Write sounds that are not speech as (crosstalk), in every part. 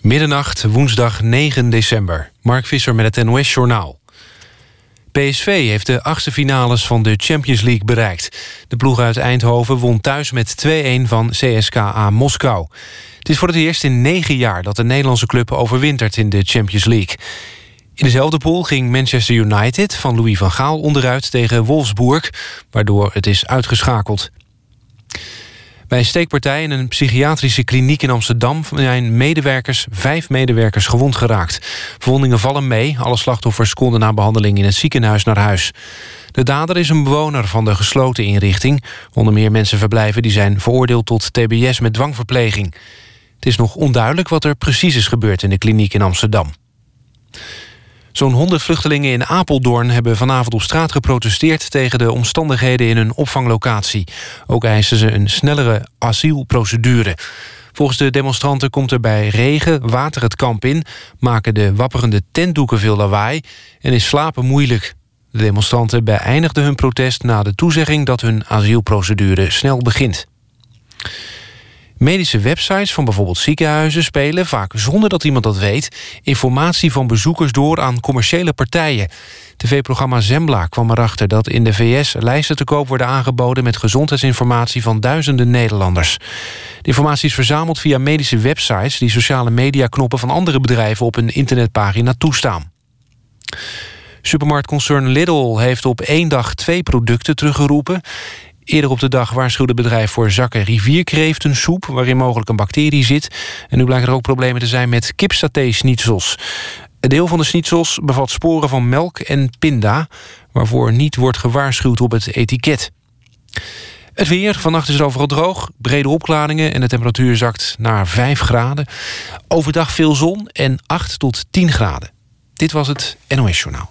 Middernacht, woensdag 9 december. Mark Visser met het NOS-journaal. PSV heeft de achtste finales van de Champions League bereikt. De ploeg uit Eindhoven won thuis met 2-1 van CSKA Moskou. Het is voor het eerst in negen jaar dat de Nederlandse club overwintert in de Champions League. In dezelfde pool ging Manchester United van Louis van Gaal onderuit tegen Wolfsburg... waardoor het is uitgeschakeld. Bij een steekpartij in een psychiatrische kliniek in Amsterdam... zijn medewerkers, vijf medewerkers gewond geraakt. Verwondingen vallen mee. Alle slachtoffers konden na behandeling in het ziekenhuis naar huis. De dader is een bewoner van de gesloten inrichting. Onder meer mensen verblijven die zijn veroordeeld tot tbs met dwangverpleging. Het is nog onduidelijk wat er precies is gebeurd in de kliniek in Amsterdam. Zo'n 100 vluchtelingen in Apeldoorn hebben vanavond op straat geprotesteerd... tegen de omstandigheden in hun opvanglocatie. Ook eisen ze een snellere asielprocedure. Volgens de demonstranten komt er bij regen water het kamp in... maken de wapperende tentdoeken veel lawaai en is slapen moeilijk. De demonstranten beëindigden hun protest na de toezegging... dat hun asielprocedure snel begint. Medische websites van bijvoorbeeld ziekenhuizen spelen, vaak zonder dat iemand dat weet, informatie van bezoekers door aan commerciële partijen. TV-programma Zembla kwam erachter dat in de VS lijsten te koop worden aangeboden met gezondheidsinformatie van duizenden Nederlanders. De informatie is verzameld via medische websites die sociale mediaknoppen van andere bedrijven op een internetpagina toestaan. Supermarktconcern Lidl heeft op één dag twee producten teruggeroepen. Eerder op de dag waarschuwde het bedrijf voor zakken rivierkreeftensoep... waarin mogelijk een bacterie zit. En nu blijken er ook problemen te zijn met kipsaté-schnitzels. Een deel van de schnitzels bevat sporen van melk en pinda... waarvoor niet wordt gewaarschuwd op het etiket. Het weer, vannacht is het overal droog, brede opklaringen... en de temperatuur zakt naar 5 graden. Overdag veel zon en 8 tot 10 graden. Dit was het NOS Journaal.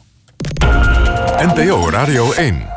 NPO Radio 1.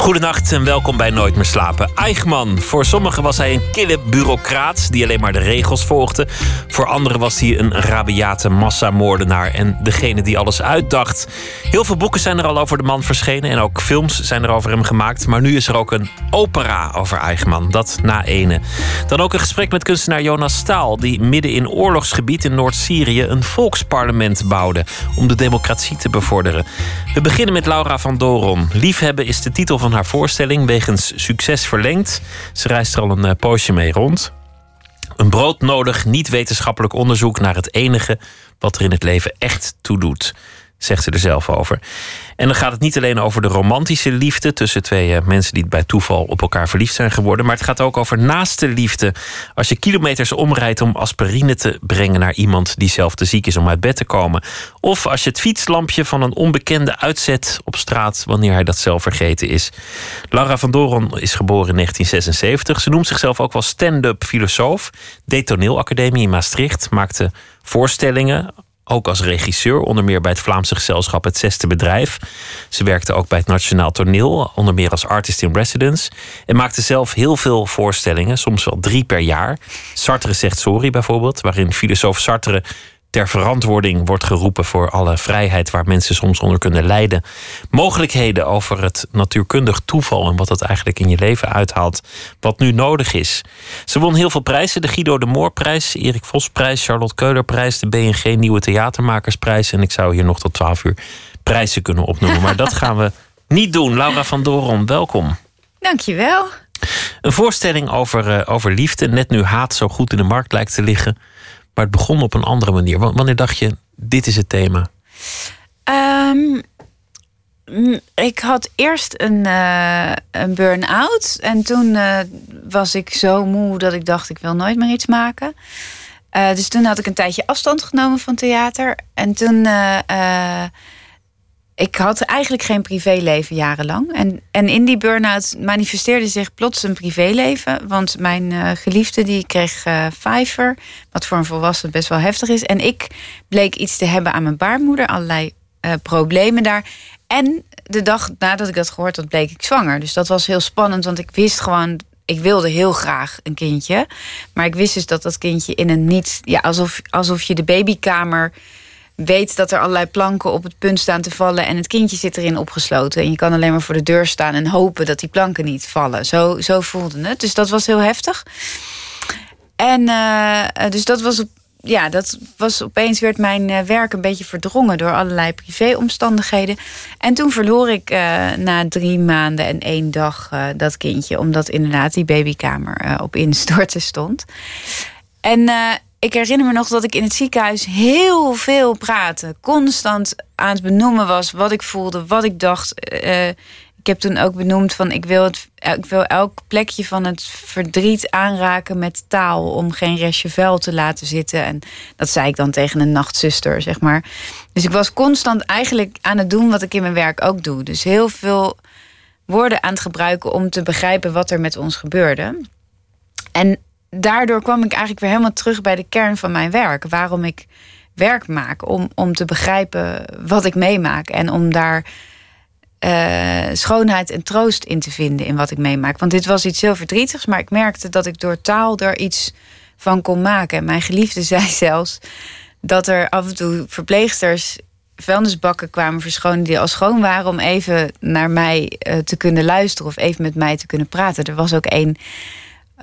Goedenacht en welkom bij Nooit meer slapen. Eichmann. Voor sommigen was hij een kille bureaucraat die alleen maar de regels volgde. Voor anderen was hij een rabiate massamoordenaar en degene die alles uitdacht. Heel veel boeken zijn er al over de man verschenen en ook films zijn er over hem gemaakt. Maar nu is er ook een opera over Eichmann, dat na ene. Dan ook een gesprek met kunstenaar Jonas Staal, die midden in oorlogsgebied in Noord-Syrië een volksparlement bouwde om de democratie te bevorderen. We beginnen met Laura van Doron. Liefhebben is de titel van haar voorstelling wegens succes verlengd. Ze reist er al een eh, poosje mee rond. Een broodnodig, niet-wetenschappelijk onderzoek naar het enige wat er in het leven echt toe doet zegt ze er zelf over. En dan gaat het niet alleen over de romantische liefde tussen twee eh, mensen die bij toeval op elkaar verliefd zijn geworden, maar het gaat ook over naaste liefde. Als je kilometers omrijdt om aspirine te brengen naar iemand die zelf te ziek is om uit bed te komen, of als je het fietslampje van een onbekende uitzet op straat wanneer hij dat zelf vergeten is. Laura van Doron is geboren in 1976. Ze noemt zichzelf ook wel stand-up filosoof. Deed toneelacademie in Maastricht, maakte voorstellingen ook als regisseur, onder meer bij het Vlaamse gezelschap Het Zesde Bedrijf. Ze werkte ook bij het Nationaal Toneel, onder meer als artist in residence. En maakte zelf heel veel voorstellingen, soms wel drie per jaar. Sartre zegt sorry bijvoorbeeld, waarin filosoof Sartre ter verantwoording wordt geroepen voor alle vrijheid waar mensen soms onder kunnen lijden. Mogelijkheden over het natuurkundig toeval en wat dat eigenlijk in je leven uithaalt. Wat nu nodig is. Ze won heel veel prijzen: de Guido de Moorprijs, Erik Vosprijs, Charlotte Keulerprijs, de BNG Nieuwe Theatermakersprijs. En ik zou hier nog tot twaalf uur prijzen kunnen opnoemen. Maar dat gaan we (laughs) niet doen. Laura van Doron, welkom. Dankjewel. Een voorstelling over, uh, over liefde. Net nu haat zo goed in de markt lijkt te liggen. Het begon op een andere manier. Wanneer dacht je, dit is het thema? Um, ik had eerst een, uh, een burn-out. En toen uh, was ik zo moe dat ik dacht, ik wil nooit meer iets maken. Uh, dus toen had ik een tijdje afstand genomen van theater. En toen ik had eigenlijk geen privéleven jarenlang. En, en in die burn-out manifesteerde zich plots een privéleven. Want mijn uh, geliefde die kreeg uh, vijver, wat voor een volwassen best wel heftig is. En ik bleek iets te hebben aan mijn baarmoeder, allerlei uh, problemen daar. En de dag nadat ik dat gehoord had, bleek ik zwanger. Dus dat was heel spannend, want ik wist gewoon ik wilde heel graag een kindje. Maar ik wist dus dat dat kindje in een niet. Ja, alsof, alsof je de babykamer weet dat er allerlei planken op het punt staan te vallen en het kindje zit erin opgesloten. En je kan alleen maar voor de deur staan en hopen dat die planken niet vallen. Zo, zo voelde het. Dus dat was heel heftig. En uh, dus dat was ja, dat was opeens werd mijn eh, werk een beetje verdrongen door allerlei privéomstandigheden. En toen verloor ik uh, na drie maanden en één dag dat kindje, omdat inderdaad die babykamer op instorten stond. En ik herinner me nog dat ik in het ziekenhuis heel veel praatte, constant aan het benoemen was wat ik voelde, wat ik dacht ik heb toen ook benoemd van ik wil, het, ik wil elk plekje van het verdriet aanraken met taal om geen restje vuil te laten zitten. En dat zei ik dan tegen een nachtzuster, zeg maar. Dus ik was constant eigenlijk aan het doen wat ik in mijn werk ook doe. Dus heel veel woorden aan het gebruiken om te begrijpen wat er met ons gebeurde. En daardoor kwam ik eigenlijk weer helemaal terug bij de kern van mijn werk. Waarom ik werk maak. Om, om te begrijpen wat ik meemaak. En om daar uh, schoonheid en troost in te vinden in wat ik meemaak. Want dit was iets heel verdrietigs, maar ik merkte dat ik door taal er iets van kon maken. En mijn geliefde (laughs) zei zelfs dat er af en toe verpleegsters vuilnisbakken kwamen verschonen die al schoon waren om even naar mij uh, te kunnen luisteren of even met mij te kunnen praten. Er was ook één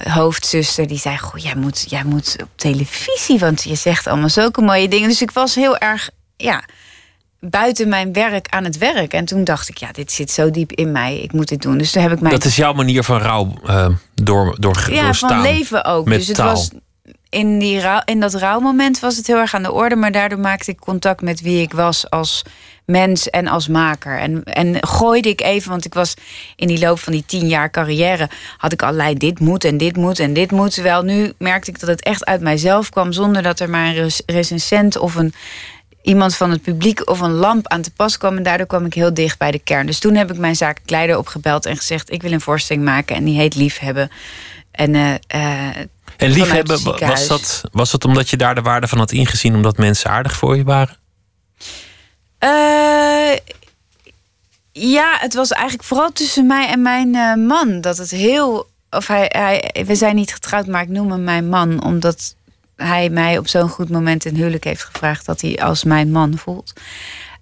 hoofdzuster die zei: Goh, jij moet, jij moet op televisie, want je zegt allemaal zulke mooie dingen. Dus ik was heel erg, ja, buiten mijn werk aan het werk. En toen dacht ik, ja, dit zit zo diep in mij. Ik moet dit doen. Dus toen heb ik mijn... Dat is jouw manier van rouw uh, door, door, ja, doorstaan. van leven ook. Met dus het taal. was in, die rouw, in dat rouwmoment was het heel erg aan de orde. Maar daardoor maakte ik contact met wie ik was als mens en als maker. En, en gooide ik even, want ik was in die loop van die tien jaar carrière... had ik allerlei dit moet en dit moet en dit moet. Terwijl nu merkte ik dat het echt uit mijzelf kwam... zonder dat er maar een recensent of een iemand van het publiek of een lamp aan te pas kwam. En daardoor kwam ik heel dicht bij de kern. Dus toen heb ik mijn zakelijk leider opgebeld en gezegd: Ik wil een voorstelling maken en die heet Liefhebben. En, uh, uh, en liefhebben, was dat, was dat omdat je daar de waarde van had ingezien, omdat mensen aardig voor je waren? Uh, ja, het was eigenlijk vooral tussen mij en mijn man dat het heel. Of hij, hij, we zijn niet getrouwd, maar ik noem hem mijn man, omdat hij mij op zo'n goed moment in huwelijk heeft gevraagd dat hij als mijn man voelt.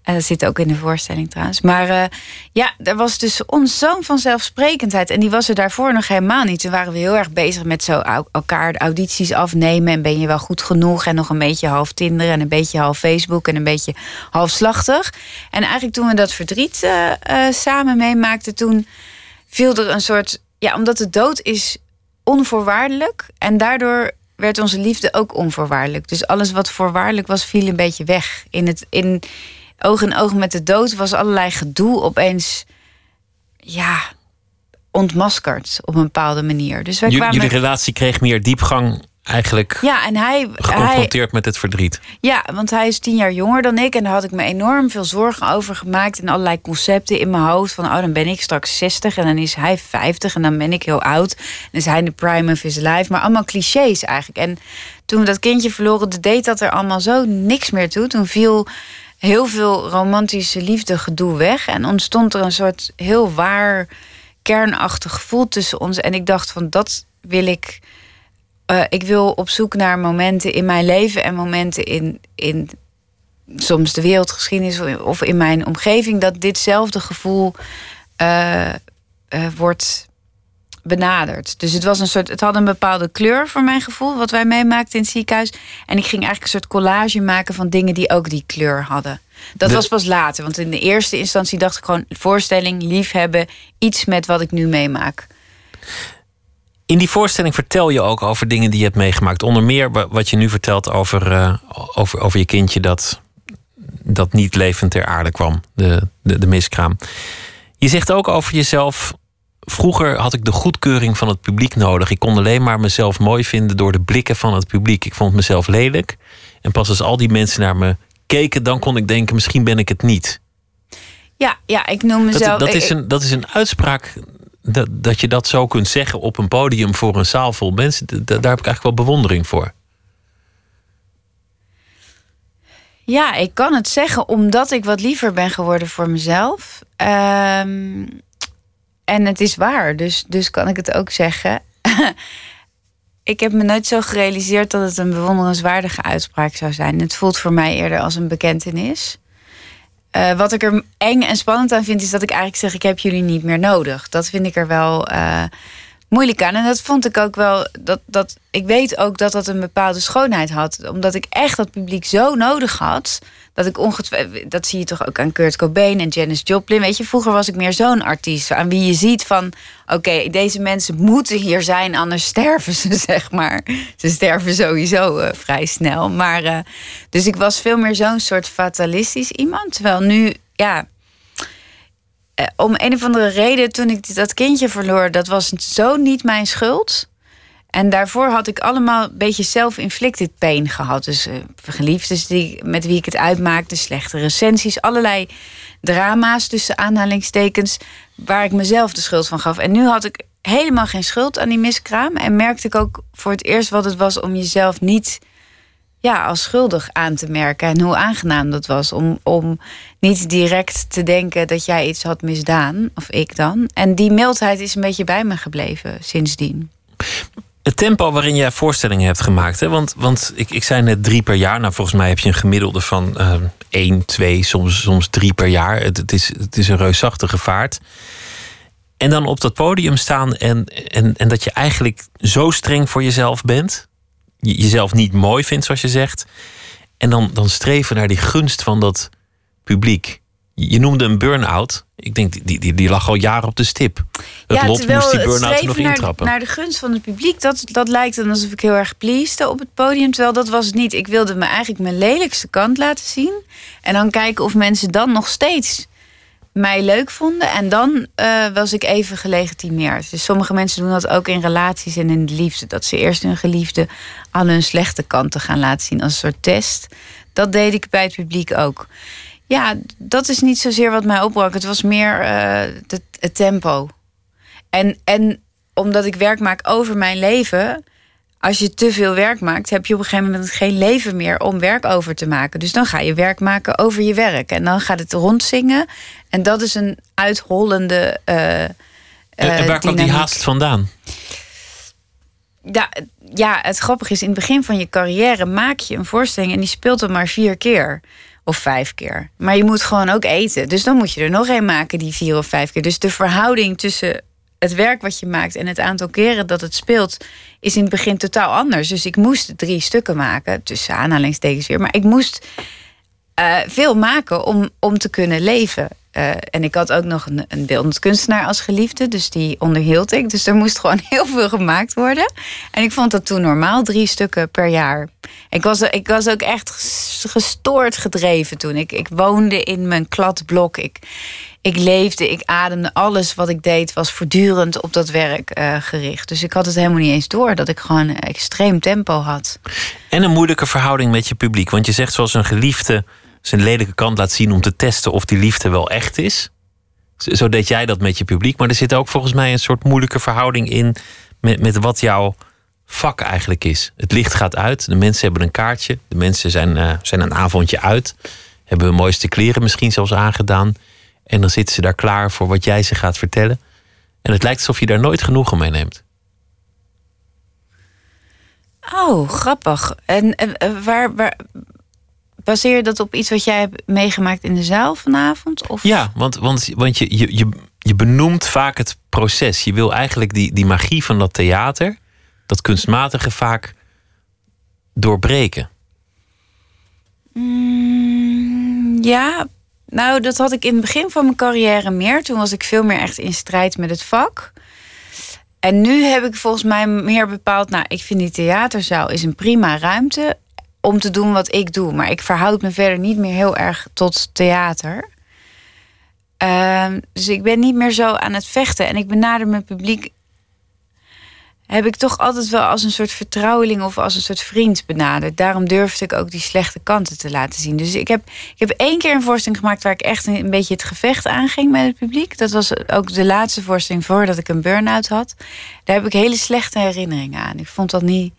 En dat zit ook in de voorstelling trouwens. Maar uh, ja, er was dus ons zo'n vanzelfsprekendheid. En die was er daarvoor nog helemaal niet. Toen waren we heel erg bezig met zo elkaar de audities afnemen. En ben je wel goed genoeg? En nog een beetje half Tinder en een beetje half Facebook en een beetje half slachtig. En eigenlijk toen we dat verdriet uh, samen meemaakten, toen viel er een soort. Ja, omdat de dood is onvoorwaardelijk. En daardoor werd onze liefde ook onvoorwaardelijk. Dus alles wat voorwaardelijk was, viel een beetje weg. In, het, in oog in oog met de dood was allerlei gedoe opeens. Ja, ontmaskerd op een bepaalde manier. Dus wij kwamen... Jullie relatie kreeg meer diepgang eigenlijk ja, en hij, geconfronteerd hij, met het verdriet. Ja, want hij is tien jaar jonger dan ik. En daar had ik me enorm veel zorgen over gemaakt. En allerlei concepten in mijn hoofd. Van, oh, dan ben ik straks 60 en dan is hij 50 en dan ben ik heel oud. En is hij in de prime of his life. Maar allemaal clichés eigenlijk. En toen we dat kindje verloren, deed dat er allemaal zo niks meer toe. Toen viel heel veel romantische liefde gedoe weg. En ontstond er een soort heel waar kernachtig gevoel tussen ons. En ik dacht van, dat wil ik uh, ik wil op zoek naar momenten in mijn leven en momenten in, in soms de wereldgeschiedenis of in mijn omgeving, dat ditzelfde gevoel uh, uh, wordt benaderd. Dus het was een soort, het had een bepaalde kleur voor mijn gevoel, wat wij meemaakten in het ziekenhuis. En ik ging eigenlijk een soort collage maken van dingen die ook die kleur hadden. Dat was pas later, want in de eerste instantie dacht ik gewoon voorstelling, liefhebben, iets met wat ik nu meemaak. In die voorstelling vertel je ook over dingen die je hebt meegemaakt. Onder meer wat je nu vertelt over, uh, over, over je kindje dat, dat niet levend ter aarde kwam, de, de, de miskraam. Je zegt ook over jezelf. Vroeger had ik de goedkeuring van het publiek nodig. Ik kon alleen maar mezelf mooi vinden door de blikken van het publiek. Ik vond mezelf lelijk. En pas als al die mensen naar me keken, dan kon ik denken: misschien ben ik het niet. Ja, ja ik noem mezelf. Dat, dat, is, een, dat is een uitspraak dat, dat je dat zo kunt zeggen op een podium voor een zaal vol mensen, daar heb ik eigenlijk wel bewondering voor. Ja, ik kan het zeggen omdat ik wat liever ben geworden voor mezelf. Um, en het is waar, dus, dus kan ik het ook zeggen. (laughs) ik heb me nooit zo gerealiseerd dat het een bewonderenswaardige uitspraak zou zijn. Het voelt voor mij eerder als een bekentenis. Uh, wat ik er eng en spannend aan vind, is dat ik eigenlijk zeg: ik heb jullie niet meer nodig. Dat vind ik er wel. Uh, moeilijk aan. En dat vond ik ook wel. Dat, dat, ik weet ook dat dat een bepaalde schoonheid had. Omdat ik echt dat publiek zo nodig had. Dat ik ongetwijfeld. Dat zie je toch ook aan Kurt Cobain en Janis Joplin. Weet je, vroeger was ik meer zo'n artiest. Aan wie je ziet van. Oké, deze mensen moeten hier zijn, anders sterven ze, (laughs) zeg maar. Ze sterven sowieso uh, vrij snel. Maar. Uh, dus ik was veel meer zo'n soort fatalistisch iemand. Terwijl nu, ja eh, om een of andere reden, toen ik dat kindje verloor, dat was zo niet mijn schuld. En daarvoor had ik allemaal een beetje self-inflicted pain gehad. Dus uh, geliefdes die, met wie ik het uitmaakte, slechte recensies, allerlei drama's tussen aanhalingstekens, waar ik mezelf de schuld van gaf. En nu had ik helemaal geen schuld aan die miskraam. En merkte ik ook voor het eerst wat het was om jezelf niet ja, als schuldig aan te merken. En hoe aangenaam dat was om, om niet direct te denken dat jij iets had misdaan, of ik dan. En die mildheid is een beetje bij me gebleven sindsdien. Het tempo waarin jij voorstellingen hebt gemaakt, hè? Want, want ik, ik zei net drie per jaar. Nou, volgens mij heb je een gemiddelde van uh, één, twee, soms, soms drie per jaar. Het, het, is, het is een reusachtige vaart. En dan op dat podium staan en, en, en dat je eigenlijk zo streng voor jezelf bent jezelf niet mooi vindt, zoals je zegt. En dan, dan streven naar die gunst van dat publiek. Je noemde een burn-out. Ik denk, die, die, die lag al jaren op de stip. Het ja, lot moest die burn-out nog naar, intrappen. Naar de gunst van het publiek, dat, dat lijkt dan alsof ik heel erg pleased op het podium. Terwijl dat was het niet. Ik wilde me eigenlijk mijn lelijkste kant laten zien. En dan kijken of mensen dan nog steeds mij leuk vonden. En dan uh, was ik even gelegitimeerd. Dus sommige mensen doen dat ook in relaties en in de liefde. Dat ze eerst hun geliefde al hun slechte kanten gaan laten zien als een soort test. Dat deed ik bij het publiek ook. Ja, dat is niet zozeer wat mij opbrak. Het was meer uh, het tempo. En, en omdat ik werk maak over mijn leven als je te veel werk maakt, heb je op een gegeven moment geen leven meer om werk over te maken. Dus dan ga je werk maken over je werk. En dan gaat het rondzingen. En dat is een uithollende. Uh, en, en waar kwam die haast vandaan? Ja, ja, het grappige is, in het begin van je carrière maak je een voorstelling en die speelt er maar vier keer of vijf keer. Maar je moet gewoon ook eten. Dus dan moet je er nog een maken die vier of vijf keer. Dus de verhouding tussen het werk wat je maakt en het aantal keren dat het speelt, is in het begin totaal anders. Dus ik moest drie stukken maken, tussen aanhalingstekens weer. Maar ik moest uh, veel maken om, om te kunnen leven. Uh, en ik had ook nog een, een beeldend kunstenaar als geliefde, dus die onderhield ik. Dus er moest (laughs) gewoon heel veel gemaakt worden. En ik vond dat toen normaal, drie stukken per jaar. Ik was, ik was ook echt gestoord gedreven toen. Ik, ik woonde in mijn kladblok. Ik, ik leefde, ik ademde. Alles wat ik deed was voortdurend op dat werk uh, gericht. Dus ik had het helemaal niet eens door dat ik gewoon extreem tempo had. En een moeilijke verhouding met je publiek. Want je zegt zoals een geliefde zijn lelijke kant laat zien om te testen of die liefde wel echt is. Zo deed jij dat met je publiek. Maar er zit ook volgens mij een soort moeilijke verhouding in met, met wat jouw vak eigenlijk is. Het licht gaat uit, de mensen hebben een kaartje, de mensen zijn, uh, zijn een avondje uit, hebben hun mooiste kleren misschien zelfs aangedaan. En dan zitten ze daar klaar voor wat jij ze gaat vertellen. En het lijkt alsof je daar nooit genoegen mee neemt. Oh, grappig. En, en waar, waar, baseer je dat op iets wat jij hebt meegemaakt in de zaal vanavond? Of? Ja, want, want, want je, je, je, je benoemt vaak het proces. Je wil eigenlijk die, die magie van dat theater, dat kunstmatige, vaak doorbreken. Mm, ja, nou, dat had ik in het begin van mijn carrière meer. Toen was ik veel meer echt in strijd met het vak. En nu heb ik volgens mij meer bepaald, nou, ik vind die theaterzaal is een prima ruimte om te doen wat ik doe. Maar ik verhoud me verder niet meer heel erg tot theater. Uh, dus ik ben niet meer zo aan het vechten. En ik benader mijn publiek. Heb ik toch altijd wel als een soort vertrouweling of als een soort vriend benaderd. Daarom durfde ik ook die slechte kanten te laten zien. Dus ik heb, ik heb één keer een voorstelling gemaakt waar ik echt een, een beetje het gevecht aanging met het publiek. Dat was ook de laatste voorstelling voordat ik een burn-out had. Daar heb ik hele slechte herinneringen aan. Ik vond dat niet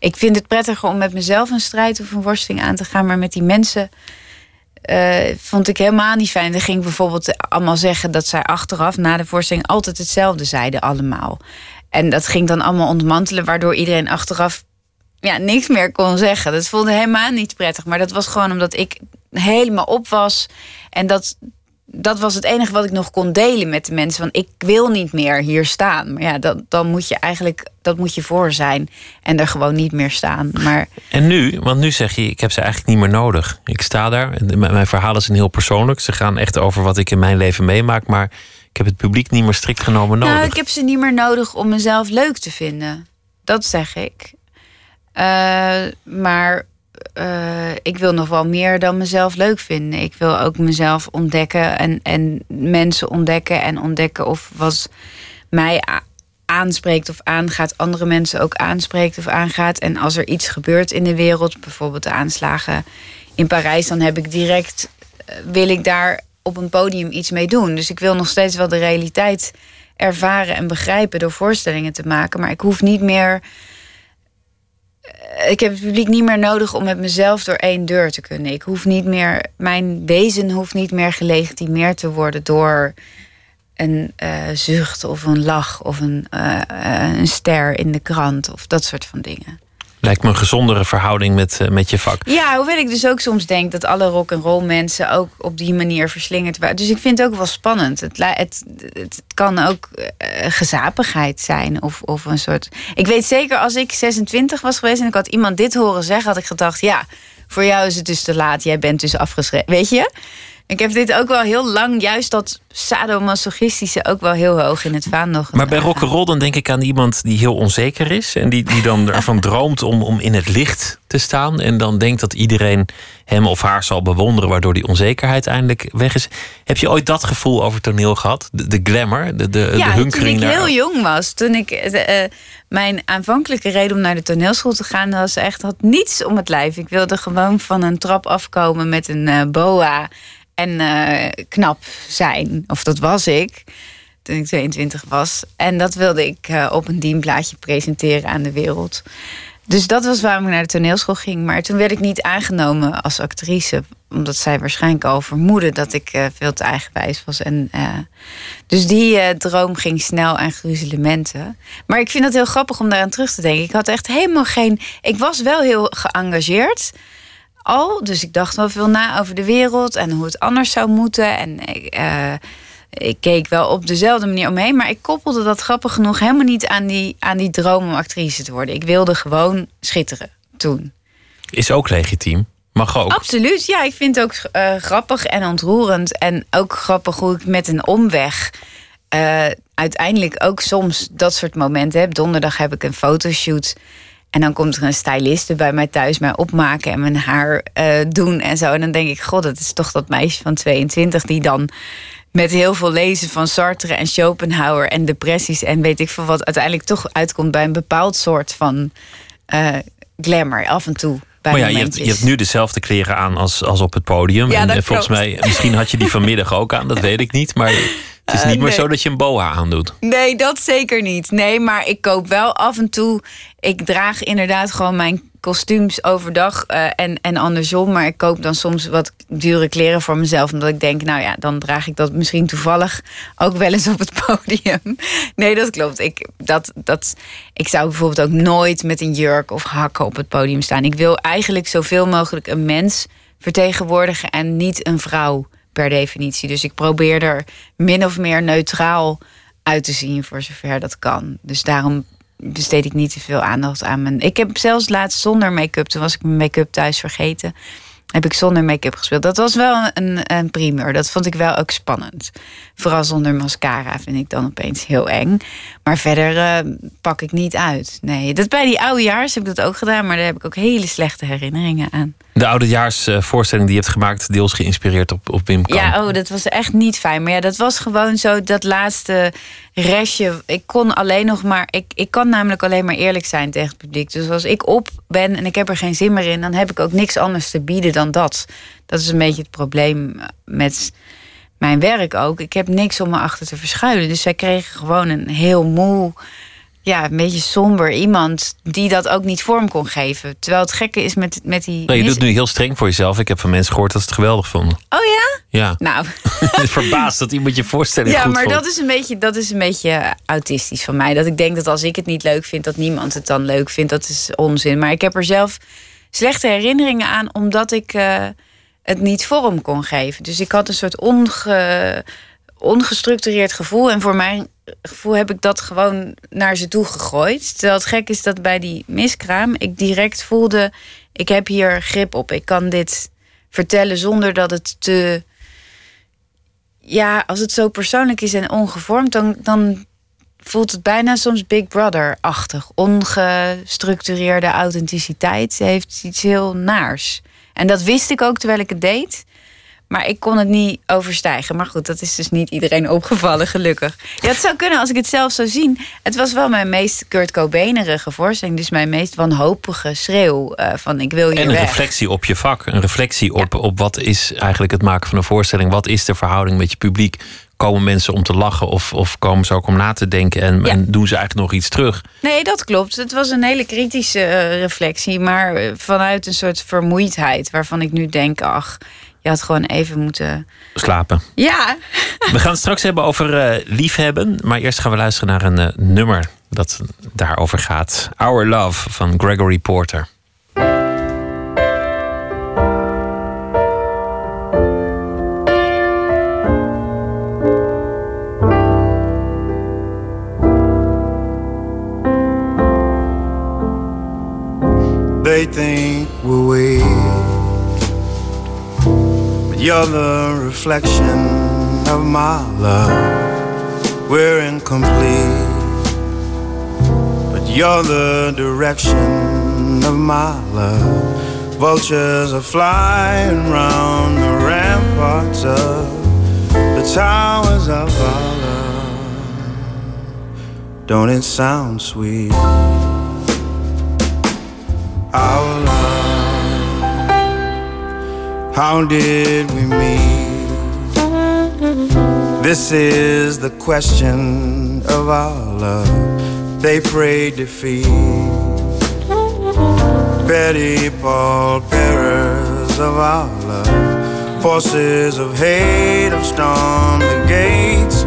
ik vind het prettiger om met mezelf een strijd of een worsteling aan te gaan, maar met die mensen eh, vond ik helemaal niet fijn. Dan ging bijvoorbeeld allemaal zeggen dat zij achteraf na de voorstelling altijd hetzelfde zeiden, allemaal. En dat ging dan allemaal ontmantelen, waardoor iedereen achteraf ja, niks meer kon zeggen. Dat voelde helemaal niet prettig. Maar dat was gewoon omdat ik helemaal op was. En dat, dat was het enige wat ik nog kon delen met de mensen. Want ik wil niet meer hier staan. Maar ja, dat, dan moet je eigenlijk, dat moet je voor zijn. En er gewoon niet meer staan. Maar... En nu, want nu zeg je, ik heb ze eigenlijk niet meer nodig. Ik sta daar. En mijn verhalen zijn heel persoonlijk. Ze gaan echt over wat ik in mijn leven meemaak. Maar ik heb het publiek niet meer strikt genomen nodig. Nou, ik heb ze niet meer nodig om mezelf leuk te vinden. Dat zeg ik. Uh, maar uh, ik wil nog wel meer dan mezelf leuk vinden. Ik wil ook mezelf ontdekken en, en mensen ontdekken en ontdekken of wat mij aanspreekt of aangaat, andere mensen ook aanspreekt of aangaat. En als er iets gebeurt in de wereld, bijvoorbeeld de aanslagen in Parijs, dan heb ik direct, eh, wil ik daar op een podium iets mee doen. Dus ik wil nog steeds wel de realiteit ervaren en begrijpen door voorstellingen te maken. Maar ik hoef niet meer ik heb het publiek niet meer nodig om met mezelf door één deur te kunnen. Ik hoef niet meer, mijn wezen hoeft niet meer gelegitimeerd te worden door een uh, zucht of een lach of een, uh, een ster in de krant of dat soort van dingen. Lijkt me een gezondere verhouding met, uh, met je vak. Ja, hoewel ik dus ook soms denk dat alle rock en roll mensen ook op die manier verslingerd waren. Dus ik vind het ook wel spannend. Het, het, het kan ook uh, gezapigheid zijn of, of een soort. Ik weet zeker als ik 26 was geweest en ik had iemand dit horen zeggen, had ik gedacht: ja, voor jou is het dus te laat. Jij bent dus afgeschreven. Weet je? Ik heb dit ook wel heel lang, juist dat sadomasochistische, ook wel heel hoog in het vaandel Maar bij rock'n'roll dan denk ik aan iemand die heel onzeker is. En die, die dan (laughs) ervan droomt om, om in het licht te staan. En dan denkt dat iedereen hem of haar zal bewonderen, waardoor die onzekerheid eindelijk weg is. Heb je ooit dat gevoel over toneel gehad? De, de glamour, de, de, ja, de hunkering toen ik heel jong was. Toen ik uh, mijn aanvankelijke reden om naar de toneelschool te gaan, was echt had niets om het lijf. Ik wilde gewoon van een trap afkomen met een uh, boa en uh, knap zijn. Of dat was ik toen ik 22 was. En dat wilde ik uh, op een dienblaadje presenteren aan de wereld. Dus dat was waarom ik naar de toneelschool ging. Maar toen werd ik niet aangenomen als actrice. Omdat zij waarschijnlijk al vermoeden dat ik uh, veel te eigenwijs was. En, dus die droom ging snel aan gruzelementen. Maar ik vind het heel grappig om daaraan terug te denken. Ik had echt helemaal geen. Ik was wel heel geëngageerd al. Dus ik dacht wel veel na over de wereld en hoe het anders zou moeten. En ik, uh, ik keek wel op dezelfde manier omheen. Maar ik koppelde dat grappig genoeg helemaal niet aan die, aan die droom om actrice te worden. Ik wilde gewoon schitteren toen. Is ook legitiem. Mag ook. Absoluut. Ja, ik vind het ook uh, grappig en ontroerend. En ook grappig hoe ik met een omweg. Uh, uiteindelijk ook soms dat soort momenten heb. Donderdag heb ik een fotoshoot. En dan komt er een styliste bij mij thuis mij opmaken en mijn haar uh, doen en zo. En dan denk ik, god, dat is toch dat meisje van 22 die dan met heel veel lezen van Sartre en Schopenhauer en depressies en weet ik veel wat uiteindelijk toch uitkomt bij een bepaald soort van uh, glamour af en toe. maar ja, je hebt, je hebt, nu dezelfde kleren aan als, als op het podium. Ja, en dat volgens mij, misschien had je die vanmiddag ook aan, dat weet ik niet. Maar (laughs) het is niet Uh, meer nee. zo dat je een boa aandoet. Nee, dat zeker niet. Nee, maar ik koop wel af en toe. Ik draag inderdaad gewoon mijn kostuums overdag eh, en, en andersom. Maar ik koop dan soms wat dure kleren voor mezelf. Omdat ik denk, nou ja, dan draag ik dat misschien toevallig ook wel eens op het (laughs) podium. Nee, dat klopt. Ik, dat, dat, ik zou bijvoorbeeld ook nooit met een jurk of hakken op het podium staan. Ik wil eigenlijk zoveel mogelijk een mens vertegenwoordigen en niet een vrouw per definitie. Dus ik probeer er min of meer neutraal uit te zien voor zover dat kan. Dus daarom besteed ik niet te veel aandacht aan mijn. Ik heb zelfs laatst zonder make-up, toen was ik mijn make-up thuis vergeten. Heb ik zonder make-up gespeeld. Dat was wel een, een primeur. Dat vond ik wel ook spannend. Vooral zonder mascara vind ik dan opeens heel eng. Maar verder uh, pak ik niet uit. Nee, dat bij die oudejaars heb ik dat ook gedaan. Maar daar heb ik ook hele slechte herinneringen aan. De oudejaarsvoorstelling die je hebt gemaakt, deels geïnspireerd op, op Wim Kamp. Ja, oh, dat was echt niet fijn. Maar ja, dat was gewoon zo dat laatste restje. Ik kon alleen nog maar. Ik, ik kan namelijk alleen maar eerlijk zijn tegen het publiek. Dus als ik op ben en ik heb er geen zin meer in, dan heb ik ook niks anders te bieden dan dat. Dat is een beetje het probleem met mijn werk ook. Ik heb niks om me achter te verschuilen. Dus zij kregen gewoon een heel moe. Ja, een beetje somber iemand die dat ook niet vorm kon geven. Terwijl het gekke is met, met die. Nou, je doet nu heel streng voor jezelf. Ik heb van mensen gehoord dat ze het geweldig vonden. Oh ja? Ja. Nou, (laughs) Verbaasd dat iemand je voorstelling ja, goed maar vond. dat is, een beetje, dat is een beetje autistisch van mij. Dat ik denk dat als ik het niet leuk vind, dat niemand het dan leuk vindt. Dat is onzin. Maar ik heb er zelf slechte herinneringen aan, omdat ik eh, het niet vorm kon geven. Dus ik had een soort onge, ongestructureerd gevoel. En voor mijn gevoel heb ik dat gewoon naar ze toe gegooid. Terwijl het gek is dat bij die miskraam ik direct voelde... ik heb hier grip op. Ik kan dit vertellen zonder dat het te... Ja, als het zo persoonlijk is en ongevormd... dan, dan voelt het bijna soms Big Brother-achtig. Ongestructureerde authenticiteit heeft iets heel naars. En dat wist ik ook terwijl ik het deed... Maar ik kon het niet overstijgen. Maar goed, dat is dus niet iedereen opgevallen, gelukkig. Ja, het zou kunnen als ik het zelf zou zien. Het was wel mijn meest Kurt Cobanerige voorstelling. Dus mijn meest wanhopige schreeuw eh, van ik wil hier En een weg. reflectie op je vak. Een reflectie op, op wat is eigenlijk het maken van een voorstelling. Wat is de verhouding met je publiek? Komen mensen om te lachen of, of komen ze ook om na te denken? En, Ja. en doen ze eigenlijk nog iets terug? Nee, dat klopt. Het was een hele kritische eh, reflectie. Maar eh, vanuit een soort vermoeidheid. Waarvan ik nu denk, ach, je had gewoon even moeten... Slapen. Ja, We gaan het straks hebben over eh, liefhebben. Maar eerst gaan we luisteren naar een eh, nummer dat daarover gaat. Our Love van Gregory Porter. They think you're the reflection of my love. We're incomplete, but you're the direction of my love. Vultures are flying round the ramparts of the towers of our love. Don't it sound sweet? our love. How did we meet? This is the question of our love. They pray defeat. Betty Paul bearers of our love. Forces of hate have stormed the gates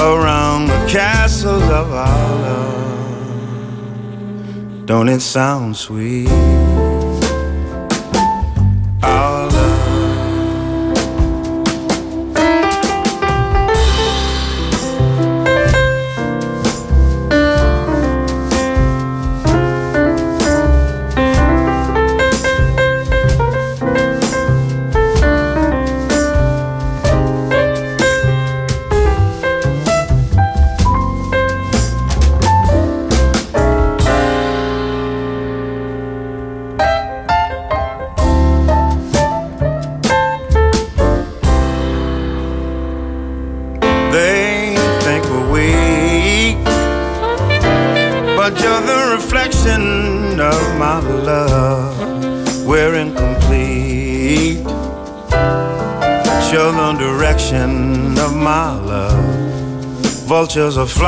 around the castles of our love. Don't it sound sweet? Vultures are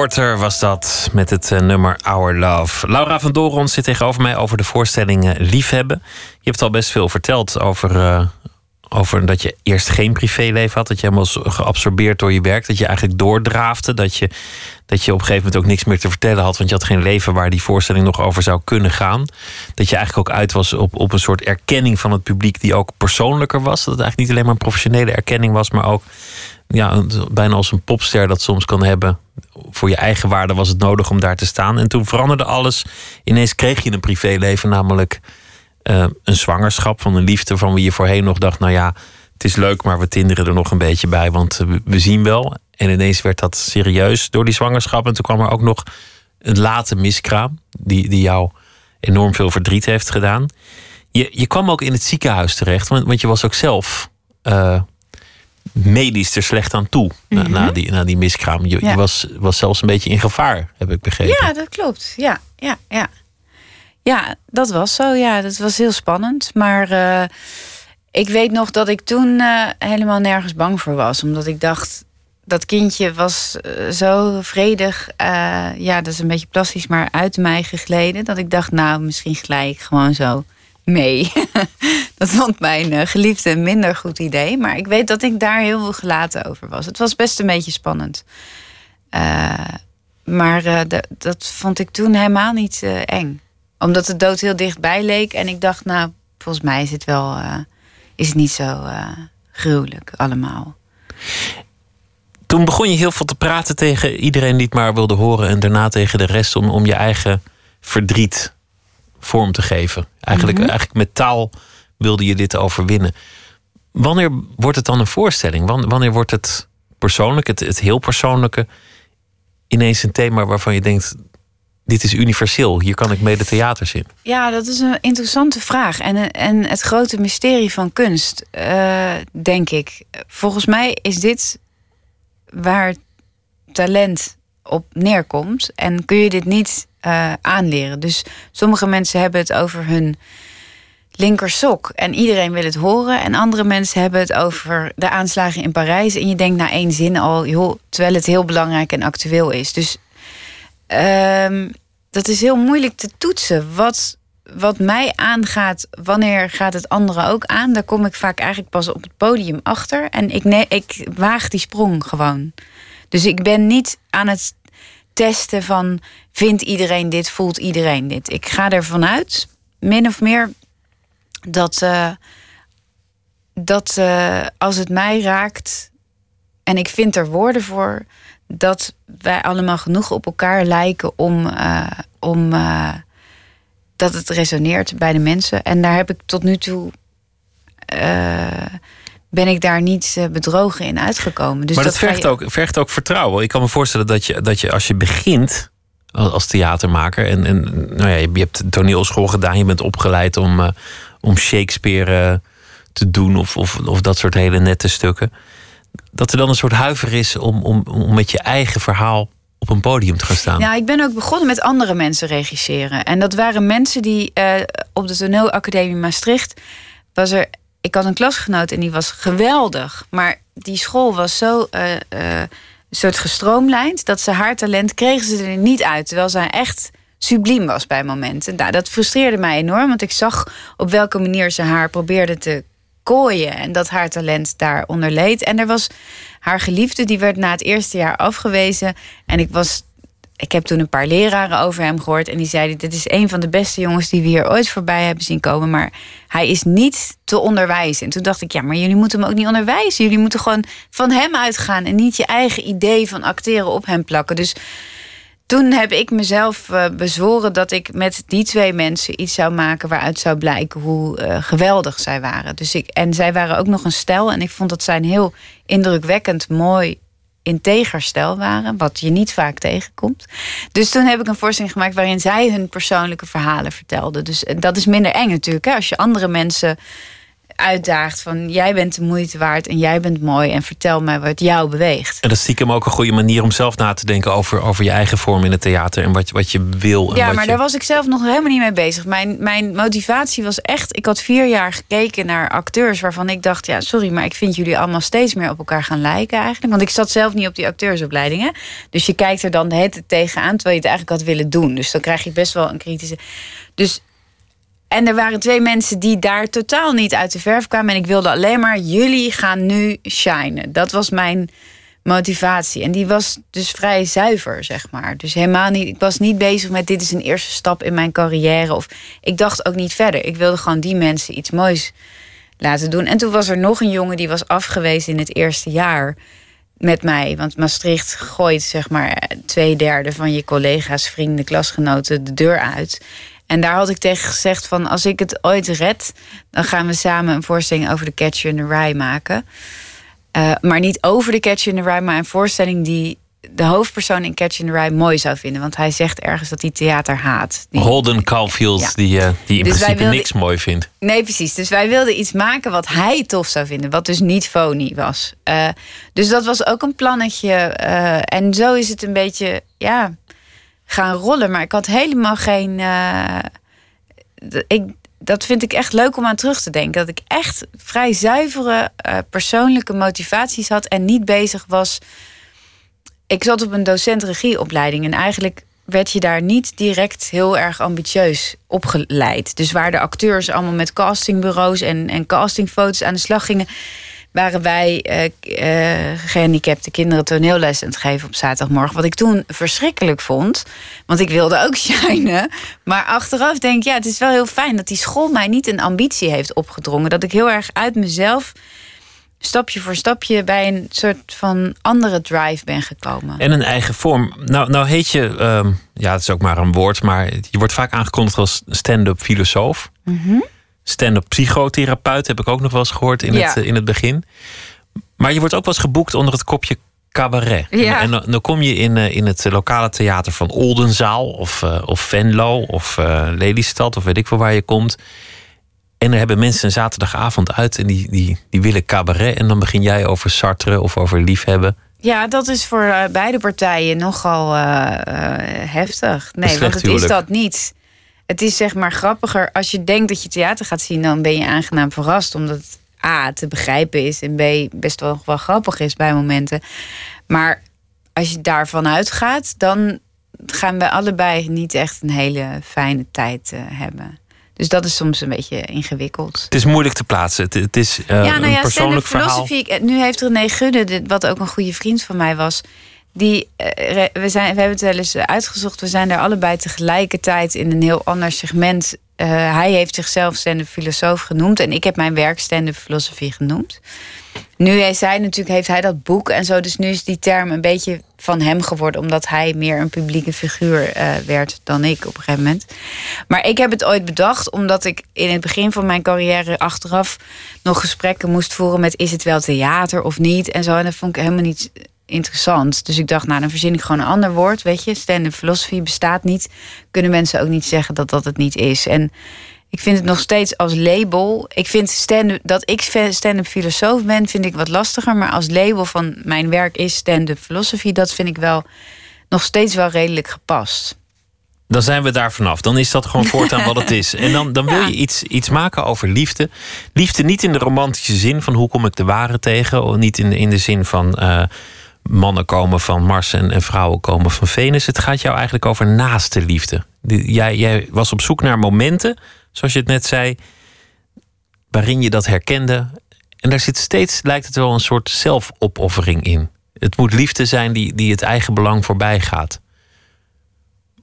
Porter was dat met het eh, nummer Our Love. Laura van Doron zit tegenover mij over de voorstelling Liefhebben. Je hebt al best veel verteld over, eh, over dat je eerst geen privéleven had. Dat je helemaal geabsorbeerd door je werk. Dat je eigenlijk doordraafde. Dat je, dat je op een gegeven moment ook niks meer te vertellen had. Want je had geen leven waar die voorstelling nog over zou kunnen gaan. Dat je eigenlijk ook uit was op, op een soort erkenning van het publiek die ook persoonlijker was. Dat het eigenlijk niet alleen maar een professionele erkenning was, maar ook ja, bijna als een popster dat soms kan hebben. Voor je eigen waarde was het nodig om daar te staan. En toen veranderde alles. Ineens kreeg je een privéleven, namelijk uh, een zwangerschap van een liefde van wie je voorheen nog dacht: nou ja, het is leuk, maar we tinderen er nog een beetje bij, want we, zien wel. En ineens werd dat serieus door die zwangerschap. En toen kwam er ook nog een late miskraam, die, die jou enorm veel verdriet heeft gedaan. Je, je kwam ook in het ziekenhuis terecht, want, want je was ook zelf. Uh, medisch er slecht aan toe na, Mhm. die, na die miskraam. Je, Ja. je was, was zelfs een beetje in gevaar, heb ik begrepen. Ja, dat klopt. Ja, ja, ja. Ja, dat was zo. Ja, dat was heel spannend. Maar eh, ik weet nog dat ik toen eh, helemaal nergens bang voor was. Omdat ik dacht, dat kindje was eh, zo vredig. ja, dat is een beetje plastisch, maar uit mij gegleden. Dat ik dacht, nou, misschien glij ik gewoon zo mee. (laughs) dat vond mijn eh, geliefde een minder goed idee. Maar ik weet dat ik daar heel gelaten over was. Het was best een beetje spannend. Eh, maar eh, dat- vond ik toen helemaal niet eng. Omdat de dood heel dichtbij leek. En ik dacht, nou, volgens mij is het wel... is het niet zo gruwelijk allemaal. Toen begon je heel veel te praten tegen iedereen die het maar wilde horen. En daarna tegen de rest om, om je eigen verdriet vorm te geven. Eigenlijk, Mhm. eigenlijk met taal wilde je dit overwinnen. Wanneer wordt het dan een voorstelling? Wan- Wanneer wordt het persoonlijk, het, het heel persoonlijke, ineens een thema waarvan je denkt: dit is universeel, hier kan ik mee de theaters in? Ja, dat is een interessante vraag. En, en het grote mysterie van kunst, eh, denk ik. Volgens mij is dit waar talent op neerkomt. En kun je dit niet eh, aanleren. Dus sommige mensen hebben het over hun linkersok. En iedereen wil het horen. En andere mensen hebben het over de aanslagen in Parijs. En je denkt na één zin al, joh, terwijl het heel belangrijk en actueel is. Dus ehm, dat is heel moeilijk te toetsen. Wat, wat mij aangaat, wanneer gaat het anderen ook aan? Daar kom ik vaak eigenlijk pas op het podium achter. En ik, ik waag die sprong gewoon. Dus ik ben niet aan het testen van... vindt iedereen dit, voelt iedereen dit? Ik ga ervan uit, min of meer, dat, eh, dat eh, als het mij raakt... en ik vind er woorden voor... dat wij allemaal genoeg op elkaar lijken om... eh, om dat het resoneert bij de mensen. En daar heb ik tot nu toe... ben ik daar niet eh, bedrogen in uitgekomen. Dus maar dat, vergt, je- ook, vergt ook vertrouwen. Ik kan me voorstellen dat je, dat je als je begint als, theatermaker. En, en nou ja, je hebt toneelschool gedaan, je bent opgeleid om, eh, om Shakespeare eh, te doen of, of, of dat soort hele nette stukken. Dat er dan een soort huiver is om, om, om met je eigen verhaal op een podium te gaan staan. Ja, ik ben ook begonnen met andere mensen regisseren. En dat waren mensen die op de toneelacademie Maastricht was er. Ik had een klasgenoot en die was geweldig. Maar die school was zo eh, eh, een soort gestroomlijnd dat ze haar talent kregen ze er niet uit. Terwijl zij echt subliem was bij momenten. Nou, dat frustreerde mij enorm, want ik zag op welke manier ze haar probeerde te kooien en dat haar talent daaronder leed. En er was haar geliefde, die werd na het eerste jaar afgewezen. En ik was. Ik heb toen een paar leraren over hem gehoord. En die zeiden: Dit is een van de beste jongens die we hier ooit voorbij hebben zien komen. Maar hij is niet te onderwijzen. En toen dacht ik: Ja, maar jullie moeten hem ook niet onderwijzen. Jullie moeten gewoon van hem uitgaan. En niet je eigen idee van acteren op hem plakken. Dus toen heb ik mezelf eh, bezworen dat ik met die twee mensen iets zou maken waaruit zou blijken hoe eh, geweldig zij waren. Dus ik, en zij waren ook nog een stel. En ik vond dat zij een heel indrukwekkend mooi integer stel waren, wat je niet vaak tegenkomt. Dus toen heb ik een voorstelling gemaakt waarin zij hun persoonlijke verhalen vertelden. Dus eh, dat is minder eng natuurlijk, hè, als je andere mensen uitdaagt van jij bent de moeite waard en jij bent mooi en vertel mij wat jou beweegt. En dat is stiekem ook een goede manier om zelf na te denken over, over je eigen vorm in het theater en wat, wat je wil. En Ja, wat maar je... daar was ik zelf nog helemaal niet mee bezig. Mijn, mijn motivatie was echt. Ik had vier jaar gekeken naar acteurs waarvan ik dacht: ja, sorry, maar ik vind jullie allemaal steeds meer op elkaar gaan lijken eigenlijk. Want ik zat zelf niet op die acteursopleidingen. Dus je kijkt er dan de hele tijd tegenaan terwijl je het eigenlijk had willen doen. Dus dan krijg je best wel een kritische. Dus. En er waren twee mensen die daar totaal niet uit de verf kwamen. En ik wilde alleen maar, jullie gaan nu shinen. Dat was mijn motivatie. En die was dus vrij zuiver, zeg maar. Dus helemaal niet, ik was niet bezig met dit is een eerste stap in mijn carrière. Of ik dacht ook niet verder. Ik wilde gewoon die mensen iets moois laten doen. En toen was er nog een jongen die was afgewezen in het eerste jaar met mij. Want Maastricht gooit zeg maar twee derde van je collega's, vrienden, klasgenoten de deur uit. En daar had ik tegen gezegd van als ik het ooit red, dan gaan we samen een voorstelling over de Catcher in the Rye maken. Uh, maar niet over de Catcher in the Rye, maar een voorstelling die de hoofdpersoon in Catcher in the Rye mooi zou vinden. Want hij zegt ergens dat hij theater haat. Die... Holden Caulfield, ja. die, uh, die in dus principe wilden... niks mooi vindt. Nee, precies. Dus wij wilden iets maken wat hij tof zou vinden. Wat dus niet phony was. Uh, dus dat was ook een plannetje. en zo is het een beetje, ja, gaan rollen. Maar ik had helemaal geen... ik, dat vind ik echt leuk om aan terug te denken. Dat ik echt vrij zuivere uh, persoonlijke motivaties had en niet bezig was. Ik zat op een docent-regieopleiding en eigenlijk werd je daar niet direct heel erg ambitieus opgeleid. Dus waar de acteurs allemaal met castingbureaus en, en castingfoto's aan de slag gingen, waren wij uh, uh, gehandicapte kinderen toneelles aan het geven op zaterdagmorgen. Wat ik toen verschrikkelijk vond. Want ik wilde ook (laughs) shinen. Maar achteraf denk ik, ja, het is wel heel fijn dat die school mij niet een ambitie heeft opgedrongen. Dat ik heel erg uit mezelf stapje voor stapje bij een soort van andere drive ben gekomen. En een eigen vorm. Nou, nou heet je, um, ja, het is ook maar een woord, maar je wordt vaak aangekondigd als stand-up filosoof. Mm -hmm. Stand-up psychotherapeut heb ik ook nog wel eens gehoord in, ja. het, in het begin. Maar je wordt ook wel eens geboekt onder het kopje cabaret. Ja. En, en dan, kom je in, uh, in het lokale theater van Oldenzaal of, uh, of Venlo of uh, Lelystad of weet ik veel waar je komt. En er hebben mensen een zaterdagavond uit en die, die, die willen cabaret. En dan begin jij over Sartre of over liefhebben. Ja, dat is voor beide partijen nogal uh, heftig. Nee, want het huwelijk. is dat niet. Het is zeg maar grappiger. Als je denkt dat je theater gaat zien, dan ben je aangenaam verrast. Omdat het A, te begrijpen is en B, best wel, wel grappig is bij momenten. Maar als je daarvan uitgaat, dan gaan we allebei niet echt een hele fijne tijd uh, hebben. Dus dat is soms een beetje ingewikkeld. Het is moeilijk te plaatsen. Het, het is uh, ja, nou ja, een persoonlijk verhaal. Nu heeft René Gudde, wat ook een goede vriend van mij was... Die, uh, we, zijn, we hebben het wel eens uitgezocht. We zijn daar allebei tegelijkertijd in een heel ander segment. Uh, hij heeft zichzelf stand-up filosoof genoemd. En ik heb mijn werk stand-up filosofie genoemd. Nu is hij natuurlijk, heeft hij dat boek en zo. Dus nu is die term een beetje van hem geworden. Omdat hij meer een publieke figuur werd dan ik op een gegeven moment. Maar ik heb het ooit bedacht. Omdat ik in het begin van mijn carrière achteraf nog gesprekken moest voeren met is het wel theater of niet. En zo. En dat vond ik helemaal niet interessant. Dus ik dacht, nou, dan verzin ik gewoon een ander woord. Weet je, stand-up filosofie bestaat niet. Kunnen mensen ook niet zeggen dat dat het niet is. En ik vind het nog steeds als label. Ik vind stand dat ik stand-up filosoof ben, vind ik wat lastiger. Maar als label van mijn werk is stand-up filosofie, dat vind ik wel nog steeds wel redelijk gepast. Dan zijn we daar vanaf. Dan is dat gewoon voortaan wat het (laughs) is. En dan, dan wil Ja. je iets, iets maken over liefde. Liefde niet in de romantische zin van hoe kom ik de ware tegen. Of niet in, in de zin van eh, mannen komen van Mars en, en vrouwen komen van Venus. Het gaat jou eigenlijk over naaste liefde. Jij, jij was op zoek naar momenten, zoals je het net zei, waarin je dat herkende. En daar zit steeds, lijkt het wel, een soort zelfopoffering in. Het moet liefde zijn die, die het eigen belang voorbij gaat.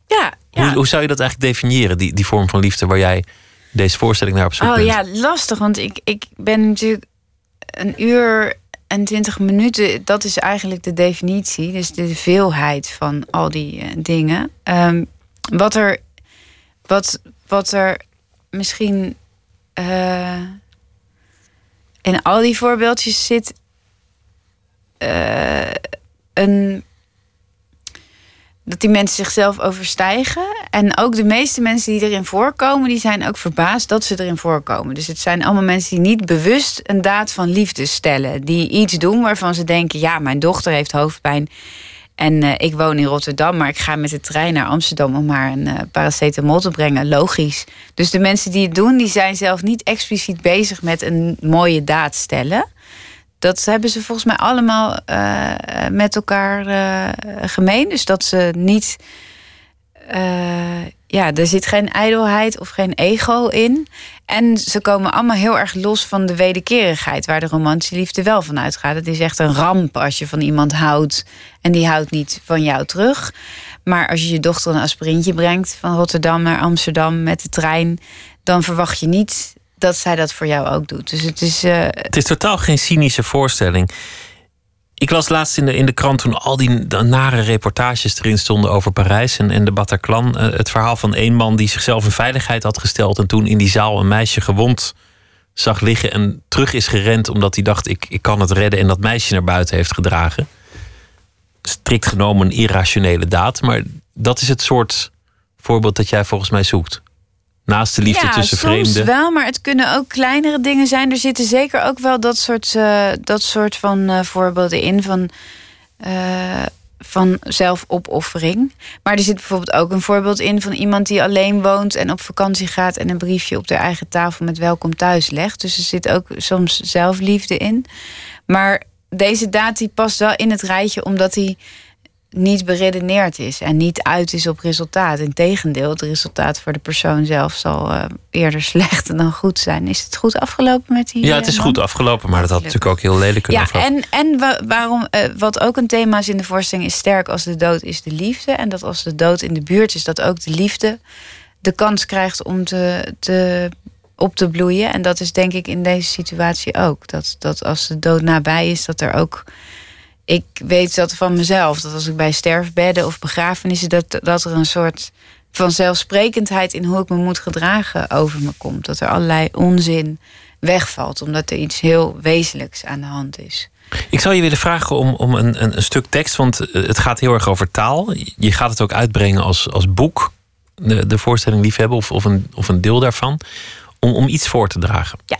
Ja, ja. Hoe, hoe zou je dat eigenlijk definiëren, die, die vorm van liefde waar jij deze voorstelling naar op zoek Oh bent? ja, lastig. Want ik, ik ben natuurlijk een uur en twintig minuten. Dat is eigenlijk de definitie. Dus de veelheid van al die eh, dingen. Ehm, wat, er, wat, wat er misschien eh, in al die voorbeeldjes zit. eh, een. Dat die mensen zichzelf overstijgen. En ook de meeste mensen die erin voorkomen, die zijn ook verbaasd dat ze erin voorkomen. Dus het zijn allemaal mensen die niet bewust een daad van liefde stellen. Die iets doen waarvan ze denken: ja, mijn dochter heeft hoofdpijn. En uh, ik woon in Rotterdam, maar ik ga met de trein naar Amsterdam om haar een uh, paracetamol te brengen. Logisch. Dus de mensen die het doen, die zijn zelf niet expliciet bezig met een mooie daad stellen dat hebben ze volgens mij allemaal uh, met elkaar uh, gemeen. Dus dat ze niet. Uh, ja, er zit geen ijdelheid of geen ego in. En ze komen allemaal heel erg los van de wederkerigheid, waar de romantische liefde wel van uitgaat. Het is echt een ramp als je van iemand houdt en die houdt niet van jou terug. Maar als je je dochter een aspirintje brengt van Rotterdam naar Amsterdam met de trein, dan verwacht je niet dat zij dat voor jou ook doet. Dus het is. Uh... Het is totaal geen cynische voorstelling. Ik las laatst in de, in de krant toen al die nare reportages erin stonden over Parijs en, de Bataclan. Uh, het verhaal van één man die zichzelf in veiligheid had gesteld en toen in die zaal een meisje gewond zag liggen en terug is gerend omdat hij dacht: ik, ik kan het redden en dat meisje naar buiten heeft gedragen. Strikt genomen een irrationele daad, maar dat is het soort voorbeeld dat jij volgens mij zoekt. Naast de liefde ja, tussen soms vreemden. wel, maar het kunnen ook kleinere dingen zijn. Er zitten zeker ook wel dat soort, uh, dat soort van uh, voorbeelden in van, uh, van zelfopoffering. Maar er zit bijvoorbeeld ook een voorbeeld in van iemand die alleen woont en op vakantie gaat en een briefje op de eigen tafel met welkom thuis legt. Dus er zit ook soms zelfliefde in. Maar deze daad die past wel in het rijtje omdat hij niet beredeneerd is en niet uit is op resultaat. Integendeel, het resultaat voor de persoon zelf zal uh, eerder slecht dan goed zijn. Is het goed afgelopen met die? Ja, het is man? goed afgelopen, maar dat had natuurlijk ook heel lelijk kunnen Ja, en, en wa waarom, uh, wat ook een thema is in de voorstelling, is sterk als de dood is de liefde. En dat als de dood in de buurt is, dat ook de liefde de kans krijgt om te, te op te bloeien. En dat is denk ik in deze situatie ook. Dat, dat als de dood nabij is, dat er ook ik weet dat van mezelf. Dat als ik bij sterfbedden of begrafenissen... dat, dat er een soort van zelfsprekendheid in hoe ik me moet gedragen over me komt. Dat er allerlei onzin wegvalt. Omdat er iets heel wezenlijks aan de hand is. Ik zou je willen vragen om, om een, een, een, stuk tekst, want het gaat heel erg over taal. Je gaat het ook uitbrengen als, als boek, de, de voorstelling Liefhebben, of, of, een, of een deel daarvan, om, om iets voor te dragen. Ja.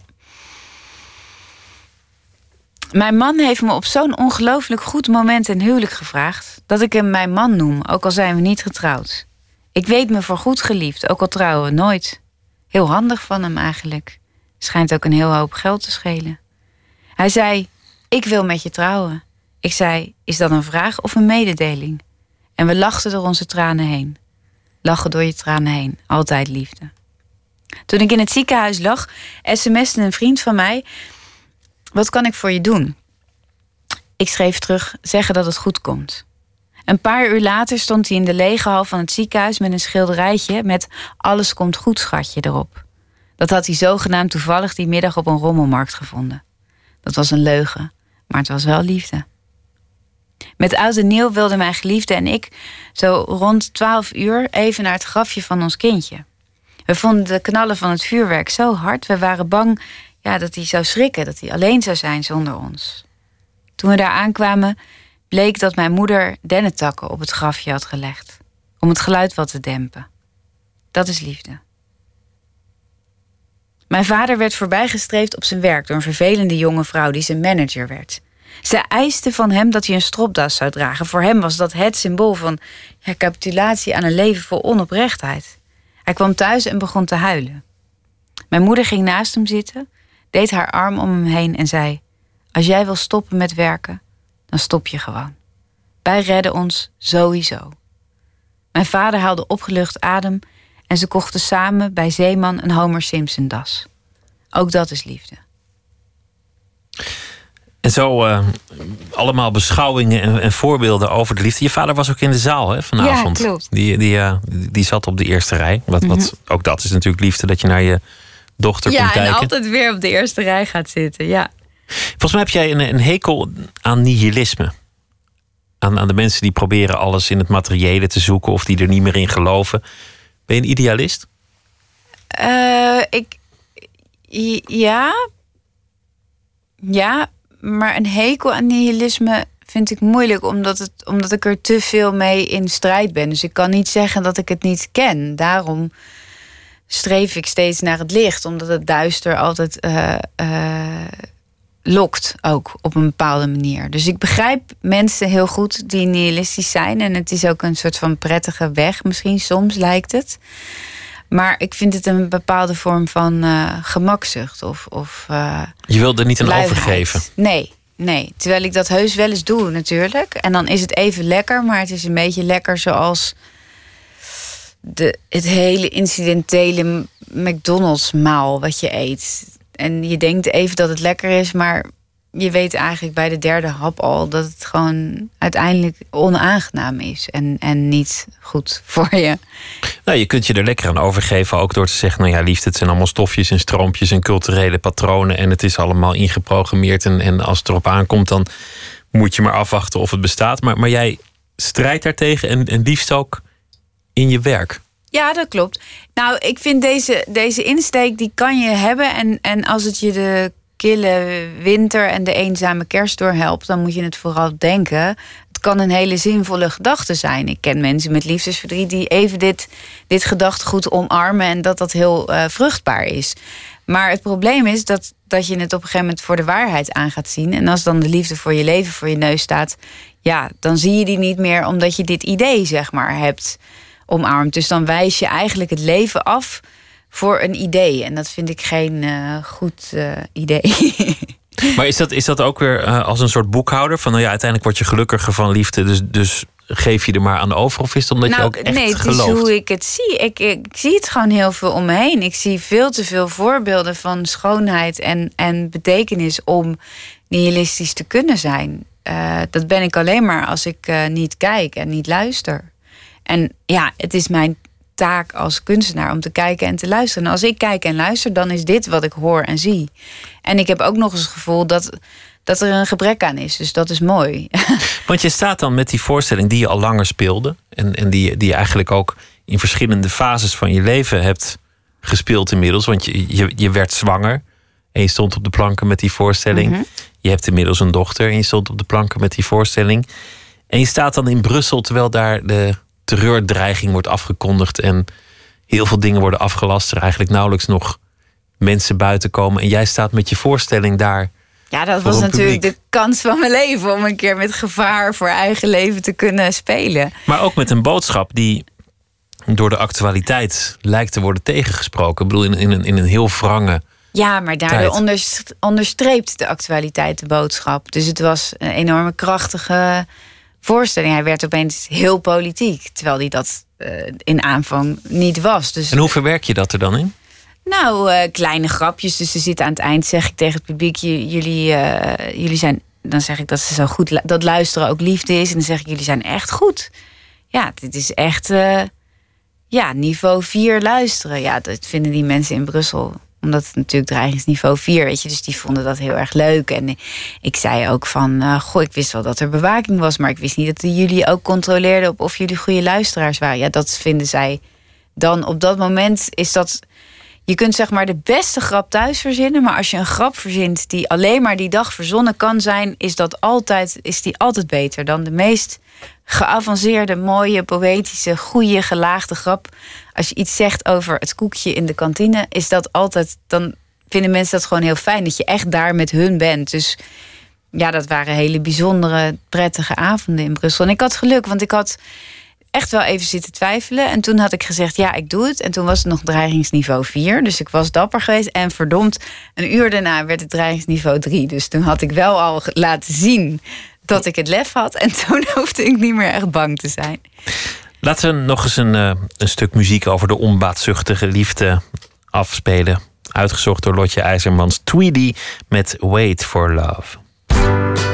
Mijn man heeft me op zo'n ongelooflijk goed moment een huwelijk gevraagd dat ik hem mijn man noem, ook al zijn we niet getrouwd. Ik weet me voor goed geliefd, ook al trouwen we nooit. Heel handig van hem eigenlijk. Schijnt ook een heel hoop geld te schelen. Hij zei: Ik wil met je trouwen. Ik zei: Is dat een vraag of een mededeling? En we lachten door onze tranen heen. Lachen door je tranen heen, altijd liefde. Toen ik in het ziekenhuis lag, sms'te een vriend van mij wat kan ik voor je doen? Ik schreef terug: zeggen dat het goed komt. Een paar uur later stond hij in de lege hal van het ziekenhuis met een schilderijtje met Alles komt goed, schatje erop. Dat had hij zogenaamd toevallig die middag op een rommelmarkt gevonden. Dat was een leugen, maar het was wel liefde. Met oud en nieuw wilden mijn geliefde en ik zo rond twaalf uur even naar het grafje van ons kindje. We vonden de knallen van het vuurwerk zo hard, we waren bang ja, dat hij zou schrikken, dat hij alleen zou zijn zonder ons. Toen we daar aankwamen, bleek dat mijn moeder dennetakken op het grafje had gelegd, om het geluid wat te dempen. Dat is liefde. Mijn vader werd voorbijgestreefd op zijn werk door een vervelende jonge vrouw die zijn manager werd. Ze eiste van hem dat hij een stropdas zou dragen. Voor hem was dat het symbool van ja, capitulatie aan een leven vol onoprechtheid. Hij kwam thuis en begon te huilen. Mijn moeder ging naast hem zitten, deed haar arm om hem heen en zei: Als jij wil stoppen met werken, dan stop je gewoon. Wij redden ons sowieso. Mijn vader haalde opgelucht adem en ze kochten samen bij Zeeman een Homer Simpson das. Ook dat is liefde. En zo uh, allemaal beschouwingen en, en, voorbeelden over de liefde. Je vader was ook in de zaal hè, vanavond. Ja, klopt. Die, die, uh, die zat op de eerste rij. Wat, mm -hmm. wat, ook dat is natuurlijk liefde, dat je naar je dochter ja, komt kijken. Ja, en altijd weer op de eerste rij gaat zitten, ja. Volgens mij heb jij een, een hekel aan nihilisme. Aan, aan de mensen die proberen alles in het materiële te zoeken... of die er niet meer in geloven. Ben je een idealist? Uh, ik... Ja. Ja, maar een hekel aan nihilisme vind ik moeilijk, omdat, het, omdat ik er te veel mee in strijd ben. Dus ik kan niet zeggen dat ik het niet ken. Daarom streef ik steeds naar het licht, omdat het duister altijd uh, uh, lokt, ook op een bepaalde manier. Dus ik begrijp mensen heel goed die nihilistisch zijn. En het is ook een soort van prettige weg, misschien soms lijkt het. Maar ik vind het een bepaalde vorm van uh, gemakzucht. Of, of, Je wilde er niet aan overgeven? Nee, nee. Terwijl ik dat heus wel eens doe natuurlijk. En dan is het even lekker, maar het is een beetje lekker zoals de, het hele incidentele McDonald's maal wat je eet. En je denkt even dat het lekker is, maar je weet eigenlijk bij de derde hap al dat het gewoon uiteindelijk onaangenaam is en, en niet goed (laughs) voor je. Nou, je kunt je er lekker aan overgeven, ook door te zeggen: Nou ja, liefde, het zijn allemaal stofjes en stroompjes en culturele patronen en het is allemaal ingeprogrammeerd. En, en als het erop aankomt, dan moet je maar afwachten of het bestaat. Maar, maar jij strijdt daartegen en, en liefst ook in je werk. Ja, dat klopt. Nou, ik vind deze, deze insteek, die kan je hebben. En, en als het je de kille winter en de eenzame kerst doorhelpt, dan moet je het vooral denken. Het kan een hele zinvolle gedachte zijn. Ik ken mensen met liefdesverdriet die even dit, dit gedachtegoed omarmen en dat dat heel uh, vruchtbaar is. Maar het probleem is dat, dat je het op een gegeven moment voor de waarheid aan gaat zien. En als dan de liefde voor je leven voor je neus staat, ja, dan zie je die niet meer omdat je dit idee, zeg maar, hebt omarmt. Dus dan wijs je eigenlijk het leven af voor een idee. En dat vind ik geen uh, goed uh, idee. (laughs) maar is dat, is dat ook weer uh, als een soort boekhouder? Van nou ja, uiteindelijk word je gelukkiger van liefde. Dus, dus geef je er maar aan over? Of is het omdat nou, je ook echt nee, het gelooft? is hoe ik het zie. Ik, ik, zie het gewoon heel veel om me heen. Ik zie veel te veel voorbeelden van schoonheid en, en betekenis om nihilistisch te kunnen zijn. dat ben ik alleen maar als ik niet kijk en niet luister. En ja, het is mijn taak als kunstenaar om te kijken en te luisteren. En als ik kijk en luister, dan is dit wat ik hoor en zie. En ik heb ook nog eens het gevoel dat, dat er een gebrek aan is. Dus dat is mooi. (laughs) Want je staat dan met die voorstelling die je al langer speelde. En, en die, die je eigenlijk ook in verschillende fases van je leven hebt gespeeld inmiddels. Want je, je, je werd zwanger. En je stond op de planken met die voorstelling. Mhm. Je hebt inmiddels een dochter en je stond op de planken met die voorstelling. En je staat dan in Brussel terwijl daar de terreurdreiging wordt afgekondigd en heel veel dingen worden afgelast. Er eigenlijk nauwelijks nog mensen buiten komen. En jij staat met je voorstelling daar. Ja, dat was natuurlijk de kans van mijn leven om een keer met gevaar voor eigen leven te kunnen spelen. Maar ook met een boodschap die door de actualiteit lijkt te worden tegengesproken. Ik bedoel, in, in, een, in een heel wrange. Ja, maar daardoor onder, onderstreept de actualiteit de boodschap. Dus het was een enorme krachtige voorstelling. Hij werd opeens heel politiek, terwijl hij dat uh, in aanvang niet was. Dus, en hoe verwerk je dat er dan in? Nou, uh, kleine grapjes. Dus ze zitten aan het eind, zeg ik tegen het publiek: jullie, uh, jullie zijn. Dan zeg ik dat ze zo goed dat luisteren ook liefde is. En dan zeg ik: jullie zijn echt goed. Ja, dit is echt. ja, niveau 4 luisteren. Ja, dat vinden die mensen in Brussel omdat het natuurlijk dreigingsniveau 4, weet je. Dus die vonden dat heel erg leuk. En ik zei ook van, uh, goh, ik wist wel dat er bewaking was... maar ik wist niet dat jullie ook controleerden op of jullie goede luisteraars waren. Ja, dat vinden zij dan op dat moment is dat... Je kunt zeg maar de beste grap thuis verzinnen... maar als je een grap verzint die alleen maar die dag verzonnen kan zijn... is, dat altijd, is die altijd beter dan de meest geavanceerde, mooie, poëtische, goede, gelaagde grap. Als je iets zegt over het koekje in de kantine, is dat altijd. Dan vinden mensen dat gewoon heel fijn dat je echt daar met hun bent. Dus ja, dat waren hele bijzondere, prettige avonden in Brussel. En ik had geluk, want ik had echt wel even zitten twijfelen. En toen had ik gezegd, ja, ik doe het. En toen was het nog dreigingsniveau 4. Dus ik was dapper geweest. En verdomd, een uur daarna werd het dreigingsniveau 3. Dus toen had ik wel al laten zien dat ik het lef had. En (laughs) toen hoefde ik niet meer echt bang te zijn. Laten we nog eens een, uh, een stuk muziek over de onbaatzuchtige liefde afspelen. Uitgezocht door Lotje IJzermans. Tweedy met Wait for Love.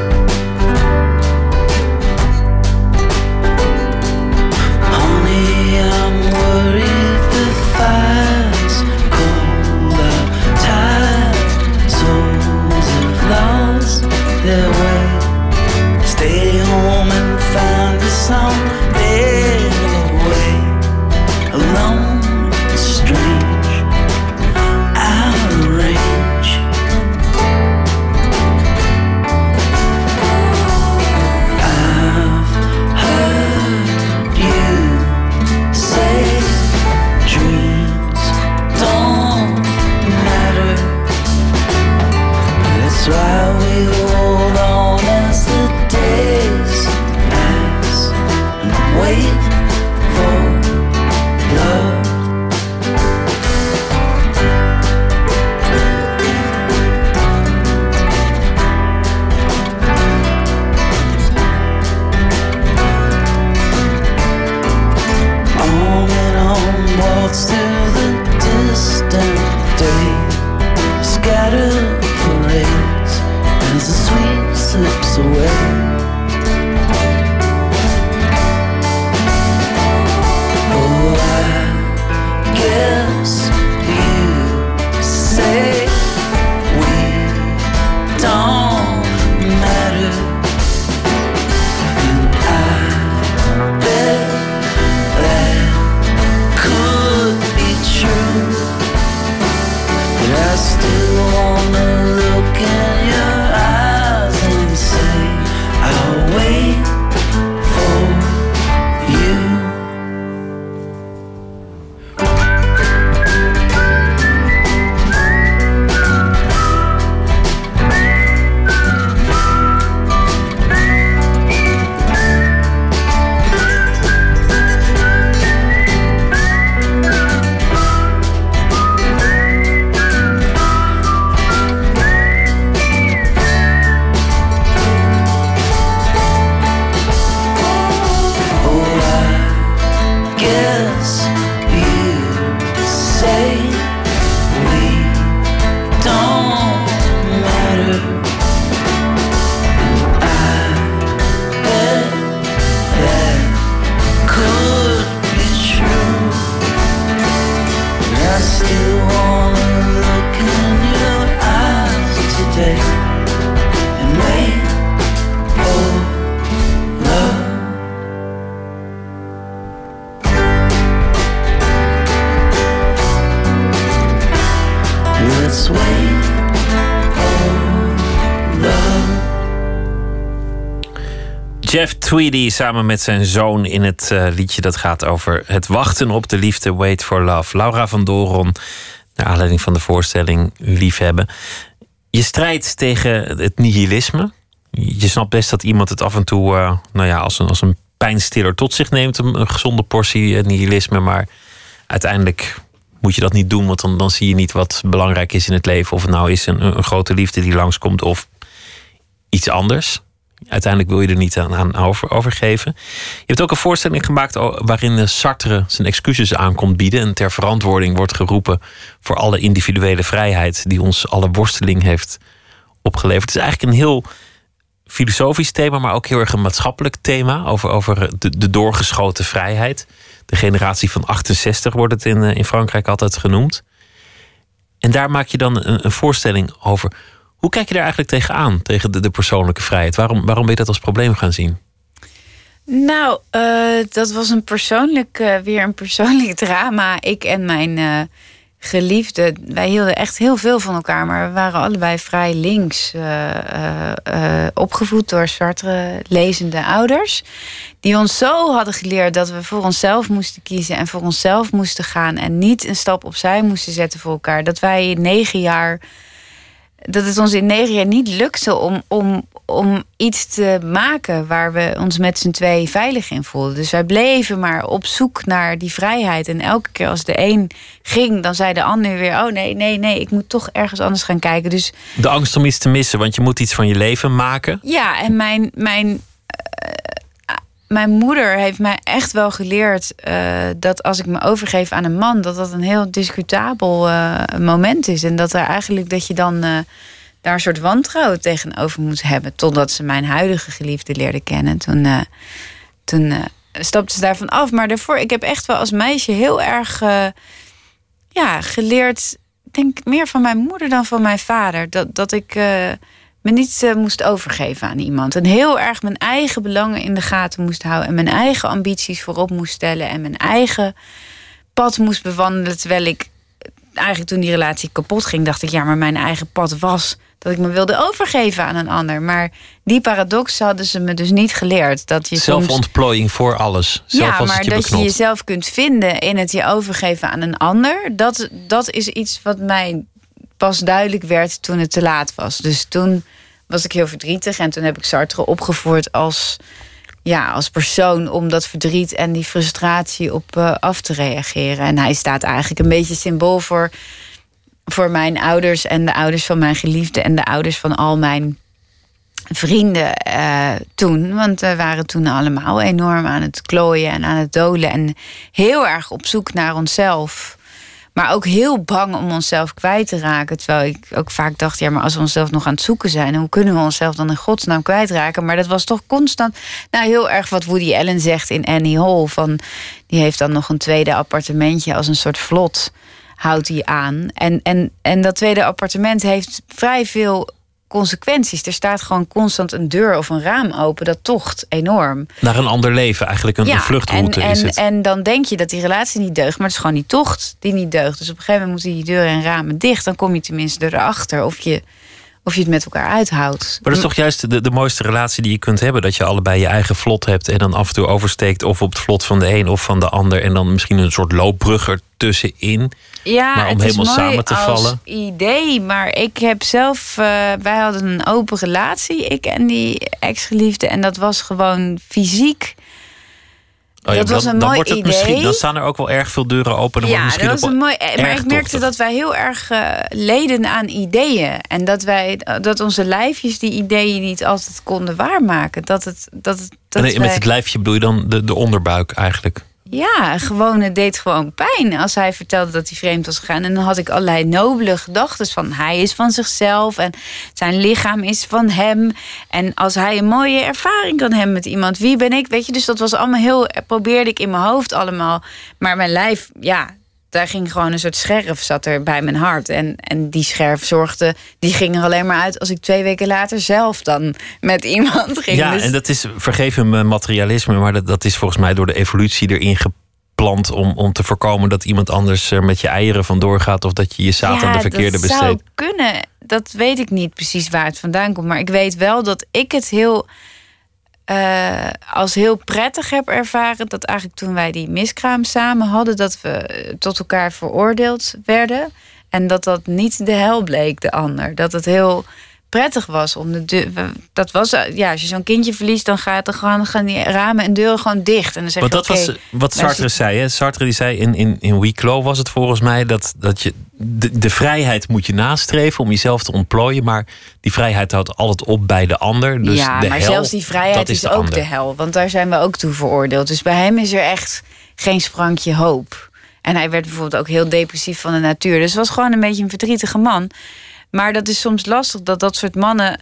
Tweedy samen met zijn zoon in het uh, liedje dat gaat over het wachten op de liefde, Wait for Love. Laura van Doron, naar aanleiding van de voorstelling Liefhebben. Je strijdt tegen het nihilisme. Je snapt best dat iemand het af en toe uh, nou ja, als, een, als een pijnstiller tot zich neemt, een, gezonde portie uh, nihilisme. Maar uiteindelijk moet je dat niet doen, want dan, dan zie je niet wat belangrijk is in het leven. Of het nou is een, een grote liefde die langskomt of iets anders. Uiteindelijk wil je er niet aan, aan over, overgeven. Je hebt ook een voorstelling gemaakt waarin Sartre zijn excuses aankomt bieden. En ter verantwoording wordt geroepen voor alle individuele vrijheid die ons alle worsteling heeft opgeleverd. Het is eigenlijk een heel filosofisch thema, maar ook heel erg een maatschappelijk thema. Over, over de, doorgeschoten vrijheid. De generatie van 68 wordt het in, in Frankrijk altijd genoemd. En daar maak je dan een voorstelling over. Hoe kijk je daar eigenlijk tegenaan, tegen de, de persoonlijke vrijheid? Waarom, waarom ben je dat als probleem gaan zien? Nou, uh, dat was een persoonlijk, uh, weer een persoonlijk (laughs) drama. Ik en mijn uh, geliefde, wij hielden echt heel veel van elkaar, maar we waren allebei vrij links opgevoed door Sartre lezende ouders. Die ons zo hadden geleerd dat we voor onszelf moesten kiezen en voor onszelf moesten gaan en niet een stap opzij moesten zetten voor elkaar. Dat wij negen jaar dat het ons in negen jaar niet lukte om, om, om iets te maken waar we ons met z'n twee veilig in voelden. Dus wij bleven maar op zoek naar die vrijheid. En elke keer als de een ging, dan zei de ander weer: Oh nee, nee, nee, ik moet toch ergens anders gaan kijken. Dus, de angst om iets te missen, want je moet iets van je leven maken. Ja, en mijn, mijn mijn moeder heeft mij echt wel geleerd uh, dat als ik me overgeef aan een man, dat dat een heel discutabel uh, moment is. En dat er eigenlijk dat je dan uh, daar een soort wantrouwen tegenover moet hebben. Totdat ze mijn huidige geliefde leerde kennen. Toen, toen stapte ze daarvan af. Maar daarvoor, ik heb echt wel als meisje heel erg ja, geleerd. Denk meer van mijn moeder dan van mijn vader. Dat, dat ik me niet uh, moest overgeven aan iemand. En heel erg mijn eigen belangen in de gaten moest houden. En mijn eigen ambities voorop moest stellen. En mijn eigen pad moest bewandelen. Terwijl ik eigenlijk toen die relatie kapot ging, dacht ik, ja, maar mijn eigen pad was dat ik me wilde overgeven aan een ander. Maar die paradox hadden ze me dus niet geleerd. Dat je Zelfontplooiing voor alles. Zelf ja, maar je dat je jezelf kunt vinden in het je overgeven aan een ander. Dat, dat is iets wat mij pas duidelijk werd toen het te laat was. Dus toen was ik heel verdrietig en toen heb ik Sartre opgevoerd als, ja, als persoon om dat verdriet en die frustratie op uh, af te reageren. En hij staat eigenlijk een beetje symbool voor, voor mijn ouders en de ouders van mijn geliefde en de ouders van al mijn vrienden uh, toen. Want we waren toen allemaal enorm aan het klooien en aan het dolen. En heel erg op zoek naar onszelf. Maar ook heel bang om onszelf kwijt te raken. Terwijl ik ook vaak dacht, ja, maar als we onszelf nog aan het zoeken zijn, hoe kunnen we onszelf dan in godsnaam kwijtraken? Maar dat was toch constant, nou heel erg wat Woody Allen zegt in Annie Hall. Van, die heeft dan nog een tweede appartementje als een soort vlot houdt hij aan. En, en, en dat tweede appartement heeft vrij veel consequenties. Er staat gewoon constant een deur of een raam open. Dat tocht enorm. Naar een ander leven, eigenlijk een, Ja, een vluchtroute en, is en, het. En dan denk je dat die relatie niet deugt, maar het is gewoon die tocht die niet deugt. Dus op een gegeven moment moeten die deuren en ramen dicht. Dan kom je tenminste erachter of je, of je het met elkaar uithoudt. Maar dat is toch juist de, de mooiste relatie die je kunt hebben. Dat je allebei je eigen vlot hebt en dan af en toe oversteekt. Of op het vlot van de een of van de ander. En dan misschien een soort loopbrug ertussenin. Ja, Maar om het is helemaal mooi samen te als vallen? idee, maar ik heb zelf... eh, wij hadden een open relatie, ik en die ex-geliefde. En dat was gewoon fysiek. Oh ja, Dat was een dan mooi wordt het idee. misschien, dan staan er ook wel erg veel deuren open. Dan ja, dat was een mooi. Maar ik merkte tochtig. dat wij heel erg eh, leden aan ideeën. En dat wij dat onze lijfjes die ideeën niet altijd konden waarmaken. Dat het. Dat het dat Nee, met wij- het lijfje bedoel je dan de, de onderbuik eigenlijk. Ja, gewoon, het deed gewoon pijn als hij vertelde dat hij vreemd was gegaan. En dan had ik allerlei nobele gedachten van hij is van zichzelf en zijn lichaam is van hem. En als hij een mooie ervaring kan hebben met iemand, wie ben ik? Weet je, dus dat was allemaal heel, probeerde ik in mijn hoofd allemaal. Maar mijn lijf, ja, daar ging gewoon een soort scherf zat er bij mijn hart. En, en die scherf zorgde, die ging er alleen maar uit als ik twee weken later zelf dan met iemand ging. Ja, Dus- en dat is, vergeef me materialisme, maar dat, dat is volgens mij door de evolutie erin geplant om, om te voorkomen dat iemand anders er met je eieren vandoor gaat of dat je je zaad aan de verkeerde dat zou besteedt. kunnen. Dat weet ik niet precies waar het vandaan komt. Maar ik weet wel dat ik het heel eh, als heel prettig heb ervaren. Dat eigenlijk toen wij die miskraam samen hadden, dat we tot elkaar veroordeeld werden. En dat dat niet de hel bleek, de ander. Dat het heel prettig was om de deur. Dat was, eh, ja, als je zo'n kindje verliest, dan gaat er gewoon gaan die ramen en deuren gewoon dicht. En dan zeg je, dat was oké, wat Sartre zei. Hè? Sartre die zei in, in, in was het volgens mij dat, dat je de, de vrijheid moet je nastreven om jezelf te ontplooien, maar die vrijheid houdt altijd op bij de ander. Dus ja, de maar hel, zelfs die vrijheid is, de ook ander. de hel. Want daar zijn we ook toe veroordeeld. Dus bij hem is er echt geen sprankje hoop. En hij werd bijvoorbeeld ook heel depressief van de natuur. Dus het was gewoon een beetje een verdrietige man. Maar dat is soms lastig dat dat soort mannen.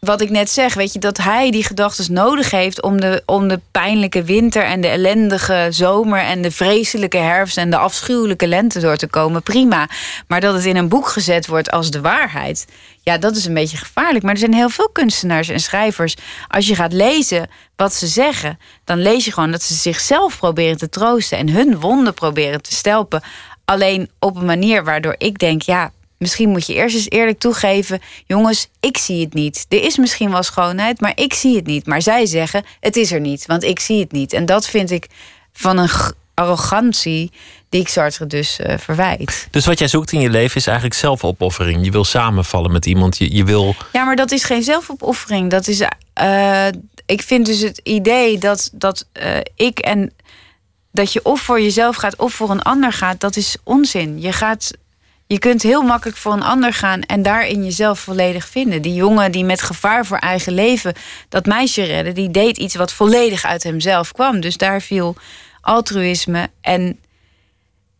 Wat ik net zeg, weet je, dat hij die gedachten nodig heeft om de, om de pijnlijke winter en de ellendige zomer en de vreselijke herfst en de afschuwelijke lente door te komen, prima. Maar dat het in een boek gezet wordt als de waarheid, ja, dat is een beetje gevaarlijk. Maar er zijn heel veel kunstenaars en schrijvers. Als je gaat lezen wat ze zeggen, dan lees je gewoon dat ze zichzelf proberen te troosten en hun wonden proberen te stelpen. Alleen op een manier waardoor ik denk, ja, misschien moet je eerst eens eerlijk toegeven: jongens, ik zie het niet. Er is misschien wel schoonheid, maar ik zie het niet. Maar zij zeggen: het is er niet, want ik zie het niet. En dat vind ik van een arrogantie die ik Sartre dus eh, verwijt. Dus wat jij zoekt in je leven is eigenlijk zelfopoffering. Je wil samenvallen met iemand. Je, je wil. Ja, maar dat is geen zelfopoffering. Dat is. eh, ik vind dus het idee dat, dat eh, ik en. dat je of voor jezelf gaat of voor een ander gaat, dat is onzin. Je gaat. Je kunt heel makkelijk voor een ander gaan en daarin jezelf volledig vinden. Die jongen die met gevaar voor eigen leven dat meisje redde, die deed iets wat volledig uit hemzelf kwam. Dus daar viel altruïsme en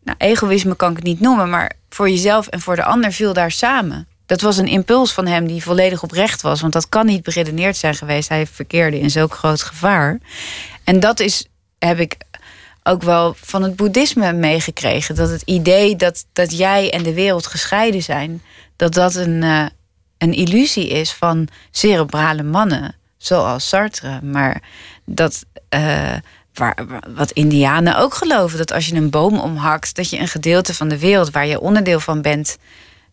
nou, egoïsme kan ik het niet noemen, maar voor jezelf en voor de ander viel daar samen. Dat was een impuls van hem die volledig oprecht was, want dat kan niet beredeneerd zijn geweest. Hij verkeerde in zulk groot gevaar. En dat is, heb ik ook wel van het boeddhisme meegekregen. Dat het idee dat, dat jij en de wereld gescheiden zijn, dat dat een, eh, een illusie is van cerebrale mannen, zoals Sartre. Maar dat. eh, waar, wat Indianen ook geloven. Dat als je een boom omhakt, dat je een gedeelte van de wereld waar je onderdeel van bent,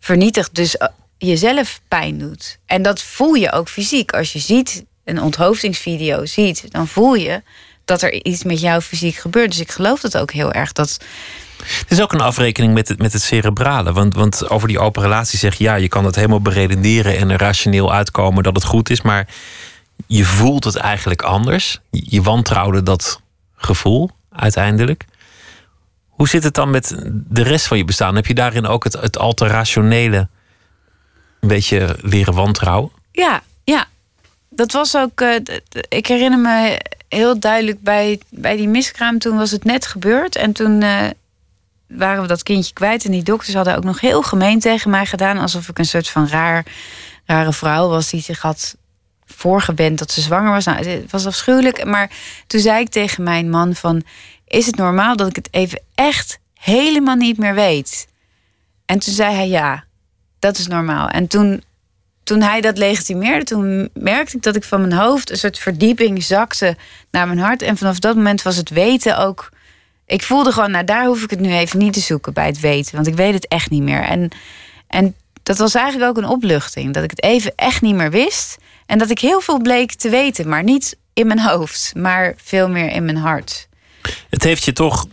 vernietigt. Dus eh, jezelf pijn doet. En dat voel je ook fysiek. Als je ziet, een onthoofdingsvideo ziet, dan voel je dat er iets met jouw fysiek gebeurt. Dus ik geloof dat ook heel erg. Dat, Het is ook een afrekening met het, met het cerebrale. Want, want over die open relatie zeg je ja, je kan het helemaal beredeneren en er rationeel uitkomen dat het goed is. Maar je voelt het eigenlijk anders. Je wantrouwde dat gevoel uiteindelijk. Hoe zit het dan met de rest van je bestaan? Heb je daarin ook het, het al te rationele een beetje leren wantrouwen? Ja, ja. Dat was ook. eh, ik herinner me heel duidelijk bij, bij die miskraam. Toen was het net gebeurd. En toen eh, waren we dat kindje kwijt. En die dokters hadden ook nog heel gemeen tegen mij gedaan. Alsof ik een soort van raar, rare vrouw was die zich had voorgewend dat ze zwanger was. Nou, het was afschuwelijk. Maar toen zei ik tegen mijn man van... Is het normaal dat ik het even echt helemaal niet meer weet? En toen zei hij ja, dat is normaal. En toen toen hij dat legitimeerde, toen merkte ik dat ik van mijn hoofd een soort verdieping zakte naar mijn hart. En vanaf dat moment was het weten ook. Ik voelde gewoon, nou daar hoef ik het nu even niet te zoeken bij het weten, want ik weet het echt niet meer. En, en dat was eigenlijk ook een opluchting, dat ik het even echt niet meer wist. En dat ik heel veel bleek te weten, maar niet in mijn hoofd, maar veel meer in mijn hart. Het heeft je toch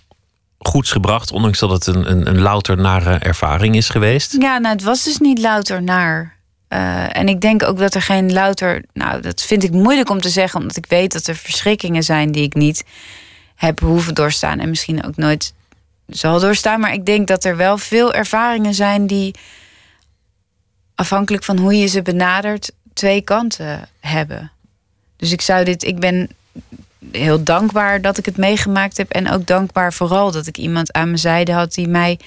goeds gebracht, ondanks dat het een, een, een louter nare ervaring is geweest? Ja, nou, het was dus niet louter naar. Uh, en ik denk ook dat er geen louter. Nou, dat vind ik moeilijk om te zeggen, omdat ik weet dat er verschrikkingen zijn die ik niet heb hoeven doorstaan en misschien ook nooit zal doorstaan. Maar ik denk dat er wel veel ervaringen zijn die, afhankelijk van hoe je ze benadert, twee kanten hebben. Dus ik zou dit. Ik ben heel dankbaar dat ik het meegemaakt heb. En ook dankbaar vooral dat ik iemand aan mijn zijde had die mij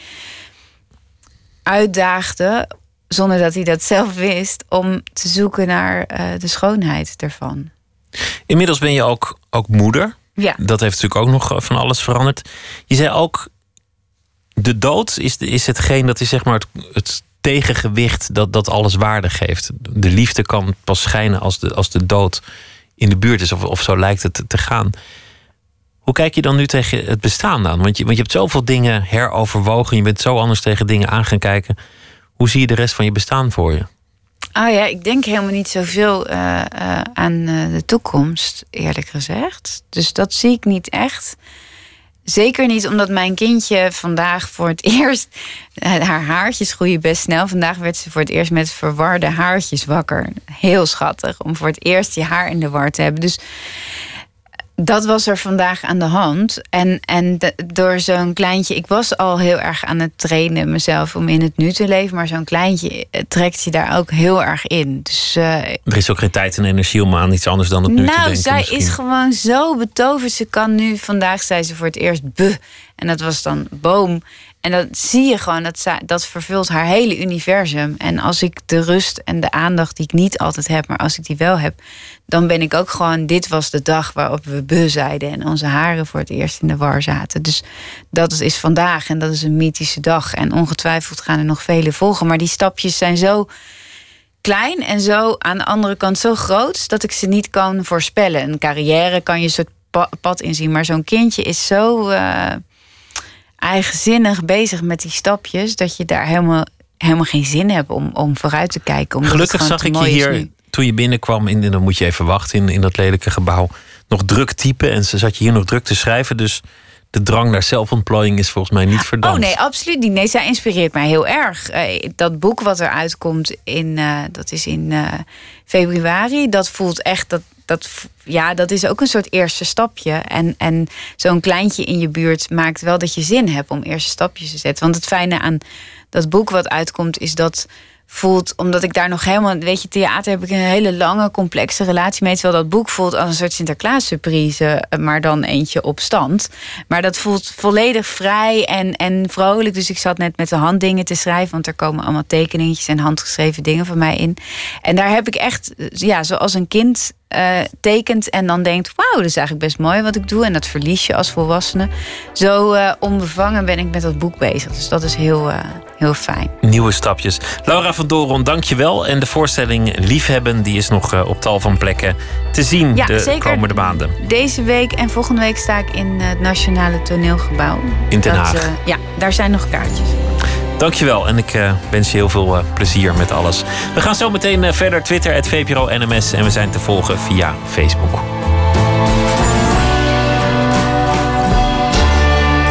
uitdaagde, zonder dat hij dat zelf wist, om te zoeken naar uh, de schoonheid ervan. Inmiddels ben je ook, ook moeder. Ja. Dat heeft natuurlijk ook nog van alles veranderd. Je zei ook, de dood is, is hetgeen dat is zeg maar het, het tegengewicht dat, dat alles waarde geeft. De liefde kan pas schijnen als de, als de dood in de buurt is, of, of zo lijkt het te gaan. Hoe kijk je dan nu tegen het bestaan aan? Want je, want je hebt zoveel dingen heroverwogen, je bent zo anders tegen dingen aan gaan kijken. Hoe zie je de rest van je bestaan voor je? Ah ja, ik denk helemaal niet zoveel uh, aan uh, de toekomst, eerlijk gezegd. Dus dat zie ik niet echt. Zeker niet omdat mijn kindje vandaag voor het (laughs) eerst. Haar haartjes groeien best snel. Vandaag werd ze voor het eerst met verwarde haartjes wakker. Heel schattig om voor het eerst je haar in de war te hebben. Dus dat was er vandaag aan de hand. En, en door zo'n kleintje. Ik was al heel erg aan het trainen mezelf om in het nu te leven. Maar zo'n kleintje eh, trekt je daar ook heel erg in. Dus, uh, er is ook geen tijd en energie om aan iets anders dan het nu nou, te denken. Nou, zij is gewoon zo betoverd. Ze kan nu, vandaag zei ze voor het eerst be. En dat was dan boom. En dat zie je gewoon, dat, dat vervult haar hele universum. En als ik de rust en de aandacht die ik niet altijd heb, maar als ik die wel heb, dan ben ik ook gewoon, dit was de dag waarop we be zeiden en onze haren voor het eerst in de war zaten. Dus dat is vandaag en dat is een mythische dag. En ongetwijfeld gaan er nog vele volgen. Maar die stapjes zijn zo klein en zo aan de andere kant zo groot dat ik ze niet kan voorspellen. Een carrière kan je een soort pad inzien, maar zo'n kindje is zo. Uh, eigenzinnig bezig met die stapjes, dat je daar helemaal, helemaal geen zin hebt om, om vooruit te kijken. Gelukkig zag ik je hier toen je binnenkwam, in, dan moet je even wachten in, in dat lelijke gebouw, nog druk typen. En ze zat je hier nog druk te schrijven. Dus de drang naar zelfontplooiing is volgens mij niet verdampt. Oh nee, absoluut niet. Nee, zij inspireert mij heel erg. Uh, dat boek wat er uitkomt, in, uh, dat is in uh, februari. Dat voelt echt, dat, dat, ja, dat is ook een soort eerste stapje. En, en zo'n kleintje in je buurt maakt wel dat je zin hebt om eerste stapjes te zetten. Want het fijne aan dat boek wat uitkomt, is dat voelt, omdat ik daar nog helemaal, weet je, theater heb ik een hele lange, complexe relatie mee. Terwijl dat boek voelt als een soort Sinterklaas surprise, maar dan eentje op stand. Maar dat voelt volledig vrij en, en vrolijk. Dus ik zat net met de handdingen te schrijven, want er komen allemaal tekeningetjes en handgeschreven dingen van mij in. En daar heb ik echt, ja, zoals een kind uh, tekent en dan denkt: wauw, dat is eigenlijk best mooi wat ik doe. En dat verlies je als volwassene. Zo uh, onbevangen ben ik met dat boek bezig. Dus dat is heel, uh, heel fijn. Nieuwe stapjes. Laura van Doron, dank je wel. En de voorstelling Liefhebben die is nog op tal van plekken te zien ja, de zeker. komende maanden. Deze week en volgende week sta ik in het Nationale Toneelgebouw. In Den Haag. Dat, ja, daar zijn nog kaartjes. Dankjewel en ik uh, wens je heel veel uh, plezier met alles. We gaan zo meteen uh, verder Twitter, het VPRO NMS en we zijn te volgen via Facebook.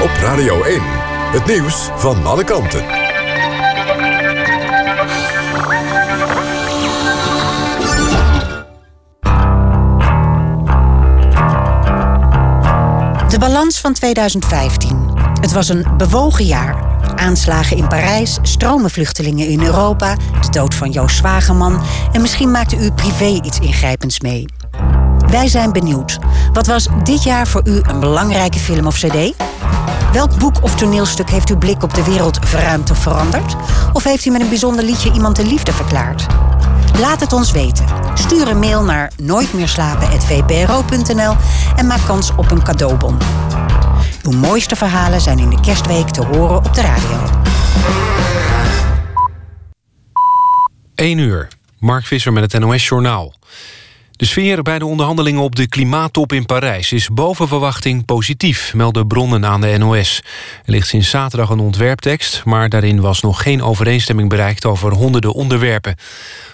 Op Radio 1, het nieuws van alle kanten. De balans van 2015. Het was een bewogen jaar. Aanslagen in Parijs, stromen vluchtelingen in Europa, de dood van Joost Zwageman en misschien maakte u privé iets ingrijpends mee. Wij zijn benieuwd. Wat was dit jaar voor u een belangrijke film of cd? Welk boek of toneelstuk heeft uw blik op de wereld verruimd of veranderd? Of heeft u met een bijzonder liedje iemand de liefde verklaard? Laat het ons weten. Stuur een mail naar nooitmeerslapen.vpro.nl en maak kans op een cadeaubon. Uw mooiste verhalen zijn in de kerstweek te horen op de radio. 1 uur. Mark Visser met het NOS-journaal. De sfeer bij de onderhandelingen op de klimaattop in Parijs... is boven verwachting positief, melden bronnen aan de NOS. Er ligt sinds zaterdag een ontwerptekst... maar daarin was nog geen overeenstemming bereikt over honderden onderwerpen.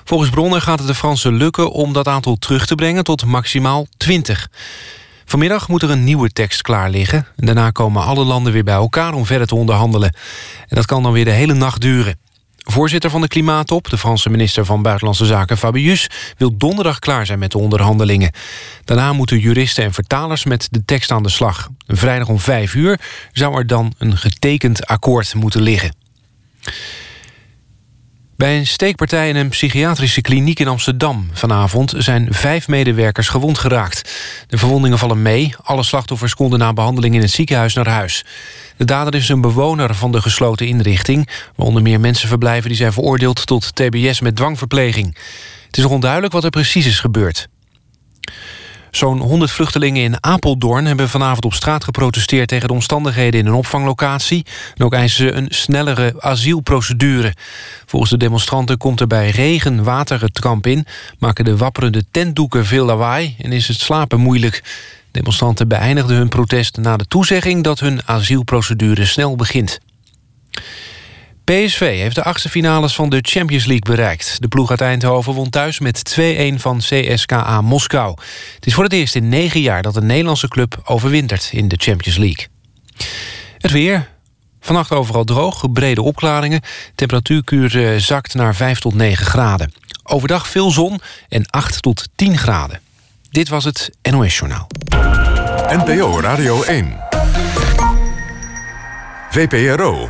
Volgens bronnen gaat het de Fransen lukken om dat aantal terug te brengen... tot maximaal 20. Vanmiddag moet er een nieuwe tekst klaar liggen. Daarna komen alle landen weer bij elkaar om verder te onderhandelen. En dat kan dan weer de hele nacht duren. Voorzitter van de Klimaattop, de Franse minister van Buitenlandse Zaken Fabius... wil donderdag klaar zijn met de onderhandelingen. Daarna moeten juristen en vertalers met de tekst aan de slag. Vrijdag om vijf uur zou er dan een getekend akkoord moeten liggen. Bij een steekpartij in een psychiatrische kliniek in Amsterdam vanavond zijn vijf medewerkers gewond geraakt. De verwondingen vallen mee. Alle slachtoffers konden na behandeling in het ziekenhuis naar huis. De dader is een bewoner van de gesloten inrichting... waar onder meer mensen verblijven die zijn veroordeeld tot tbs met dwangverpleging. Het is nog onduidelijk wat er precies is gebeurd. Zo'n 100 vluchtelingen in Apeldoorn hebben vanavond op straat geprotesteerd tegen de omstandigheden in een opvanglocatie. En ook eisen ze een snellere asielprocedure. Volgens de demonstranten komt er bij regen water het kamp in, maken de wapperende tentdoeken veel lawaai en is het slapen moeilijk. Demonstranten beëindigden hun protest na de toezegging dat hun asielprocedure snel begint. PSV heeft de achtste finales van de Champions League bereikt. De ploeg uit Eindhoven won thuis met 2-1 van CSKA Moskou. Het is voor het eerst in negen jaar dat een Nederlandse club overwintert in de Champions League. Het weer. Vannacht overal droog, brede opklaringen. Temperatuurkuur eh, zakt naar 5 tot 9 graden. Overdag veel zon en 8 tot 10 graden. Dit was het NOS Journaal. NPO Radio 1. VPRO.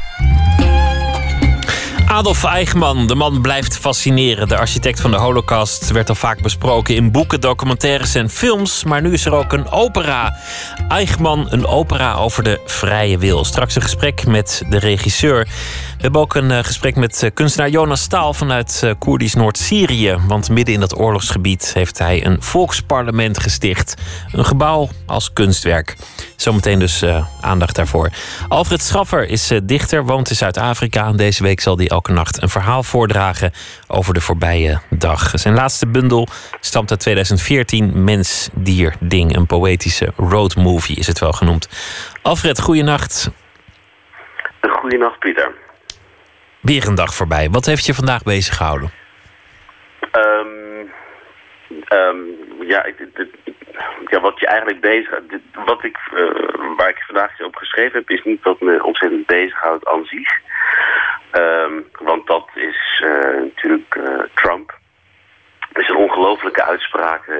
Adolf Eichmann, de man blijft fascineren. De architect van de Holocaust werd al vaak besproken in boeken, documentaires en films. Maar nu is er ook een opera. Eichmann, een opera over de vrije wil. Straks een gesprek met de regisseur. We hebben ook een eh, gesprek met eh, kunstenaar Jonas Staal vanuit uh, Koerdisch Noord-Syrië. Want midden in dat oorlogsgebied heeft hij een volksparlement gesticht. Een gebouw als kunstwerk. Zometeen dus aandacht daarvoor. Alfred Schaffer is dichter, woont in Zuid-Afrika. Deze week zal hij elke nacht een verhaal voordragen over de voorbije dag. Zijn laatste bundel stamt uit 2014. Mens, dier, ding. Een poëtische road movie is het wel genoemd. Alfred, goeienacht. Goeienacht, Pieter. Weer een dag voorbij. Wat heeft je vandaag bezig gehouden? Um, um, ja, ja, wat je eigenlijk bezig... Wat ik, uh, waar ik vandaag op geschreven heb... is niet wat me ontzettend bezighoudt aan zich. Um, want dat is uh, natuurlijk uh, Trump. Er zijn ongelofelijke uitspraken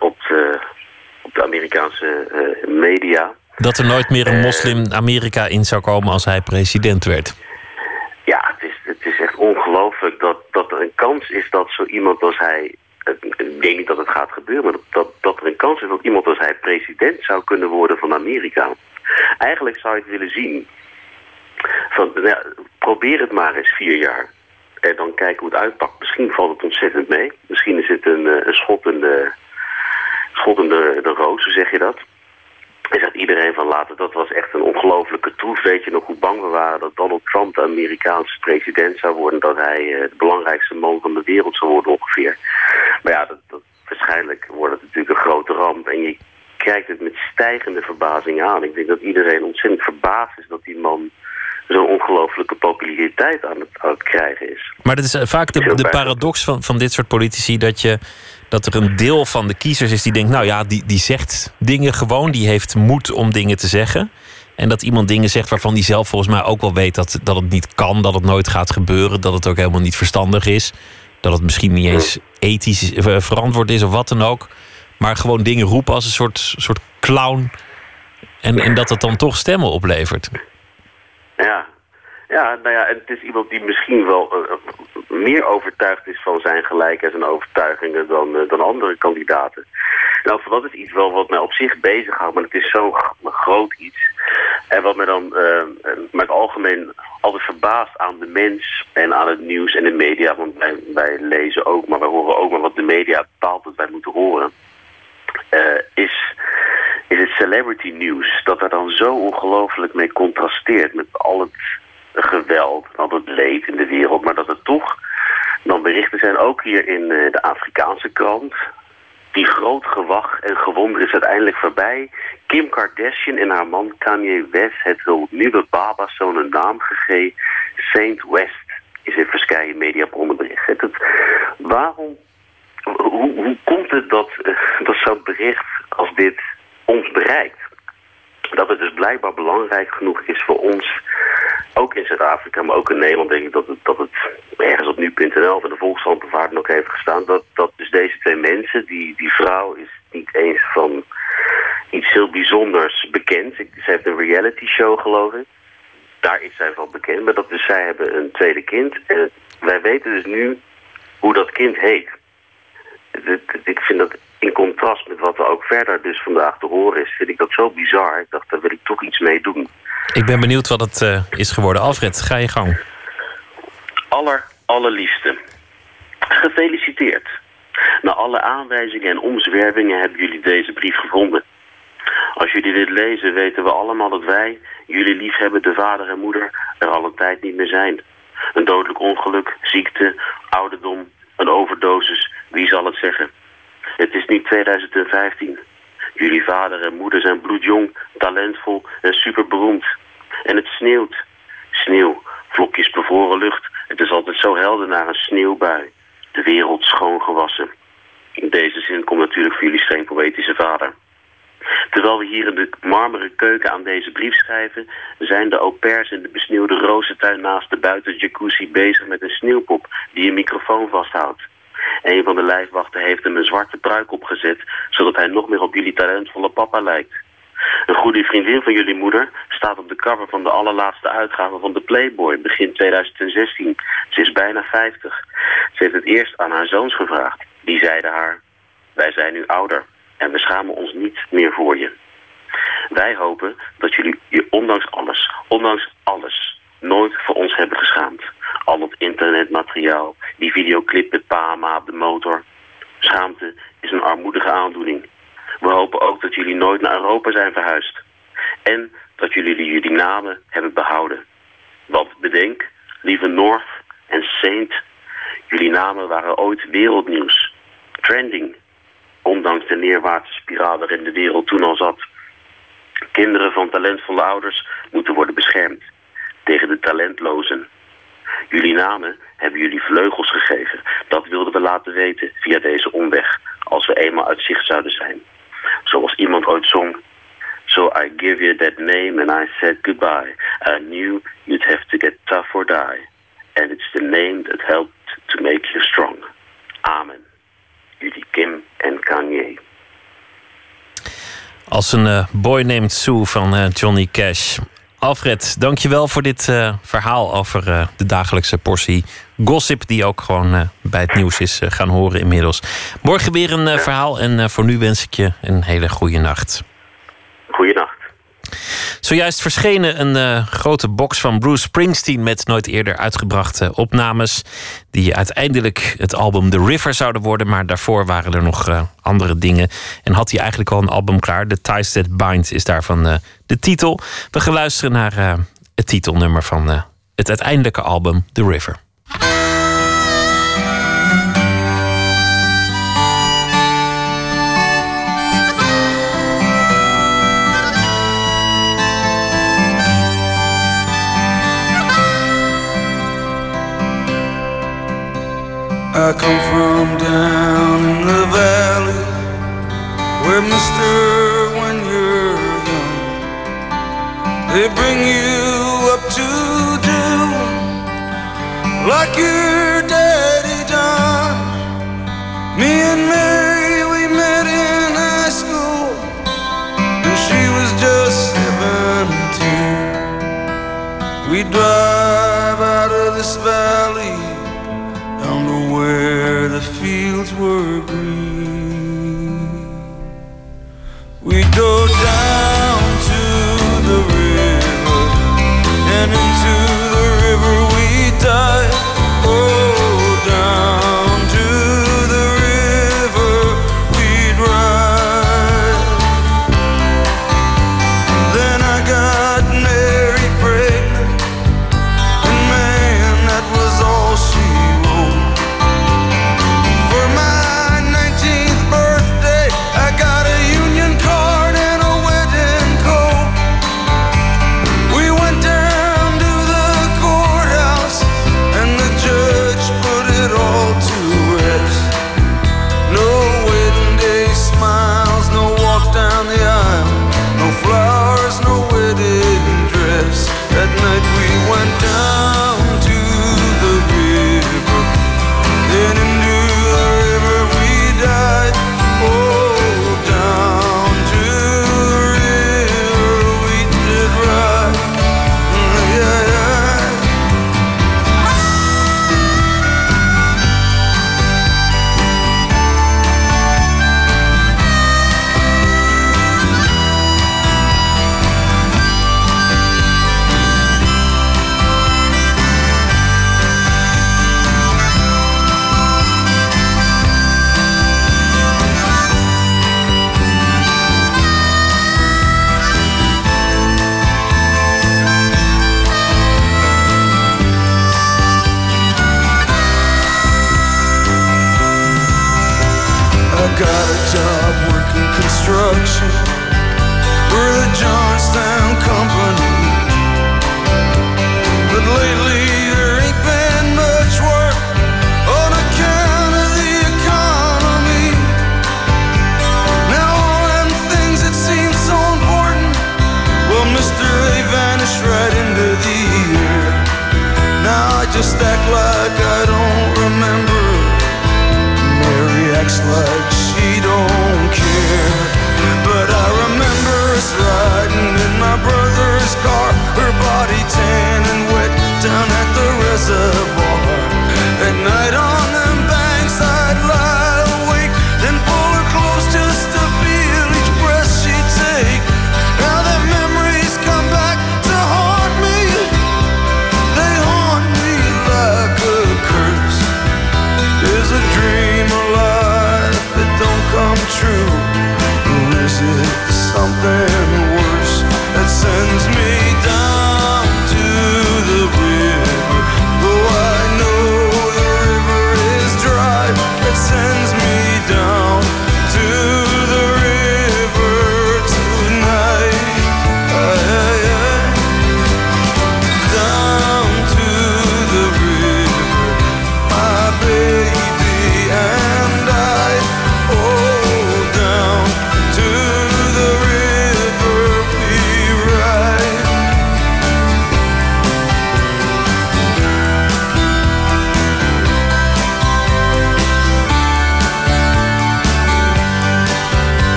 op, de, op de Amerikaanse media. Dat er nooit meer een moslim Amerika in zou komen als hij president werd. Ja, het is, het is echt ongelooflijk dat, dat er een kans is dat zo iemand als hij... Ik denk niet dat het gaat gebeuren, maar dat, dat er een kans is dat iemand als hij president zou kunnen worden van Amerika. Eigenlijk zou ik willen zien... Ja, probeer het maar eens vier jaar. En dan kijken hoe het uitpakt. Misschien valt het ontzettend mee. Misschien is het een, een schot in de, roos, zeg je dat? En zegt iedereen van later, dat was echt een ongelofelijke troef. Weet je nog hoe bang we waren dat Donald Trump de Amerikaanse president zou worden. Dat hij uh, de belangrijkste man van de wereld zou worden ongeveer. Maar ja, dat, dat, waarschijnlijk wordt het natuurlijk een grote ramp. En je kijkt het met stijgende verbazing aan. Ik denk dat iedereen ontzettend verbaasd is dat die man zo'n ongelofelijke populariteit aan het, aan het, krijgen is. Maar dat is eh, vaak de, de paradox van, van dit soort politici... dat je dat er een deel van de kiezers is die denkt: nou ja, die, die zegt dingen gewoon, die heeft moed om dingen te zeggen. En dat iemand dingen zegt waarvan die zelf volgens mij ook wel weet dat, dat het niet kan, dat het nooit gaat gebeuren, dat het ook helemaal niet verstandig is. Dat het misschien niet eens ethisch eh, verantwoord is of wat dan ook. Maar gewoon dingen roepen als een soort, soort clown. En, en dat het dan toch stemmen oplevert. Ja, ja, nou ja, het is iemand die misschien wel uh, meer overtuigd is van zijn gelijk en zijn overtuigingen dan, uh, dan andere kandidaten. Nou, dat is iets wel wat mij op zich bezighoudt, maar het is zo'n groot iets. En wat mij dan uh, met algemeen altijd verbaast aan de mens en aan het nieuws en de media, want wij, wij lezen ook, maar wij horen ook maar wat de media bepaalt dat wij moeten horen. Is, is het celebrity nieuws. Dat er dan zo ongelooflijk mee contrasteert met al het geweld, al het leed in de wereld. Maar dat er toch dan berichten zijn, ook hier in de Afrikaanse krant die groot gewag en gewonder is uiteindelijk voorbij. Kim Kardashian en haar man Kanye West het hun nieuwe babazoon een naam gegeven. Saint West is in verschillende mediabronnen bericht. Het, waarom, hoe, hoe komt het dat, uh, dat zo'n bericht als dit ons bereikt? Dat het dus blijkbaar belangrijk genoeg is voor ons, ook in Zuid-Afrika, maar ook in Nederland denk ik dat het, dat het ergens op nu.nl van de Volkskrant of ook heeft gestaan, dat, dat dus deze twee mensen, die, die vrouw is niet eens van iets heel bijzonders bekend. Ze heeft een reality show geloof ik. Daar is zij van bekend, maar dat dus zij hebben een tweede kind. En wij weten dus nu hoe dat kind heet. Ik vind dat in contrast met wat er ook verder dus vandaag te horen is, vind ik dat zo bizar. Ik dacht, daar wil ik toch iets mee doen. Ik ben benieuwd wat het uh, is geworden. Alfred, ga je gang. Aller, allerliefste. Gefeliciteerd. Na alle aanwijzingen en omzwervingen hebben jullie deze brief gevonden. Als jullie dit lezen weten we allemaal dat wij, jullie liefhebbende vader en moeder, er al een tijd niet meer zijn. Een dodelijk ongeluk, ziekte, ouderdom, een overdosis, wie zal het zeggen? Het is nu 2015. Jullie vader en moeder zijn bloedjong, talentvol en superberoemd. En het sneeuwt. Sneeuw, vlokjes bevroren lucht. Het is altijd zo helder naar een sneeuwbui. De wereld schoongewassen. In deze zin komt natuurlijk voor jullie geen poëtische vader. Terwijl we hier in de marmeren keuken aan deze brief schrijven... zijn de au pairs in de besneeuwde rozentuin naast de buitenjacuzzi bezig met een sneeuwpop die een microfoon vasthoudt. Een van de lijfwachten heeft hem een zwarte pruik opgezet... zodat hij nog meer op jullie talentvolle papa lijkt. Een goede vriendin van jullie moeder staat op de cover van de allerlaatste uitgave van de Playboy, begin 2016. Ze is bijna 50. Ze heeft het eerst aan haar zoons gevraagd. Die zeiden haar, wij zijn nu ouder en we schamen ons niet meer voor je. Wij hopen dat jullie je ondanks alles, ondanks alles, nooit voor ons hebben geschaamd. Al het internetmateriaal, die videoclip met Pama op de motor. Schaamte is een armoedige aandoening. We hopen ook dat jullie nooit naar Europa zijn verhuisd. En dat jullie jullie namen hebben behouden. Want bedenk, lieve North en Saint, jullie namen waren ooit wereldnieuws. Trending, ondanks de neerwaartse spiraal waarin de wereld toen al zat. Kinderen van talentvolle ouders moeten worden beschermd tegen de talentlozen. Jullie namen hebben jullie vleugels gegeven. Dat wilden we laten weten via deze omweg, als we eenmaal uit zicht zouden zijn. Zoals iemand ooit zong. So I give you that name and I said goodbye. I knew you'd have to get tough or die. And it's the name that helped to make you strong. Amen. Jullie Kim en Kanye. Als een uh, boy named Sue van uh, Johnny Cash. Alfred, dankjewel voor dit uh, verhaal over uh, de dagelijkse portie gossip... die ook gewoon uh, bij het nieuws is gaan horen inmiddels. Morgen weer een verhaal en voor nu wens ik je een hele goede nacht. Zojuist verschenen een uh, grote box van Bruce Springsteen met nooit eerder uitgebrachte opnames. Die uiteindelijk het album The River zouden worden, maar daarvoor waren er nog uh, andere dingen. En had hij eigenlijk al een album klaar. The Ties That Bind is daarvan uh, de titel. We gaan luisteren naar het titelnummer van het uiteindelijke album The River. I come from down in the valley where, mister, when you're young, they bring you up to do. Like your where the fields were green. We go down to the river, and into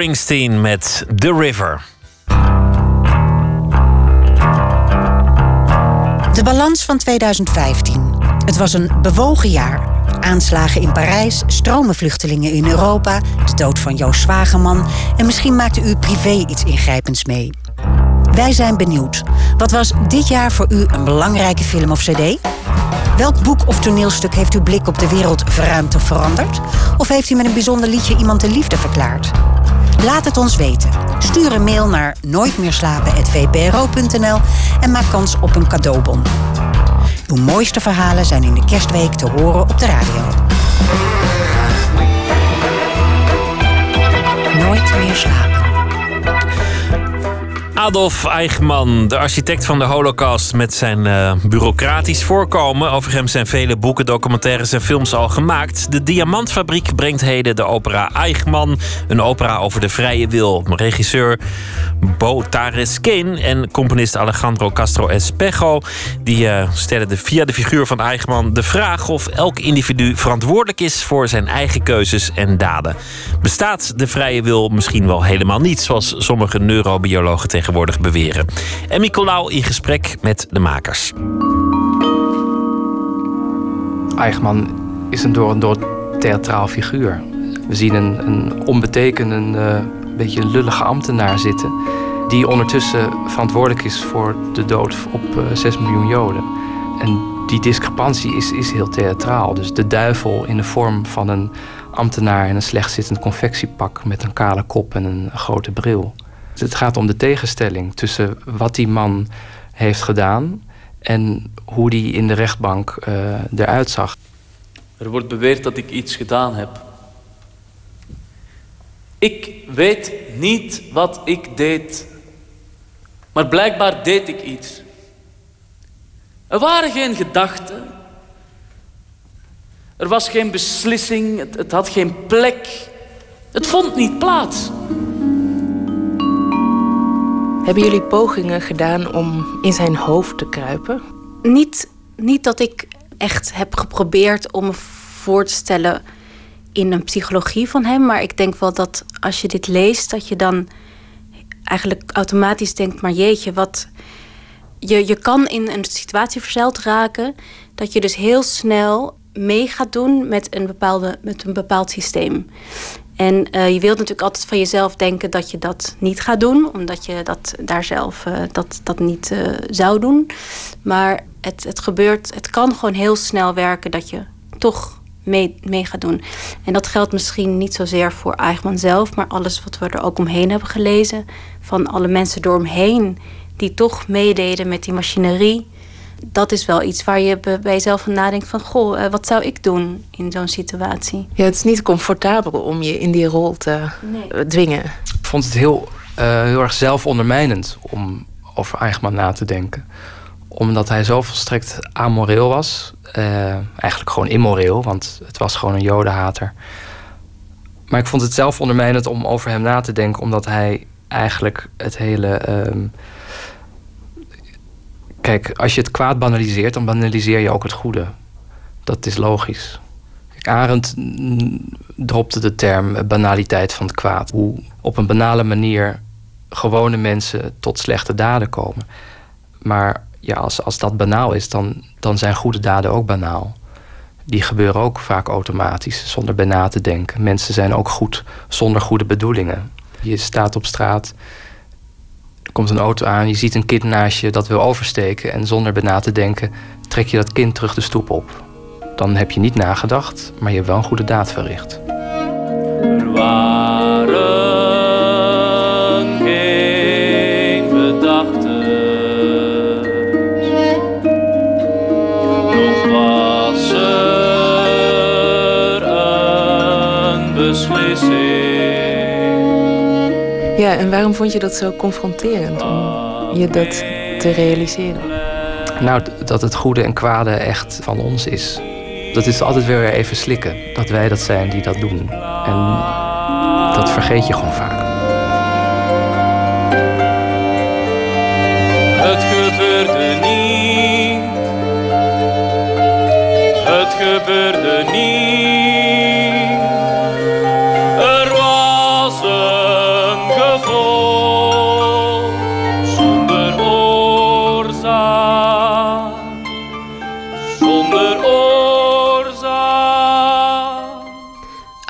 Springsteen met The River. De balans van 2015. Het was een bewogen jaar. Aanslagen in Parijs, stromen vluchtelingen in Europa, de dood van Joost Zwageman en misschien maakte u privé iets ingrijpends mee. Wij zijn benieuwd. Wat was dit jaar voor u een belangrijke film of cd? Welk boek of toneelstuk heeft uw blik op de wereld verruimd of veranderd? Of heeft u met een bijzonder liedje iemand de liefde verklaard? Laat het ons weten. Stuur een mail naar nooitmeerslapen.vpro.nl en maak kans op een cadeaubon. Uw mooiste verhalen zijn in de kerstweek te horen op de radio. Nooit meer slapen. Adolf Eichmann, de architect van de Holocaust, met zijn uh, bureaucratisch voorkomen. Over hem zijn vele boeken, documentaires en films al gemaakt. De Diamantfabriek brengt heden de opera Eichmann, een opera over de vrije wil. Regisseur Bo Tares Kane en componist Alejandro Castro Espejo die uh, stellen de, via de figuur van Eichmann de vraag of elk individu verantwoordelijk is voor zijn eigen keuzes en daden. Bestaat de vrije wil misschien wel helemaal niet, zoals sommige neurobiologen tegenwoordig beweren. En Nicolaou in gesprek met de makers. Eichmann is een door en door theatraal figuur. We zien een, een onbetekenende, uh, beetje lullige ambtenaar zitten... die ondertussen verantwoordelijk is voor de dood op uh, 6 miljoen Joden. En die discrepantie is, is heel theatraal. Dus de duivel in de vorm van een ambtenaar in een slecht zittend confectiepak... met een kale kop en een grote bril. Het gaat om de tegenstelling tussen wat die man heeft gedaan en hoe die in de rechtbank uh, eruit zag. Er wordt beweerd dat ik iets gedaan heb. Ik weet niet wat ik deed, maar blijkbaar deed ik iets. Er waren geen gedachten. Er was geen beslissing, het, het had geen plek. Het vond niet plaats. Hebben jullie pogingen gedaan om in zijn hoofd te kruipen? Niet, niet dat ik echt heb geprobeerd om me voor te stellen in een psychologie van hem. Maar ik denk wel dat als je dit leest, dat je dan eigenlijk automatisch denkt: maar jeetje, wat. Je, je kan in een situatie verzeild raken dat je dus heel snel mee gaat doen met een, bepaalde, met een bepaald systeem. En uh, je wilt natuurlijk altijd van jezelf denken dat je dat niet gaat doen, omdat je dat daar zelf uh, dat, dat niet uh, zou doen. Maar het, het gebeurt, het kan gewoon heel snel werken dat je toch mee, mee gaat doen. En dat geldt misschien niet zozeer voor Eichmann zelf, maar alles wat we er ook omheen hebben gelezen. Van alle mensen door hem heen die toch meededen met die machinerie. dat is wel iets waar je bij jezelf van nadenkt van... goh, wat zou ik doen in zo'n situatie? Ja, het is niet comfortabel om je in die rol te dwingen. Ik vond het heel, heel erg zelfondermijnend om over Eichmann na te denken. Omdat hij zo volstrekt amoreel was. Eigenlijk gewoon immoreel, want het was gewoon een jodenhater. Maar ik vond het zelf ondermijnend om over hem na te denken, omdat hij eigenlijk het hele. Ehm, kijk, als je het kwaad banaliseert, dan banaliseer je ook het goede. Dat is logisch. Kijk, Arendt dropte de term banaliteit van het kwaad. Hoe op een banale manier gewone mensen tot slechte daden komen. Maar ja, als, als dat banaal is, dan, dan zijn goede daden ook banaal die gebeuren ook vaak automatisch, zonder bij na te denken. Mensen zijn ook goed zonder goede bedoelingen. Je staat op straat, er komt een auto aan, je ziet een kind naast je dat wil oversteken en zonder bij na te denken trek je dat kind terug de stoep op. Dan heb je niet nagedacht, maar je hebt wel een goede daad verricht. Ja, en waarom vond je dat zo confronterend om je dat te realiseren? Nou, dat het goede en kwade echt van ons is. Dat is altijd weer even slikken. Dat wij dat zijn die dat doen. En dat vergeet je gewoon vaak. Het gebeurde niet. Het gebeurde niet.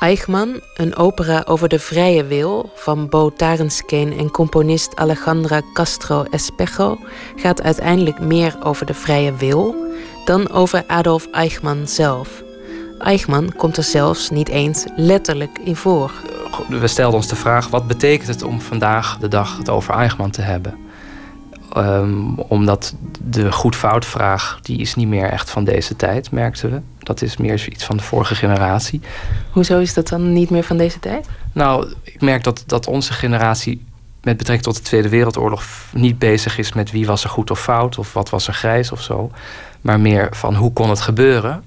Eichmann, een opera over de vrije wil van Bo Tarenskeen en componist Alejandra Castro Espejo, gaat uiteindelijk meer over de vrije wil dan over Adolf Eichmann zelf. Eichmann komt er zelfs niet eens letterlijk in voor. We stelden ons de vraag: wat betekent het om vandaag de dag het over Eichmann te hebben? Um, omdat de goed-fout-vraag, die is niet meer echt van deze tijd, merkten we. Dat is meer iets van de vorige generatie. Hoezo is dat dan niet meer van deze tijd? Nou, ik merk dat, dat onze generatie met betrekking tot de Tweede Wereldoorlog niet bezig is met wie was er goed of fout of wat was er grijs of zo. Maar meer van hoe kon het gebeuren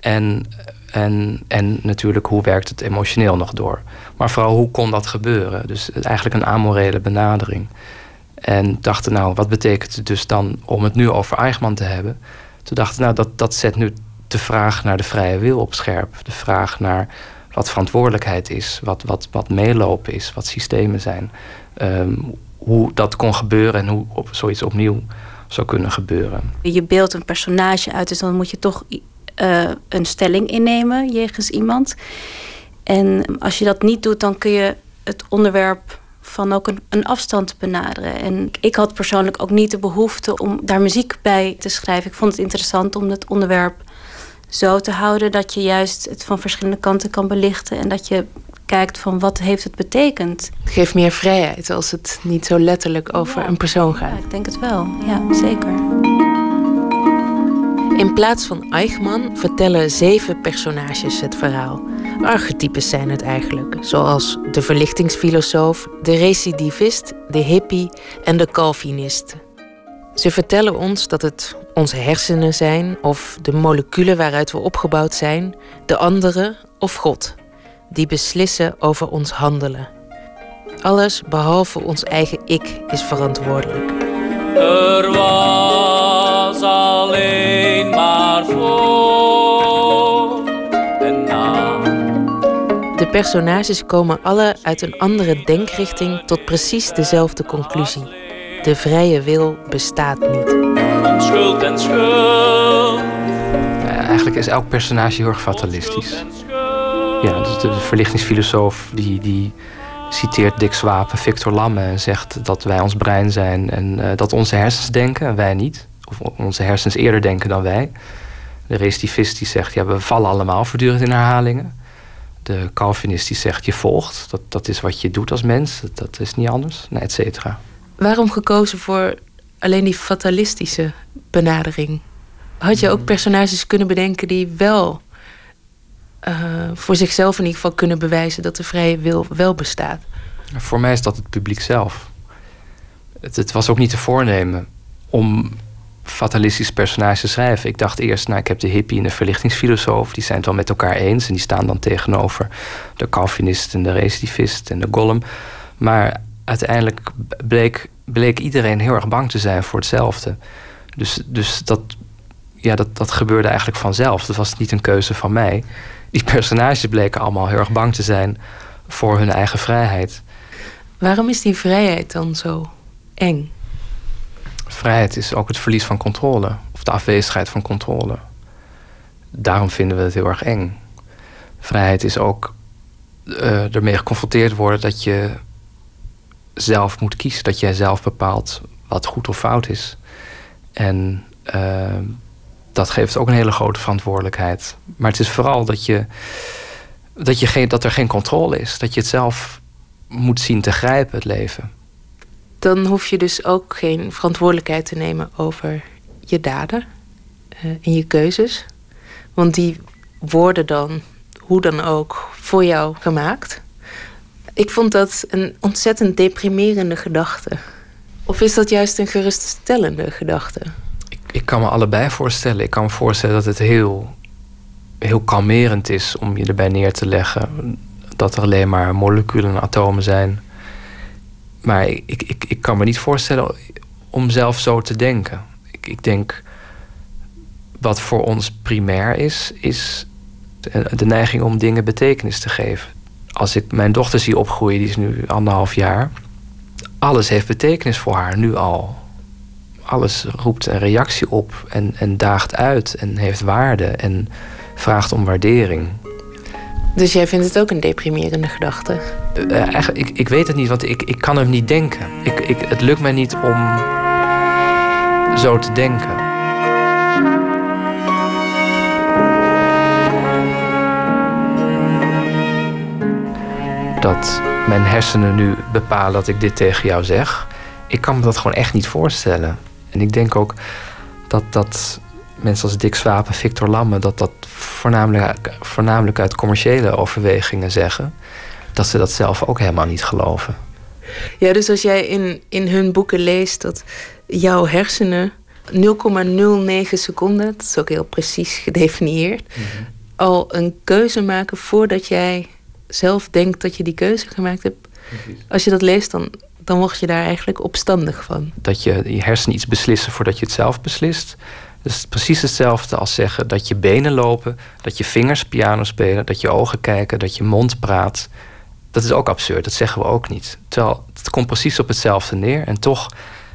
en, en, en natuurlijk hoe werkt het emotioneel nog door. Maar vooral hoe kon dat gebeuren. Dus eigenlijk een amorele benadering. En dachten, nou, wat betekent het dus dan om het nu over Eichmann te hebben? Toen dachten, nou, dat, dat zet nu de vraag naar de vrije wil op scherp. De vraag naar wat verantwoordelijkheid is, wat, wat, wat meelopen is, wat systemen zijn. Ehm, hoe dat kon gebeuren en hoe op, zoiets opnieuw zou kunnen gebeuren. Je beeldt een personage uit, dus dan moet je toch uh, een stelling innemen jegens iemand. En als je dat niet doet, dan kun je het onderwerp van ook een, een afstand benaderen. En ik had persoonlijk ook niet de behoefte om daar muziek bij te schrijven. Ik vond het interessant om het onderwerp zo te houden dat je juist het van verschillende kanten kan belichten en dat je kijkt van wat heeft het betekend. Het geeft meer vrijheid als het niet zo letterlijk over een persoon gaat. Ja, ik denk het wel. Ja, zeker. In plaats van Eichmann vertellen zeven personages het verhaal. Archetypes zijn het eigenlijk, zoals de verlichtingsfilosoof, de recidivist, de hippie en de Calvinist. Ze vertellen ons dat het onze hersenen zijn of de moleculen waaruit we opgebouwd zijn, de anderen of God, die beslissen over ons handelen. Alles behalve ons eigen ik is verantwoordelijk. Er was alleen maar voor personages komen alle uit een andere denkrichting tot precies dezelfde conclusie. De vrije wil bestaat niet. Schuld en schuld. eigenlijk is elk personage heel erg fatalistisch. Ja, dus de verlichtingsfilosoof die, die citeert Dick Swaap Victor Lamme en zegt dat wij ons brein zijn en uh, dat onze hersens denken en wij niet. Of onze hersens eerder denken dan wij. De recidivist die zegt, ja, we vallen allemaal voortdurend in herhalingen. De Calvinist die zegt, je volgt. Dat, dat is wat je doet als mens. Dat, dat is niet anders, et cetera. Waarom gekozen voor alleen die fatalistische benadering. Had je ook personages kunnen bedenken die wel eh, voor zichzelf in ieder geval kunnen bewijzen dat de vrije wil wel bestaat? Voor mij is dat het publiek zelf. Het, het was ook niet te voornemen om fatalistisch personage schrijven. Ik dacht eerst, nou, ik heb de hippie en de verlichtingsfilosoof, die zijn het wel met elkaar eens en die staan dan tegenover de Calvinist en de recidivist en de golem. Maar uiteindelijk bleek, bleek iedereen heel erg bang te zijn voor hetzelfde. Dus, dus dat, ja, dat, dat gebeurde eigenlijk vanzelf. Dat was niet een keuze van mij. Die personages bleken allemaal heel erg bang te zijn voor hun eigen vrijheid. Waarom is die vrijheid dan zo eng? Vrijheid is ook het verlies van controle, of de afwezigheid van controle. Daarom vinden we het heel erg eng. Vrijheid is ook uh, ermee geconfronteerd worden dat je zelf moet kiezen, dat jij zelf bepaalt wat goed of fout is. En uh, dat geeft ook een hele grote verantwoordelijkheid. Maar het is vooral dat, je, dat, je geen, dat er geen controle is. Dat je het zelf moet zien te grijpen, het leven. Dan hoef je dus ook geen verantwoordelijkheid te nemen over je daden uh, en je keuzes. Want die worden dan, hoe dan ook, voor jou gemaakt. Ik vond dat een ontzettend deprimerende gedachte. Of is dat juist een geruststellende gedachte? ik kan me allebei voorstellen. Ik kan me voorstellen dat het heel, heel kalmerend is om je erbij neer te leggen. Dat er alleen maar moleculen en atomen zijn. Maar ik, ik, ik kan me niet voorstellen om zelf zo te denken. Ik, ik denk, wat voor ons primair is, is de neiging om dingen betekenis te geven. Als ik mijn dochter zie opgroeien, die is nu anderhalf jaar. Alles heeft betekenis voor haar, nu al alles roept een reactie op en, en daagt uit en heeft waarde en vraagt om waardering. Dus jij vindt het ook een deprimerende gedachte? Uh, eigenlijk, ik, ik weet het niet, want ik, ik kan hem niet denken. Ik, ik, het lukt mij niet om zo te denken. Dat mijn hersenen nu bepalen dat ik dit tegen jou zeg. Ik kan me dat gewoon echt niet voorstellen. En ik denk ook dat, dat mensen als Dick Swaap en Victor Lamme... dat dat voornamelijk, voornamelijk uit commerciële overwegingen zeggen... dat ze dat zelf ook helemaal niet geloven. Ja, dus als jij in, in hun boeken leest dat jouw hersenen 0,09 seconden, dat is ook heel precies gedefinieerd, mhm. al een keuze maken voordat jij zelf denkt dat je die keuze gemaakt hebt. Als je dat leest, dan dan word je daar eigenlijk opstandig van. Dat je je hersenen iets beslissen voordat je het zelf beslist. Dus precies hetzelfde als zeggen dat je benen lopen, dat je vingers piano spelen, dat je ogen kijken, dat je mond praat. Dat is ook absurd, dat zeggen we ook niet. Terwijl het komt precies op hetzelfde neer. En toch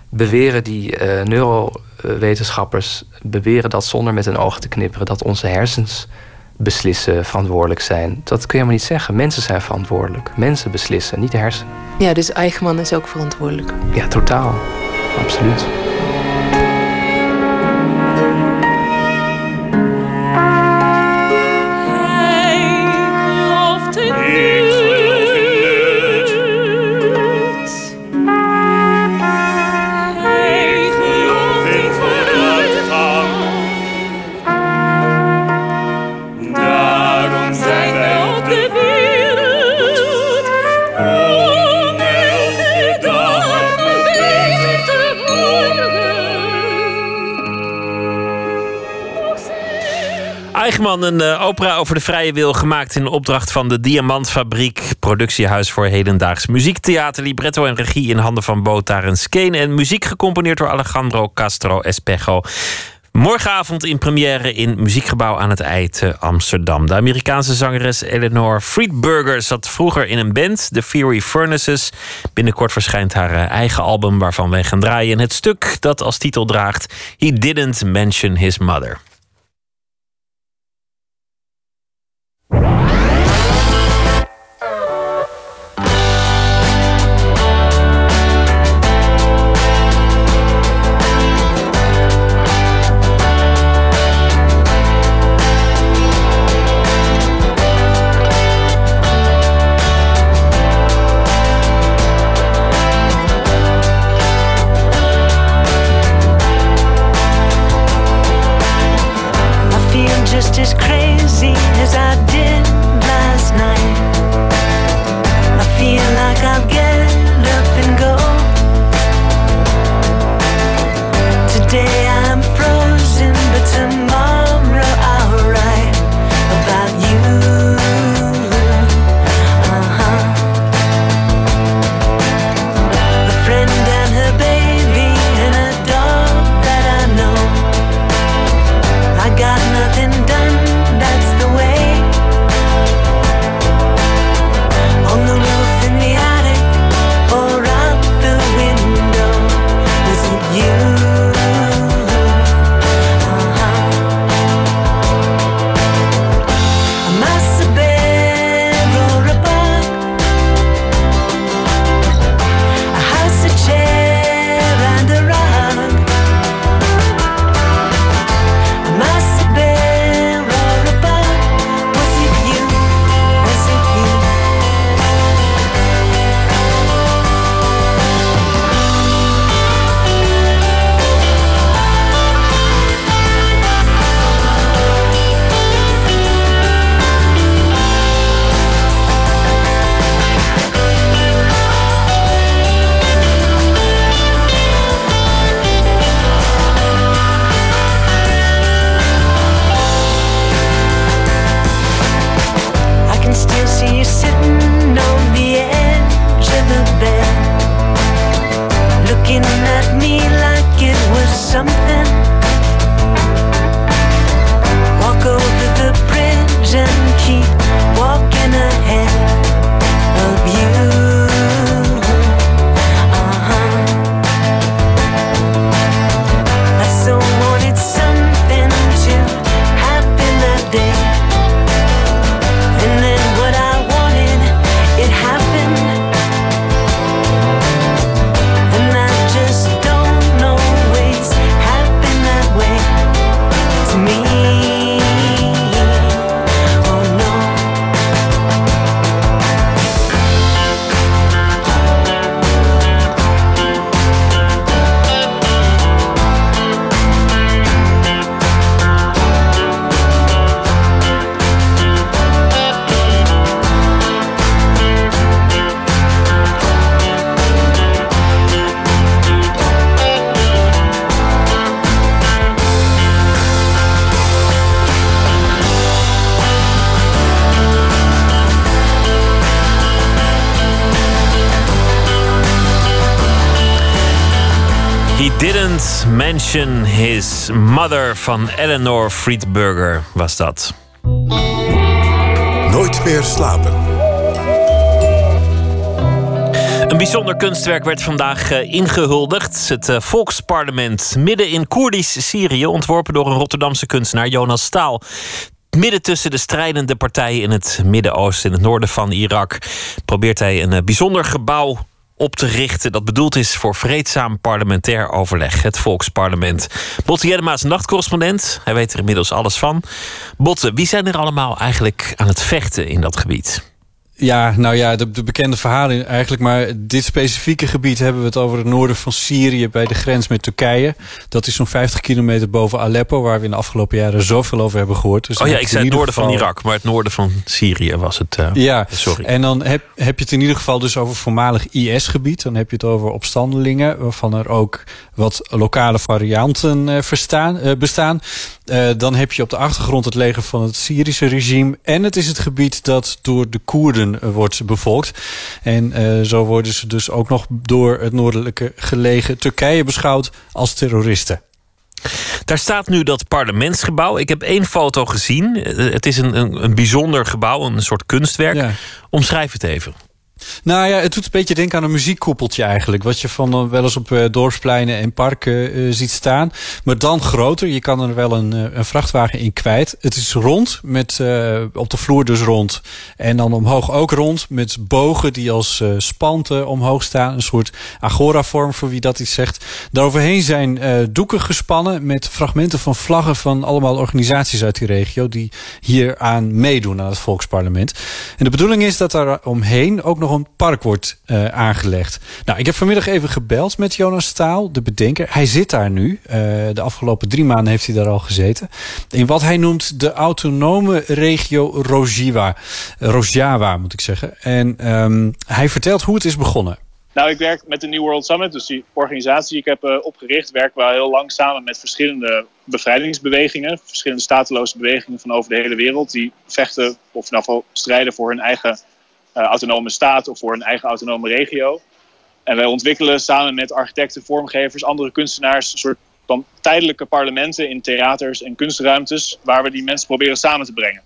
beweren die uh, neurowetenschappers beweren dat zonder met hun ogen te knipperen, dat onze hersens beslissen, verantwoordelijk zijn. Dat kun je maar niet zeggen. Mensen zijn verantwoordelijk. Mensen beslissen, niet de hersenen. Ja, dus Eichmann is ook verantwoordelijk. Ja, totaal. Absoluut. Een uh, opera over de vrije wil gemaakt in opdracht van de Diamantfabriek. Productiehuis voor hedendaags muziektheater, libretto en regie in handen van Botar en Skeen. En muziek gecomponeerd door Alejandro Castro Espejo. Morgenavond in première in Muziekgebouw aan het IJ te Amsterdam. De Amerikaanse zangeres Eleanor Friedberger zat vroeger in een band, The Fury Furnaces. Binnenkort verschijnt haar eh, eigen album waarvan wij gaan draaien. En het stuk dat als titel draagt He Didn't Mention His Mother. Mother van Eleanor Friedberger was dat. Nooit meer slapen. Een bijzonder kunstwerk werd vandaag eh, ingehuldigd. Het eh, Volksparlement midden in Koerdisch Syrië, ontworpen door een Rotterdamse kunstenaar, Jonas Staal. Midden tussen de strijdende partijen in het Midden-Oosten, in het noorden van Irak, probeert hij een eh, bijzonder gebouw op te richten dat bedoeld is voor vreedzaam parlementair overleg, het Volksparlement. Botte Jellema is nachtcorrespondent. Hij weet er inmiddels alles van. Botte, wie zijn er allemaal eigenlijk aan het vechten in dat gebied? Ja, nou ja, de, de, bekende verhalen eigenlijk. Maar dit specifieke gebied hebben we het over het noorden van Syrië bij de grens met Turkije. Dat is zo'n 50 kilometer boven Aleppo, waar we in de afgelopen jaren zoveel over hebben gehoord. Dus oh ja, ik zei het noorden geval... van Irak, maar het noorden van Syrië was het. Uh, ja, sorry. En dan heb, heb je het in ieder geval dus over voormalig IS-gebied. Dan heb je het over opstandelingen, waarvan er ook wat lokale varianten uh, verstaan, uh, bestaan. dan heb je op de achtergrond het leger van het Syrische regime. En het is het gebied dat door de Koerden wordt bevolkt. En uh, zo worden ze dus ook nog door het noordelijke gelegen Turkije beschouwd als terroristen. Daar staat nu dat parlementsgebouw. Ik heb één foto gezien. Het is een, een, een bijzonder gebouw, een soort kunstwerk. Ja. Omschrijf het even. Nou ja, het doet een beetje denken aan een muziekkoepeltje eigenlijk. Wat je van uh, wel eens op uh, dorpspleinen en parken uh, ziet staan. Maar dan groter. Je kan er wel een, een vrachtwagen in kwijt. Het is rond, met op de vloer dus rond. En dan omhoog ook rond, met bogen die als spanten omhoog staan. Een soort agora-vorm, voor wie dat iets zegt. Daaroverheen zijn doeken gespannen met fragmenten van vlaggen van allemaal organisaties uit die regio. Die hier aan meedoen aan het volksparlement. En de bedoeling is dat daar omheen ook nog nog een park wordt uh, aangelegd. Nou, ik heb vanmiddag even gebeld met Jonas Staal, de bedenker. Hij zit daar nu. Uh, de afgelopen drie maanden heeft hij daar al gezeten. In wat hij noemt de autonome regio Rojava. Rojava, moet ik zeggen. En um, hij vertelt hoe het is begonnen. Nou, ik werk met de New World Summit, dus die organisatie die ik heb uh, opgericht, werken we heel lang samen met verschillende bevrijdingsbewegingen, verschillende stateloze bewegingen van over de hele wereld, die vechten of in strijden voor hun eigen autonome staat of voor hun eigen autonome regio. En wij ontwikkelen samen met architecten, vormgevers, andere kunstenaars, een soort van tijdelijke parlementen in theaters en kunstruimtes, waar we die mensen proberen samen te brengen.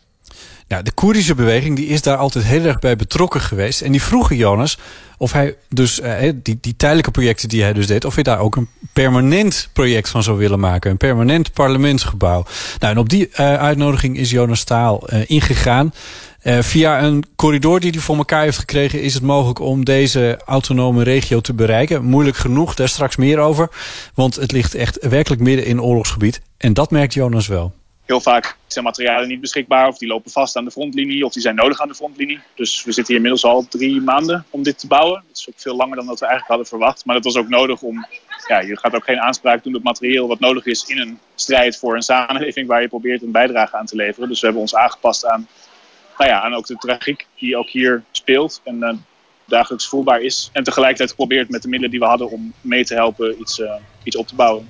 Nou, de Koerdische beweging die is daar altijd heel erg bij betrokken geweest. En die vroegen Jonas of hij dus, eh, die, die tijdelijke projecten die hij dus deed... of hij daar ook een permanent project van zou willen maken. Een permanent parlementsgebouw. Nou, en op die uh, uitnodiging is Jonas Staal ingegaan. Uh, via een corridor die hij voor elkaar heeft gekregen... is het mogelijk om deze autonome regio te bereiken. Moeilijk genoeg, daar straks meer over. Want het ligt echt werkelijk midden in oorlogsgebied. En dat merkt Jonas wel heel vaak zijn materialen niet beschikbaar of die lopen vast aan de frontlinie of die zijn nodig aan de frontlinie. Dus we zitten hier inmiddels al drie maanden om dit te bouwen. Dat is ook veel langer dan dat we eigenlijk hadden verwacht. Maar dat was ook nodig om, ja, je gaat ook geen aanspraak doen op materieel wat nodig is in een strijd voor een samenleving waar je probeert een bijdrage aan te leveren. Dus we hebben ons aangepast aan, nou ja, aan ook de tragiek die ook hier speelt en uh, dagelijks voelbaar is. En tegelijkertijd geprobeerd met de middelen die we hadden om mee te helpen iets, uh, iets op te bouwen.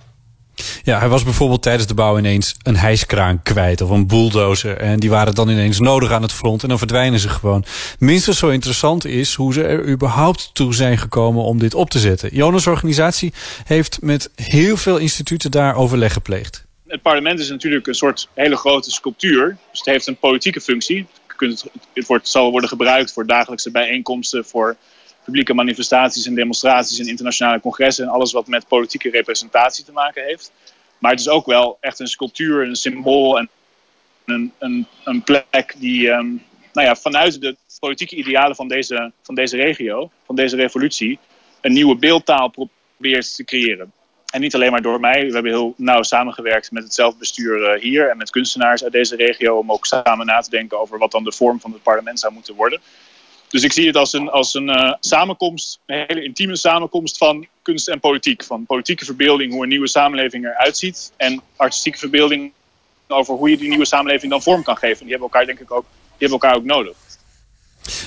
Ja, hij was bijvoorbeeld tijdens de bouw ineens een hijskraan kwijt of een bulldozer. En die waren dan ineens nodig aan het front en dan verdwijnen ze gewoon. Minstens zo interessant is hoe ze er überhaupt toe zijn gekomen om dit op te zetten. Jonas' organisatie heeft met heel veel instituten daar overleg gepleegd. Het parlement is natuurlijk een soort hele grote sculptuur. Dus het heeft een politieke functie. Het wordt, zal worden gebruikt voor dagelijkse bijeenkomsten, voor publieke manifestaties en demonstraties en internationale congressen en alles wat met politieke representatie te maken heeft. Maar het is ook wel echt een sculptuur, een symbool en een, een, plek die um, nou ja, vanuit de politieke idealen van deze, van deze regio, van deze revolutie, een nieuwe beeldtaal probeert te creëren. En niet alleen maar door mij. We hebben heel nauw samengewerkt met het zelfbestuur hier en met kunstenaars uit deze regio om ook samen na te denken over wat dan de vorm van het parlement zou moeten worden. Dus ik zie het als een, als een uh, samenkomst, een hele intieme samenkomst van kunst en politiek. Van politieke verbeelding, hoe een nieuwe samenleving eruit ziet. En artistieke verbeelding over hoe je die nieuwe samenleving dan vorm kan geven. Die hebben elkaar denk ik ook, die hebben elkaar ook nodig.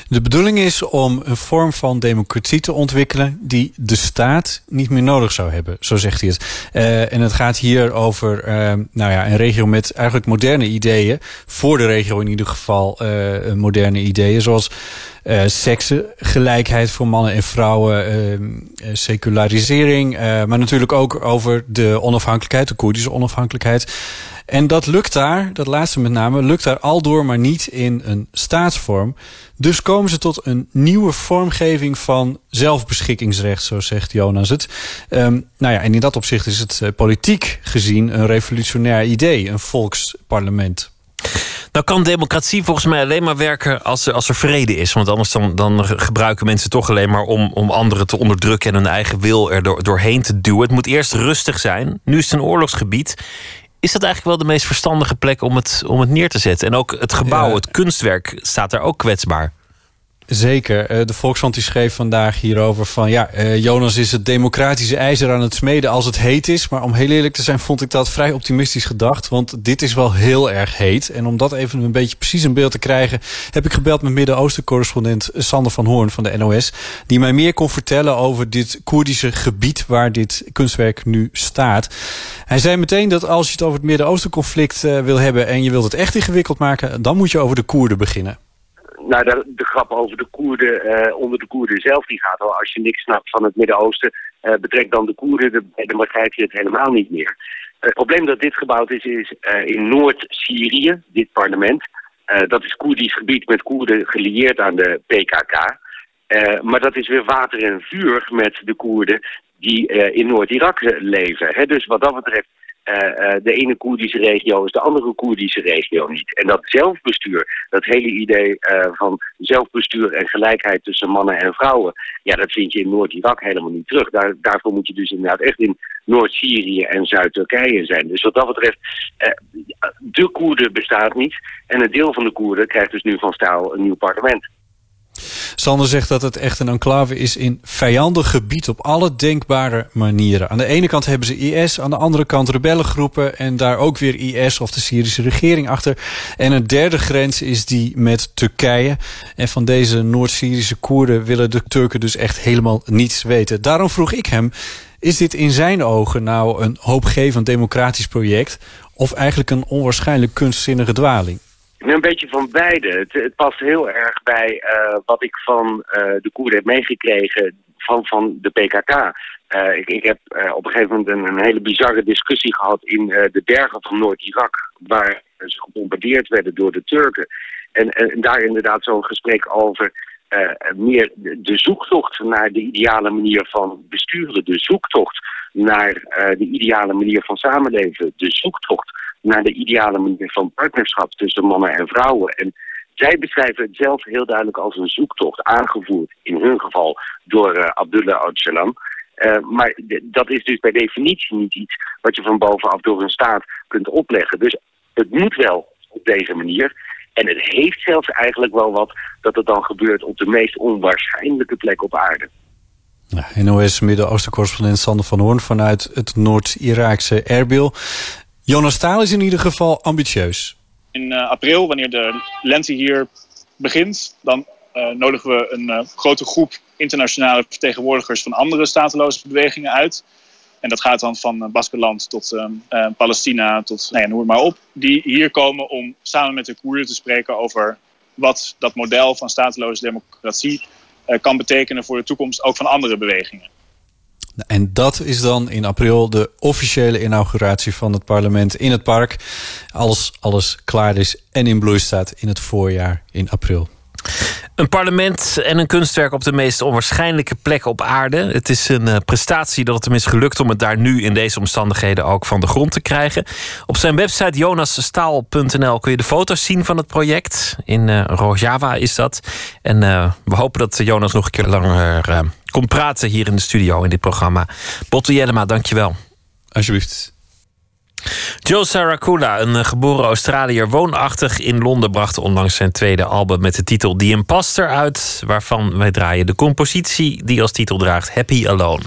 De bedoeling is om een vorm van democratie te ontwikkelen die de staat niet meer nodig zou hebben, zo zegt hij het. Uh, en het gaat hier over uh, nou ja, een regio met eigenlijk moderne ideeën, voor de regio in ieder geval uh, moderne ideeën, zoals uh, seksgelijkheid voor mannen en vrouwen, uh, secularisering, uh, maar natuurlijk ook over de onafhankelijkheid, de Koerdische onafhankelijkheid. En dat lukt daar, dat laatste met name, lukt daar aldoor maar niet in een staatsvorm. Dus komen ze tot een nieuwe vormgeving van zelfbeschikkingsrecht, zo zegt Jonas het. Um, nou ja, en in dat opzicht is het politiek gezien een revolutionair idee, een volksparlement. Nou kan democratie volgens mij alleen maar werken als er, als er vrede is. Want anders dan, dan gebruiken mensen toch alleen maar om, om anderen te onderdrukken en hun eigen wil er door, doorheen te duwen. Het moet eerst rustig zijn. Nu is het een oorlogsgebied. Is dat eigenlijk wel de meest verstandige plek om het, om het neer te zetten? En ook het gebouw, het kunstwerk, staat daar ook kwetsbaar. Zeker. Eh, de Volkskrant die schreef vandaag hierover van... ja, eh, Jonas is het democratische ijzer aan het smeden als het heet is. Maar om heel eerlijk te zijn vond ik dat vrij optimistisch gedacht. Want dit is wel heel erg heet. En om dat even een beetje precies een beeld te krijgen... heb ik gebeld met Midden-Oosten-correspondent Sander van Hoorn van de NOS... die mij meer kon vertellen over dit Koerdische gebied... waar dit kunstwerk nu staat. Hij zei meteen dat als je het over het Midden-Oosten-conflict uh, wil hebben... en je wilt het echt ingewikkeld maken... dan moet je over de Koerden beginnen nou, de, de grap over de Koerden, uh, onder de Koerden zelf, die gaat al. Als je niks snapt van het Midden-Oosten, uh, betrek dan de Koerden, de, dan begrijp je het helemaal niet meer. het probleem dat dit gebouwd is, is uh, in Noord-Syrië, dit parlement. dat is Koerdisch gebied met Koerden gelieerd aan de PKK. maar dat is weer water en vuur met de Koerden die in Noord-Irak leven. Hè? Dus wat dat betreft de ene Koerdische regio is de andere Koerdische regio niet. En dat zelfbestuur, dat hele idee uh, van zelfbestuur en gelijkheid tussen mannen en vrouwen, ja, dat vind je in Noord-Irak helemaal niet terug. Daar, daarvoor moet je dus inderdaad echt in Noord-Syrië en Zuid-Turkije zijn. Dus wat dat betreft, de Koerden bestaat niet. En een deel van de Koerden krijgt dus nu van staal een nieuw parlement. Sander zegt dat het echt een enclave is in vijandig gebied op alle denkbare manieren. Aan de ene kant hebben ze IS, aan de andere kant rebellengroepen en daar ook weer IS of de Syrische regering achter. En een derde grens is die met Turkije. En van deze Noord-Syrische Koerden willen de Turken dus echt helemaal niets weten. Daarom vroeg ik hem, is dit in zijn ogen nou een hoopgevend democratisch project of eigenlijk een onwaarschijnlijk kunstzinnige dwaling? Een beetje van beide. Het, past heel erg bij uh, wat ik van uh, de Koerden heb meegekregen van, van de PKK. Uh, ik, ik, heb op een gegeven moment een, een, hele bizarre discussie gehad in de bergen van Noord-Irak, waar ze gebombardeerd werden door de Turken. En, en daar inderdaad zo'n gesprek over meer de zoektocht naar de ideale manier van besturen, de zoektocht naar de ideale manier van samenleven, de zoektocht naar de ideale manier van partnerschap tussen mannen en vrouwen. En zij beschrijven het zelf heel duidelijk als een zoektocht, aangevoerd in hun geval door uh, Abdullah Öcalan. Uh, maar dat is dus bij definitie niet iets wat je van bovenaf door een staat kunt opleggen. Dus het moet wel op deze manier. En het heeft zelfs eigenlijk wel wat dat het dan gebeurt op de meest onwaarschijnlijke plek op aarde. Ja, NOS Midden-Oosten-correspondent Sander van Hoorn vanuit het Noord-Iraakse Erbil. Jonas Staal is in ieder geval ambitieus. In uh, april, wanneer de lente hier begint, dan uh, nodigen we een uh, grote groep internationale vertegenwoordigers van andere stateloze bewegingen uit. En dat gaat dan van Baskeland tot Palestina, tot nou ja, noem maar op. Die hier komen om samen met de Koerden te spreken over wat dat model van stateloze democratie kan betekenen voor de toekomst ook van andere bewegingen. En dat is dan in april de officiële inauguratie van het parlement in het park. Als alles klaar is en in bloei staat in het voorjaar in april. Een parlement en een kunstwerk op de meest onwaarschijnlijke plek op aarde. Het is een uh, prestatie dat het hem is gelukt om het daar nu in deze omstandigheden ook van de grond te krijgen. Op zijn website jonasstaal.nl kun je de foto's zien van het project. In uh, Rojava is dat. En uh, we hopen dat Jonas nog een keer langer komt praten hier in de studio in dit programma. Botte Jellema, dankjewel. Alsjeblieft. Joe Saracula, een geboren Australiër woonachtig in Londen, bracht onlangs zijn tweede album met de titel The Imposter uit, waarvan wij draaien de compositie die als titel draagt Happy Alone.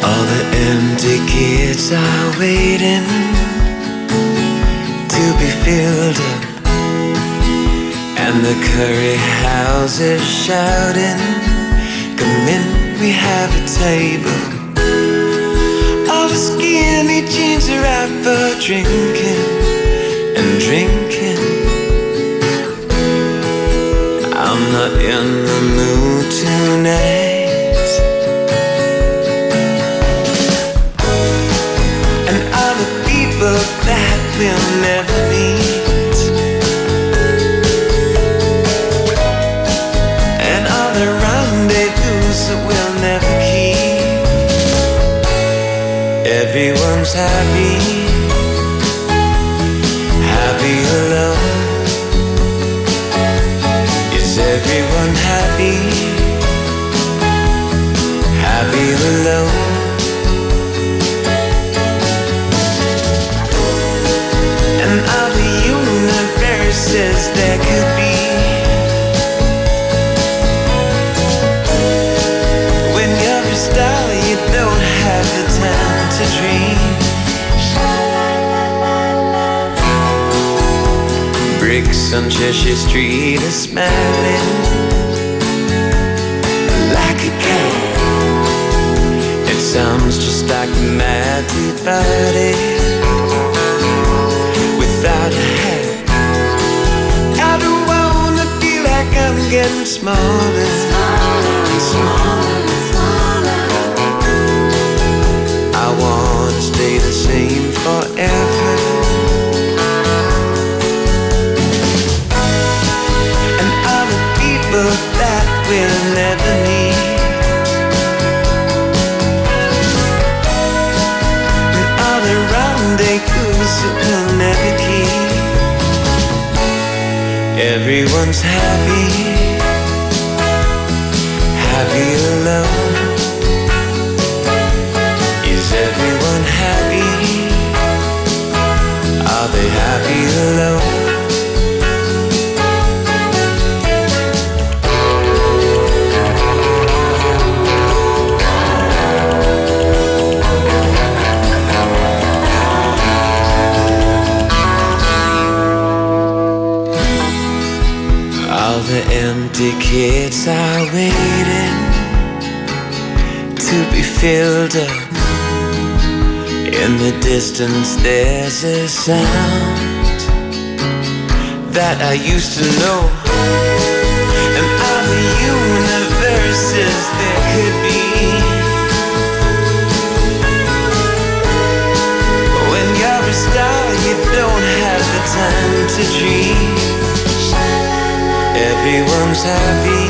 All the empty kids are waiting to be filled up And the curry houses shouting, Come in, we have a table. All the skinny jeans are out for drinking and drinking. I'm not in the mood tonight. And all the people that will never happy On Cheshire Street are smiling like a cat. It sounds just like mad party without a hat. I don't wanna feel like I'm getting smaller, and smaller. I wanna stay the same forever. That we'll never. And all we'll never keep. Everyone's happy, kids are waiting to be filled up. In the distance, there's a sound that I used to know. And all the universes there could be. When you're a star, you don't have the time to dream. Everyone's happy,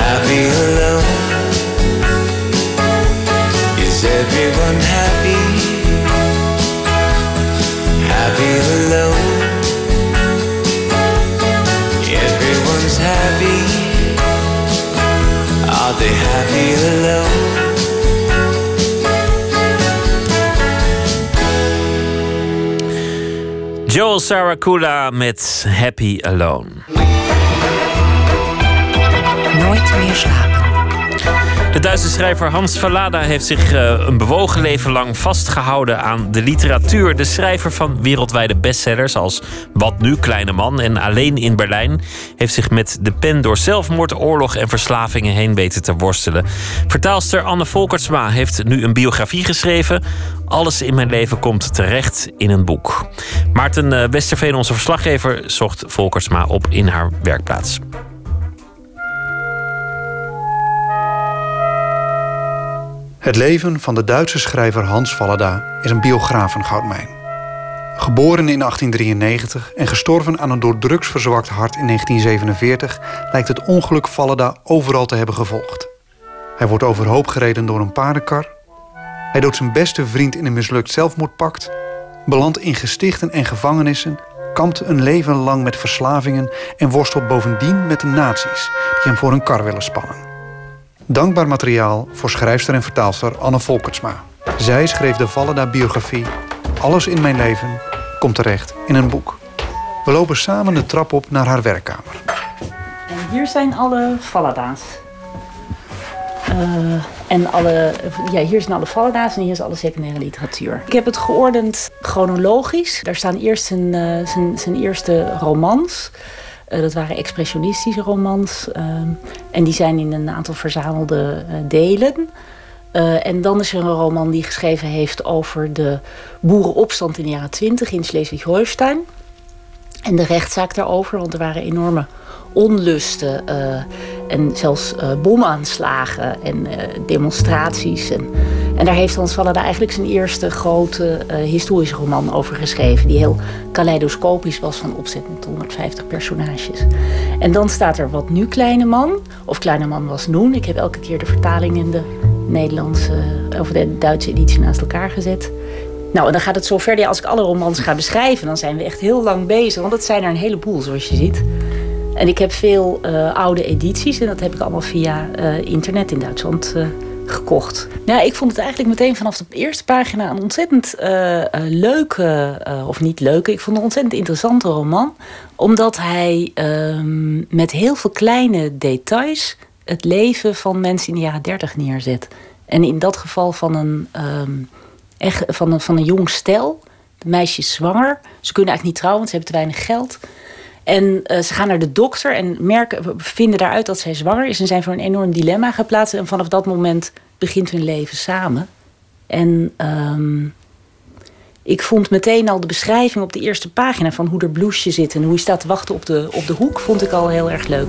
happy alone. Is everyone happy, happy alone? Everyone's happy, are they happy alone? Joel Saracula met Happy Alone. Nooit meer slapen. De Duitse schrijver Hans Fallada heeft zich eh, een bewogen leven lang vastgehouden aan de literatuur. De schrijver van wereldwijde bestsellers als Wat nu, Kleine Man en Alleen in Berlijn heeft zich met de pen door zelfmoord, oorlog en verslavingen heen weten te worstelen. Vertaalster Anne Volkertsma heeft nu een biografie geschreven. Alles in mijn leven komt terecht in een boek. Maarten eh, Westerveen, onze verslaggever, zocht Volkertsma op in haar werkplaats. Het leven van de Duitse schrijver Hans Vallada is een biografengoudmijn. Geboren in 1893 en gestorven aan een door drugs verzwakt hart in 1947... lijkt het ongeluk Vallada overal te hebben gevolgd. Hij wordt overhoop gereden door een paardenkar. Hij doodt zijn beste vriend in een mislukt zelfmoordpact... belandt in gestichten en gevangenissen... kampt een leven lang met verslavingen... en worstelt bovendien met de nazi's die hem voor een kar willen spannen. Dankbaar materiaal voor schrijfster en vertaalster Anne Volkertsma. Zij schreef de Vallada-biografie Alles in mijn leven komt terecht in een boek. We lopen samen de trap op naar haar werkkamer. En hier zijn alle Vallada's. Eh, en alle, ja, hier zijn alle Vallada's en hier is alle secundaire literatuur. Ik heb het geordend chronologisch. Daar staan eerst zijn, eh, zijn, zijn eerste romans. Eh, dat waren expressionistische romans. en die zijn in een aantal verzamelde delen. Eh, en dan is er een roman die geschreven heeft over de boerenopstand in de jaren 20 in Schleswig-Holstein. En de rechtszaak daarover, want er waren enorme onlusten eh, en zelfs eh, bomaanslagen en demonstraties. En, en daar heeft Hans Vallada eigenlijk zijn eerste grote historische roman over geschreven. Die heel kaleidoscopisch was van opzet met 150 personages. En dan staat er Wat nu Kleine Man, of Kleine Man was Noen. Ik heb elke keer de vertaling in de Nederlandse of de Duitse editie naast elkaar gezet. Nou, en dan gaat het zo verder. Als ik alle romans ga beschrijven, dan zijn we echt heel lang bezig. Want dat zijn er een heleboel, zoals je ziet. En ik heb veel eh, oude edities en dat heb ik allemaal via eh, internet in Duitsland eh, gekocht. Nou, ik vond het eigenlijk meteen vanaf de eerste pagina een ontzettend leuke, of niet leuke, ik vond een ontzettend interessante roman. Omdat hij ehm, met heel veel kleine details het leven van mensen in de jaren dertig neerzet. En in dat geval van een, ehm, echt, van een, van een jong stel. De meisje is zwanger. Ze kunnen eigenlijk niet trouwen, want ze hebben te weinig geld. En eh, ze gaan naar de dokter en merken, vinden daaruit dat zij zwanger is. En zijn voor een enorm dilemma geplaatst. En vanaf dat moment begint hun leven samen. En ehm, ik vond meteen al de beschrijving op de eerste pagina van hoe er blouseje zit en hoe hij staat te wachten op de, op de hoek, vond ik al heel erg leuk.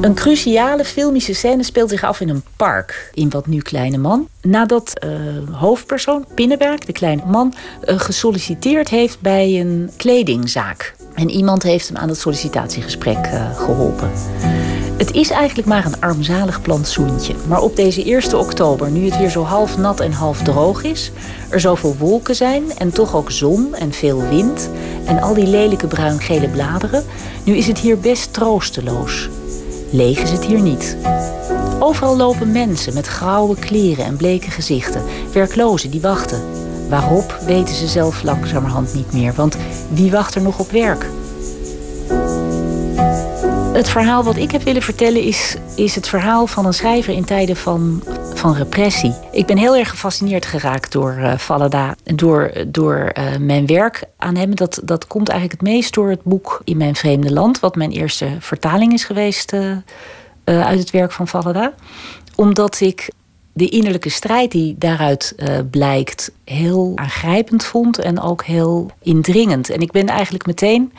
Een cruciale filmische scène speelt zich af in een park in Wat Nu Kleine Man. Nadat eh, hoofdpersoon Pinnenberg, de kleine man, eh, gesolliciteerd heeft bij een kledingzaak. En iemand heeft hem aan het sollicitatiegesprek eh, geholpen. Het is eigenlijk maar een armzalig plantsoentje. Maar op deze 1 oktober, nu het weer zo half nat en half droog is, er zoveel wolken zijn en toch ook zon en veel wind en al die lelijke bruin-gele bladeren, nu is het hier best troosteloos. Leeg is het hier niet. Overal lopen mensen met grauwe kleren en bleke gezichten, werklozen die wachten. Waarop weten ze zelf langzamerhand niet meer, want wie wacht er nog op werk? Het verhaal wat ik heb willen vertellen is, is het verhaal van een schrijver in tijden van, van repressie. Ik ben heel erg gefascineerd geraakt door uh, Fallada. Door, door uh, mijn werk aan hem. Dat, dat komt eigenlijk het meest door het boek In mijn vreemde land. Wat mijn eerste vertaling is geweest uh, uit het werk van Fallada. Omdat ik de innerlijke strijd die daaruit blijkt heel aangrijpend vond. En ook heel indringend. En ik ben eigenlijk meteen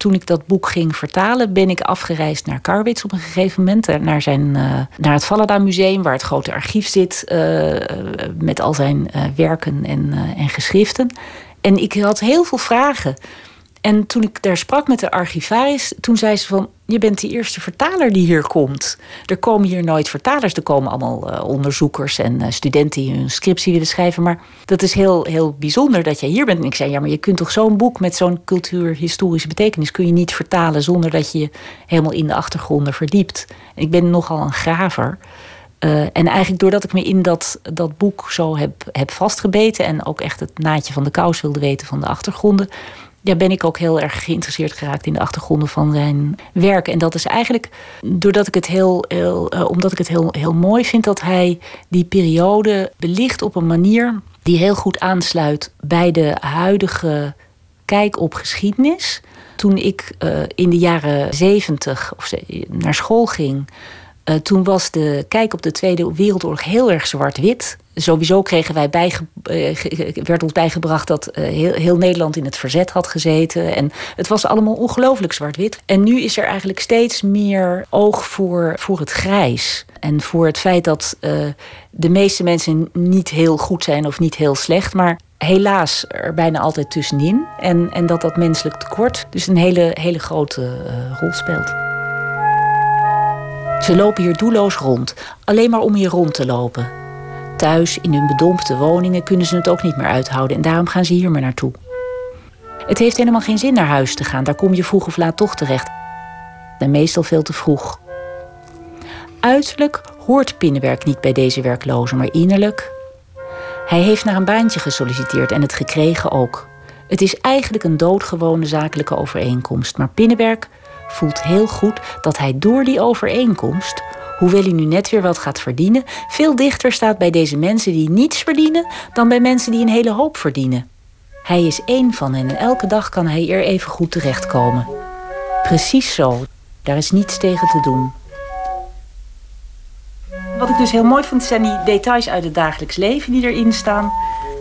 toen ik dat boek ging vertalen, ben ik afgereisd naar Karwitz op een gegeven moment. Eh, naar, zijn, uh, naar het Vallada Museum, waar het grote archief zit. Uh, met al zijn werken en, en geschriften. En ik had heel veel vragen. En toen ik daar sprak met de archivaris, toen zei ze van... je bent de eerste vertaler die hier komt. Er komen hier nooit vertalers. Er komen allemaal uh, onderzoekers en uh, studenten die hun scriptie willen schrijven. Maar dat is heel, heel bijzonder dat jij hier bent. En ik zei, ja, maar je kunt toch zo'n boek met zo'n cultuurhistorische betekenis... kun je niet vertalen zonder dat je je helemaal in de achtergronden verdiept. Ik ben nogal een graver. Uh, en eigenlijk doordat ik me in dat, dat boek zo heb, heb vastgebeten... en ook echt het naadje van de kous wilde weten van de achtergronden ja, ben ik ook heel erg geïnteresseerd geraakt in de achtergronden van zijn werk. En dat is eigenlijk doordat ik het heel, heel uh, omdat ik het heel, heel mooi vind dat hij die periode belicht op een manier die heel goed aansluit bij de huidige kijk op geschiedenis. Toen ik uh, in de jaren zeventig naar school ging, uh, toen was de kijk op de Tweede Wereldoorlog heel erg zwart-wit. Sowieso kregen wij bijge uh, werd ons bijgebracht dat uh, heel, heel, Nederland in het verzet had gezeten. En het was allemaal ongelooflijk zwart-wit. En nu is er eigenlijk steeds meer oog voor, voor het grijs. En voor het feit dat de meeste mensen niet heel goed zijn of niet heel slecht. Maar helaas er bijna altijd tussenin. En, en dat dat menselijk tekort dus een hele, hele grote rol speelt. Ze lopen hier doelloos rond, alleen maar om hier rond te lopen. Thuis, in hun bedompte woningen, kunnen ze het ook niet meer uithouden en daarom gaan ze hier maar naartoe. Het heeft helemaal geen zin naar huis te gaan, daar kom je vroeg of laat toch terecht. En meestal veel te vroeg. Uiterlijk hoort Pinnenwerk niet bij deze werklozen, maar innerlijk. Hij heeft naar een baantje gesolliciteerd en het gekregen ook. Het is eigenlijk een doodgewone zakelijke overeenkomst, maar Pinnenwerk voelt heel goed dat hij door die overeenkomst, hoewel hij nu net weer wat gaat verdienen, veel dichter staat bij deze mensen die niets verdienen dan bij mensen die een hele hoop verdienen. Hij is één van hen en elke dag kan hij er even goed terechtkomen. Precies zo, daar is niets tegen te doen. Wat ik dus heel mooi vind, zijn die details uit het dagelijks leven die erin staan.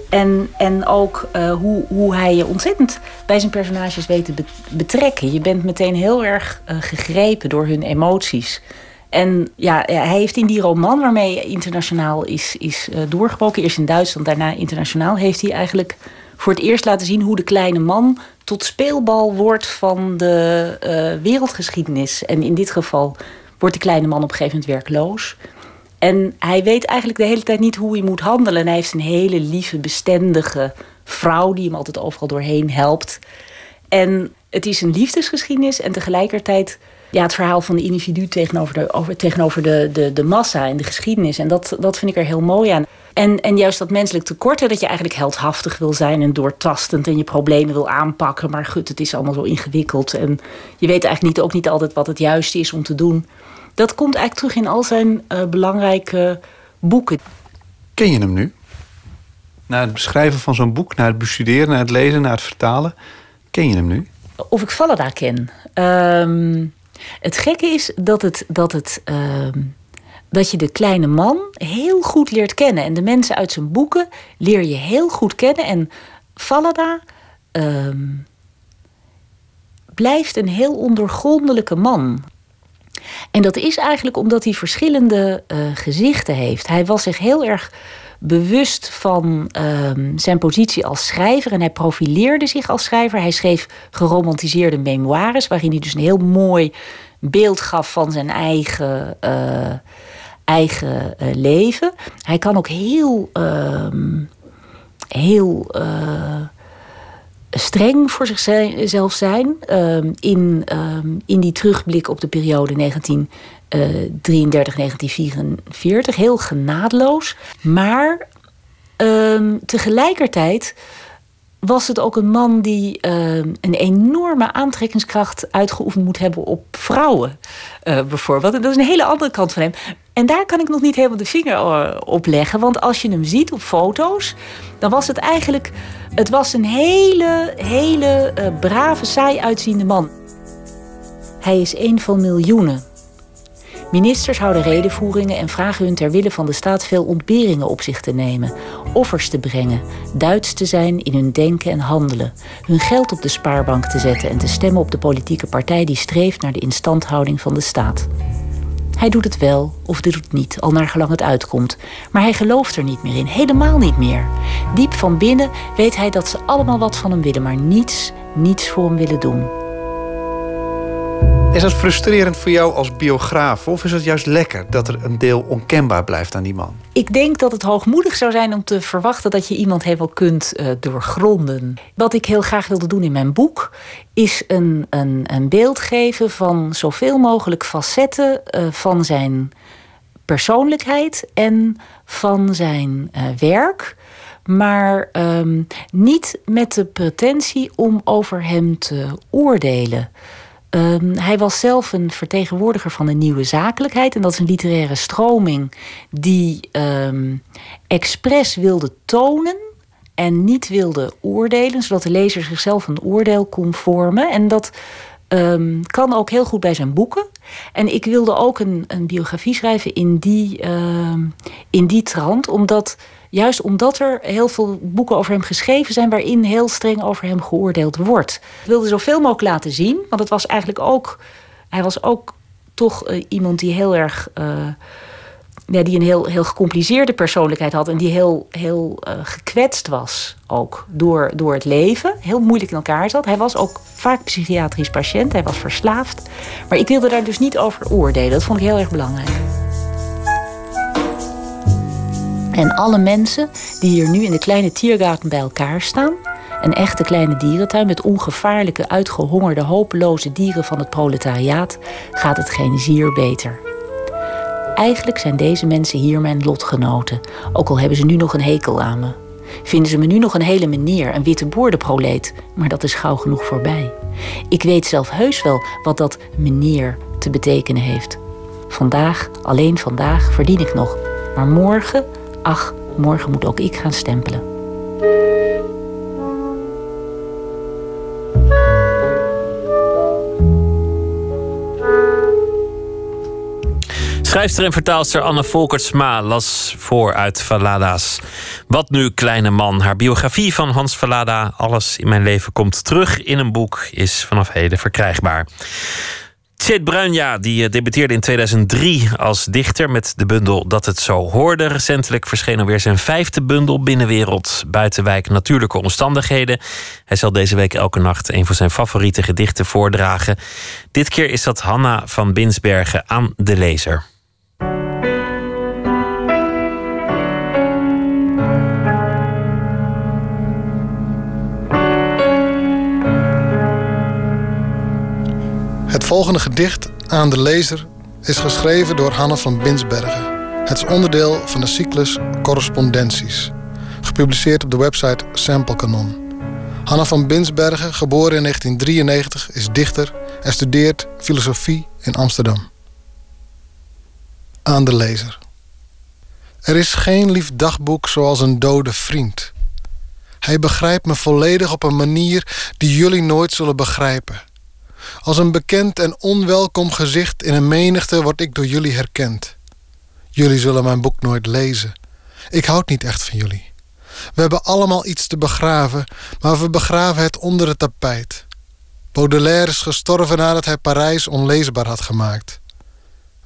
En, en ook uh, hoe, hoe hij je ontzettend bij zijn personages weet te betrekken. Je bent meteen heel erg uh, gegrepen door hun emoties. En ja, hij heeft in die roman, waarmee hij internationaal is, is uh, doorgebroken, eerst in Duitsland, daarna internationaal, heeft hij eigenlijk voor het eerst laten zien hoe de kleine man tot speelbal wordt van de wereldgeschiedenis. En in dit geval wordt de kleine man op een gegeven moment werkloos. En hij weet eigenlijk de hele tijd niet hoe hij moet handelen. En hij heeft een hele lieve, bestendige vrouw die hem altijd overal doorheen helpt. En het is een liefdesgeschiedenis en tegelijkertijd ja, het verhaal van de individu tegenover, de, over, tegenover de, de, de massa en de geschiedenis. En dat, dat vind ik er heel mooi aan. En, en juist dat menselijk tekort, dat je eigenlijk heldhaftig wil zijn en doortastend en je problemen wil aanpakken. Maar goed, het is allemaal zo ingewikkeld. En je weet eigenlijk niet, ook niet altijd wat het juiste is om te doen. Dat komt eigenlijk terug in al zijn uh, belangrijke boeken. Ken je hem nu? Na het beschrijven van zo'n boek, na het bestuderen, na het lezen, na het vertalen. Ken je hem nu? Of ik Vallada ken? Um, het gekke is dat, het, dat, het, um, dat je de kleine man heel goed leert kennen. En de mensen uit zijn boeken leer je heel goed kennen. En Vallada um, blijft een heel ondergrondelijke man. En dat is eigenlijk omdat hij verschillende uh, gezichten heeft. Hij was zich heel erg bewust van um, zijn positie als schrijver. En hij profileerde zich als schrijver. Hij schreef geromantiseerde memoires, waarin hij dus een heel mooi beeld gaf van zijn eigen, uh, eigen uh, leven. Hij kan ook heel, um, heel streng voor zichzelf zijn um, in, in die terugblik op de periode 1933, 1944. Heel genadeloos. Maar um, tegelijkertijd was het ook een man die uh, een enorme aantrekkingskracht uitgeoefend moet hebben op vrouwen, uh, bijvoorbeeld. Dat is een hele andere kant van hem. En daar kan ik nog niet helemaal de vinger uh, op leggen. Want als je hem ziet op foto's, dan was het eigenlijk. Het was een hele, hele brave, saai uitziende man. Hij is een van miljoenen. Ministers houden redenvoeringen en vragen hun ter wille van de staat veel ontberingen op zich te nemen, offers te brengen, Duits te zijn in hun denken en handelen, hun geld op de spaarbank te zetten en te stemmen op de politieke partij die streeft naar de instandhouding van de staat. Hij doet het wel of doet het niet, al naar gelang het uitkomt. Maar hij gelooft er niet meer in, helemaal niet meer. Diep van binnen weet hij dat ze allemaal wat van hem willen, maar niets, niets voor hem willen doen. Is dat frustrerend voor jou als biograaf? Of is het juist lekker dat er een deel onkenbaar blijft aan die man? Ik denk dat het hoogmoedig zou zijn om te verwachten dat je iemand helemaal kunt uh, doorgronden. Wat ik heel graag wilde doen in mijn boek, is een, een, een beeld geven van zoveel mogelijk facetten uh, van zijn persoonlijkheid en van zijn uh, werk maar um, niet met de pretentie om over hem te oordelen. Um, hij was zelf een vertegenwoordiger van de nieuwe zakelijkheid. En dat is een literaire stroming die um, expres wilde tonen en niet wilde oordelen, zodat de lezer zichzelf een oordeel kon vormen. En dat um, kan ook heel goed bij zijn boeken. En ik wilde ook een, een biografie schrijven in die, in die trant, omdat Juist omdat er heel veel boeken over hem geschreven zijn waarin heel streng over hem geoordeeld wordt. Ik wilde zoveel mogelijk laten zien, want het was eigenlijk ook. Hij was ook toch uh, iemand die heel erg. Uh, ja, die een heel, heel gecompliceerde persoonlijkheid had en die heel, heel uh, gekwetst was ook door, door het leven. Heel moeilijk in elkaar zat. Hij was ook vaak psychiatrisch patiënt, hij was verslaafd. Maar ik wilde daar dus niet over oordelen. Dat vond ik heel erg belangrijk. En alle mensen die hier nu in de kleine tiergarten bij elkaar staan, een echte kleine dierentuin met ongevaarlijke, uitgehongerde, hopeloze dieren van het proletariaat, gaat het geen zier beter. Eigenlijk zijn deze mensen hier mijn lotgenoten, ook al hebben ze nu nog een hekel aan me. Vinden ze me nu nog een hele meneer, een witte boordenproleet, maar dat is gauw genoeg voorbij. Ik weet zelf heus wel wat dat meneer te betekenen heeft. Vandaag, alleen vandaag, verdien ik nog. Maar morgen ach, morgen moet ook ik gaan stempelen. Schrijfster en vertaalster Anne Volkertsma las voor uit Valada's Wat nu, kleine man? Haar biografie van Hans Valada, Alles in mijn leven komt terug in een boek, is vanaf heden verkrijgbaar. Tjeerd Bruinja die eh, debuteerde in 2003 als dichter met de bundel Dat het zo hoorde. Recentelijk verscheen alweer zijn vijfde bundel Binnenwereld, Buitenwijk, Natuurlijke Omstandigheden. Hij zal deze week elke nacht een van zijn favoriete gedichten voordragen. Dit keer is dat Hanna van Binsbergen aan de lezer. Het volgende gedicht aan de lezer is geschreven door Hanne van Binsbergen. Het is onderdeel van de cyclus Correspondenties, gepubliceerd op de website Sample Canon. Hanna van Binsbergen, geboren in 1993, is dichter en studeert filosofie in Amsterdam. Aan de lezer. Er is geen lief dagboek zoals een dode vriend. Hij begrijpt me volledig op een manier die jullie nooit zullen begrijpen. Als een bekend en onwelkom gezicht in een menigte word ik door jullie herkend. Jullie zullen mijn boek nooit lezen. Ik houd niet echt van jullie. We hebben allemaal iets te begraven, maar we begraven het onder het tapijt. Baudelaire is gestorven nadat hij Parijs onleesbaar had gemaakt.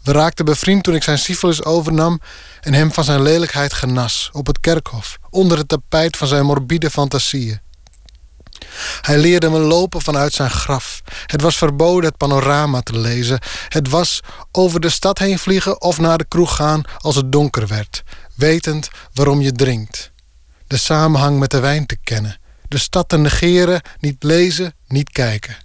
We raakten bevriend toen ik zijn syfilis overnam en hem van zijn lelijkheid genas op het kerkhof, onder het tapijt van zijn morbide fantasieën. Hij leerde me lopen vanuit zijn graf. Het was verboden het panorama te lezen. Het was over de stad heen vliegen of naar de kroeg gaan als het donker werd, wetend waarom je drinkt. De samenhang met de wijn te kennen. De stad te negeren, niet lezen, niet kijken.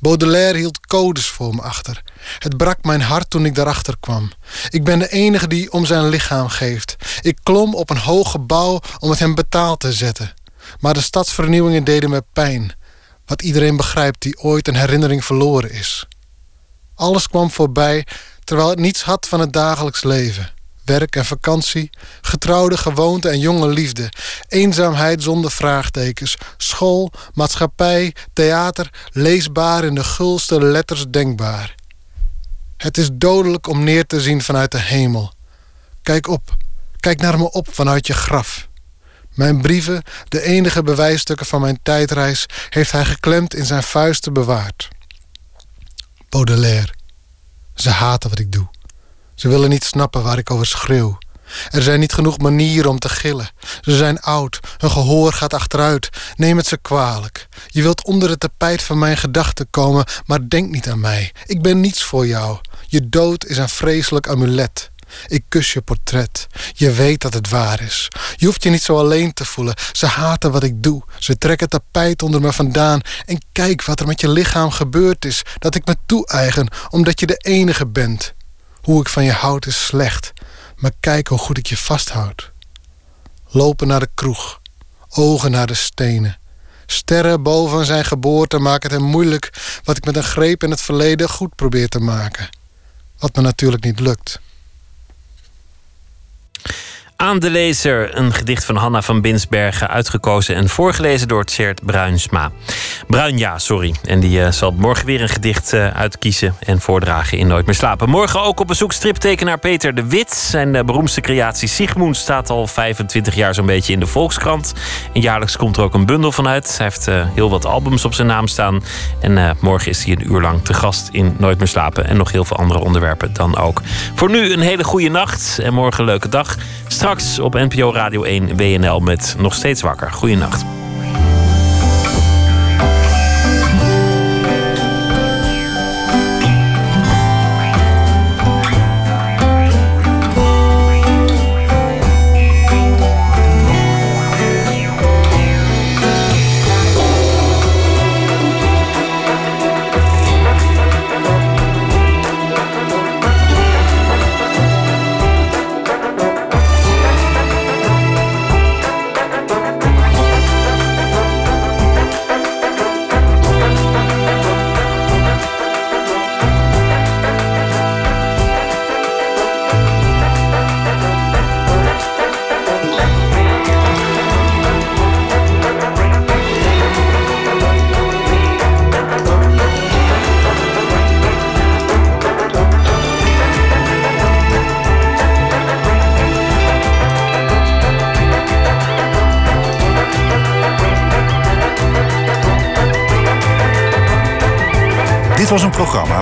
Baudelaire hield codes voor me achter. Het brak mijn hart toen ik daarachter kwam. Ik ben de enige die om zijn lichaam geeft. Ik klom op een hoog gebouw om het hem betaald te zetten. Maar de stadsvernieuwingen deden me pijn. Wat iedereen begrijpt die ooit een herinnering verloren is. Alles kwam voorbij terwijl het niets had van het dagelijks leven. Werk en vakantie, getrouwde gewoonte en jonge liefde, eenzaamheid zonder vraagtekens, school, maatschappij, theater, leesbaar in de gulste letters denkbaar. Het is dodelijk om neer te zien vanuit de hemel. Kijk op, kijk naar me op vanuit je graf. Mijn brieven, de enige bewijsstukken van mijn tijdreis, heeft hij geklemd in zijn vuisten bewaard. Baudelaire. Ze haten wat ik doe. Ze willen niet snappen waar ik over schreeuw. Er zijn niet genoeg manieren om te gillen. Ze zijn oud, hun gehoor gaat achteruit. Neem het ze kwalijk. Je wilt onder het tapijt van mijn gedachten komen, maar denk niet aan mij. Ik ben niets voor jou. Je dood is een vreselijk amulet. Ik kus je portret. Je weet dat het waar is. Je hoeft je niet zo alleen te voelen. Ze haten wat ik doe. Ze trekken tapijt onder me vandaan. En kijk wat er met je lichaam gebeurd is. Dat ik me toe-eigen, omdat je de enige bent. Hoe ik van je houd is slecht. Maar kijk hoe goed ik je vasthoud. Lopen naar de kroeg. Ogen naar de stenen. Sterren boven zijn geboorte maken het hem moeilijk... wat ik met een greep in het verleden goed probeer te maken. Wat me natuurlijk niet lukt. Aan de lezer, een gedicht van Hanna van Binsbergen, uitgekozen en voorgelezen door Tjert Bruinsma. Bruin, ja, sorry. En die eh, zal morgen weer een gedicht eh, uitkiezen en voordragen in Nooit meer slapen. Morgen ook op bezoek striptekenaar Peter de Wit. Zijn eh, beroemdste creatie Sigmund staat al 25 jaar zo'n beetje in de Volkskrant. En jaarlijks komt er ook een bundel van uit. Hij heeft heel wat albums op zijn naam staan. En morgen is hij een uur lang te gast in Nooit meer slapen. En nog heel veel andere onderwerpen dan ook. Voor nu een hele goede nacht en morgen een leuke dag. Straks op NPO Radio 1 WNL met Nog Steeds Wakker. Goeienacht.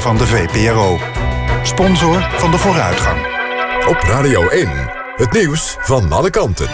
Van de VPRO. Sponsor van de vooruitgang. Op Radio 1, het nieuws van alle kanten.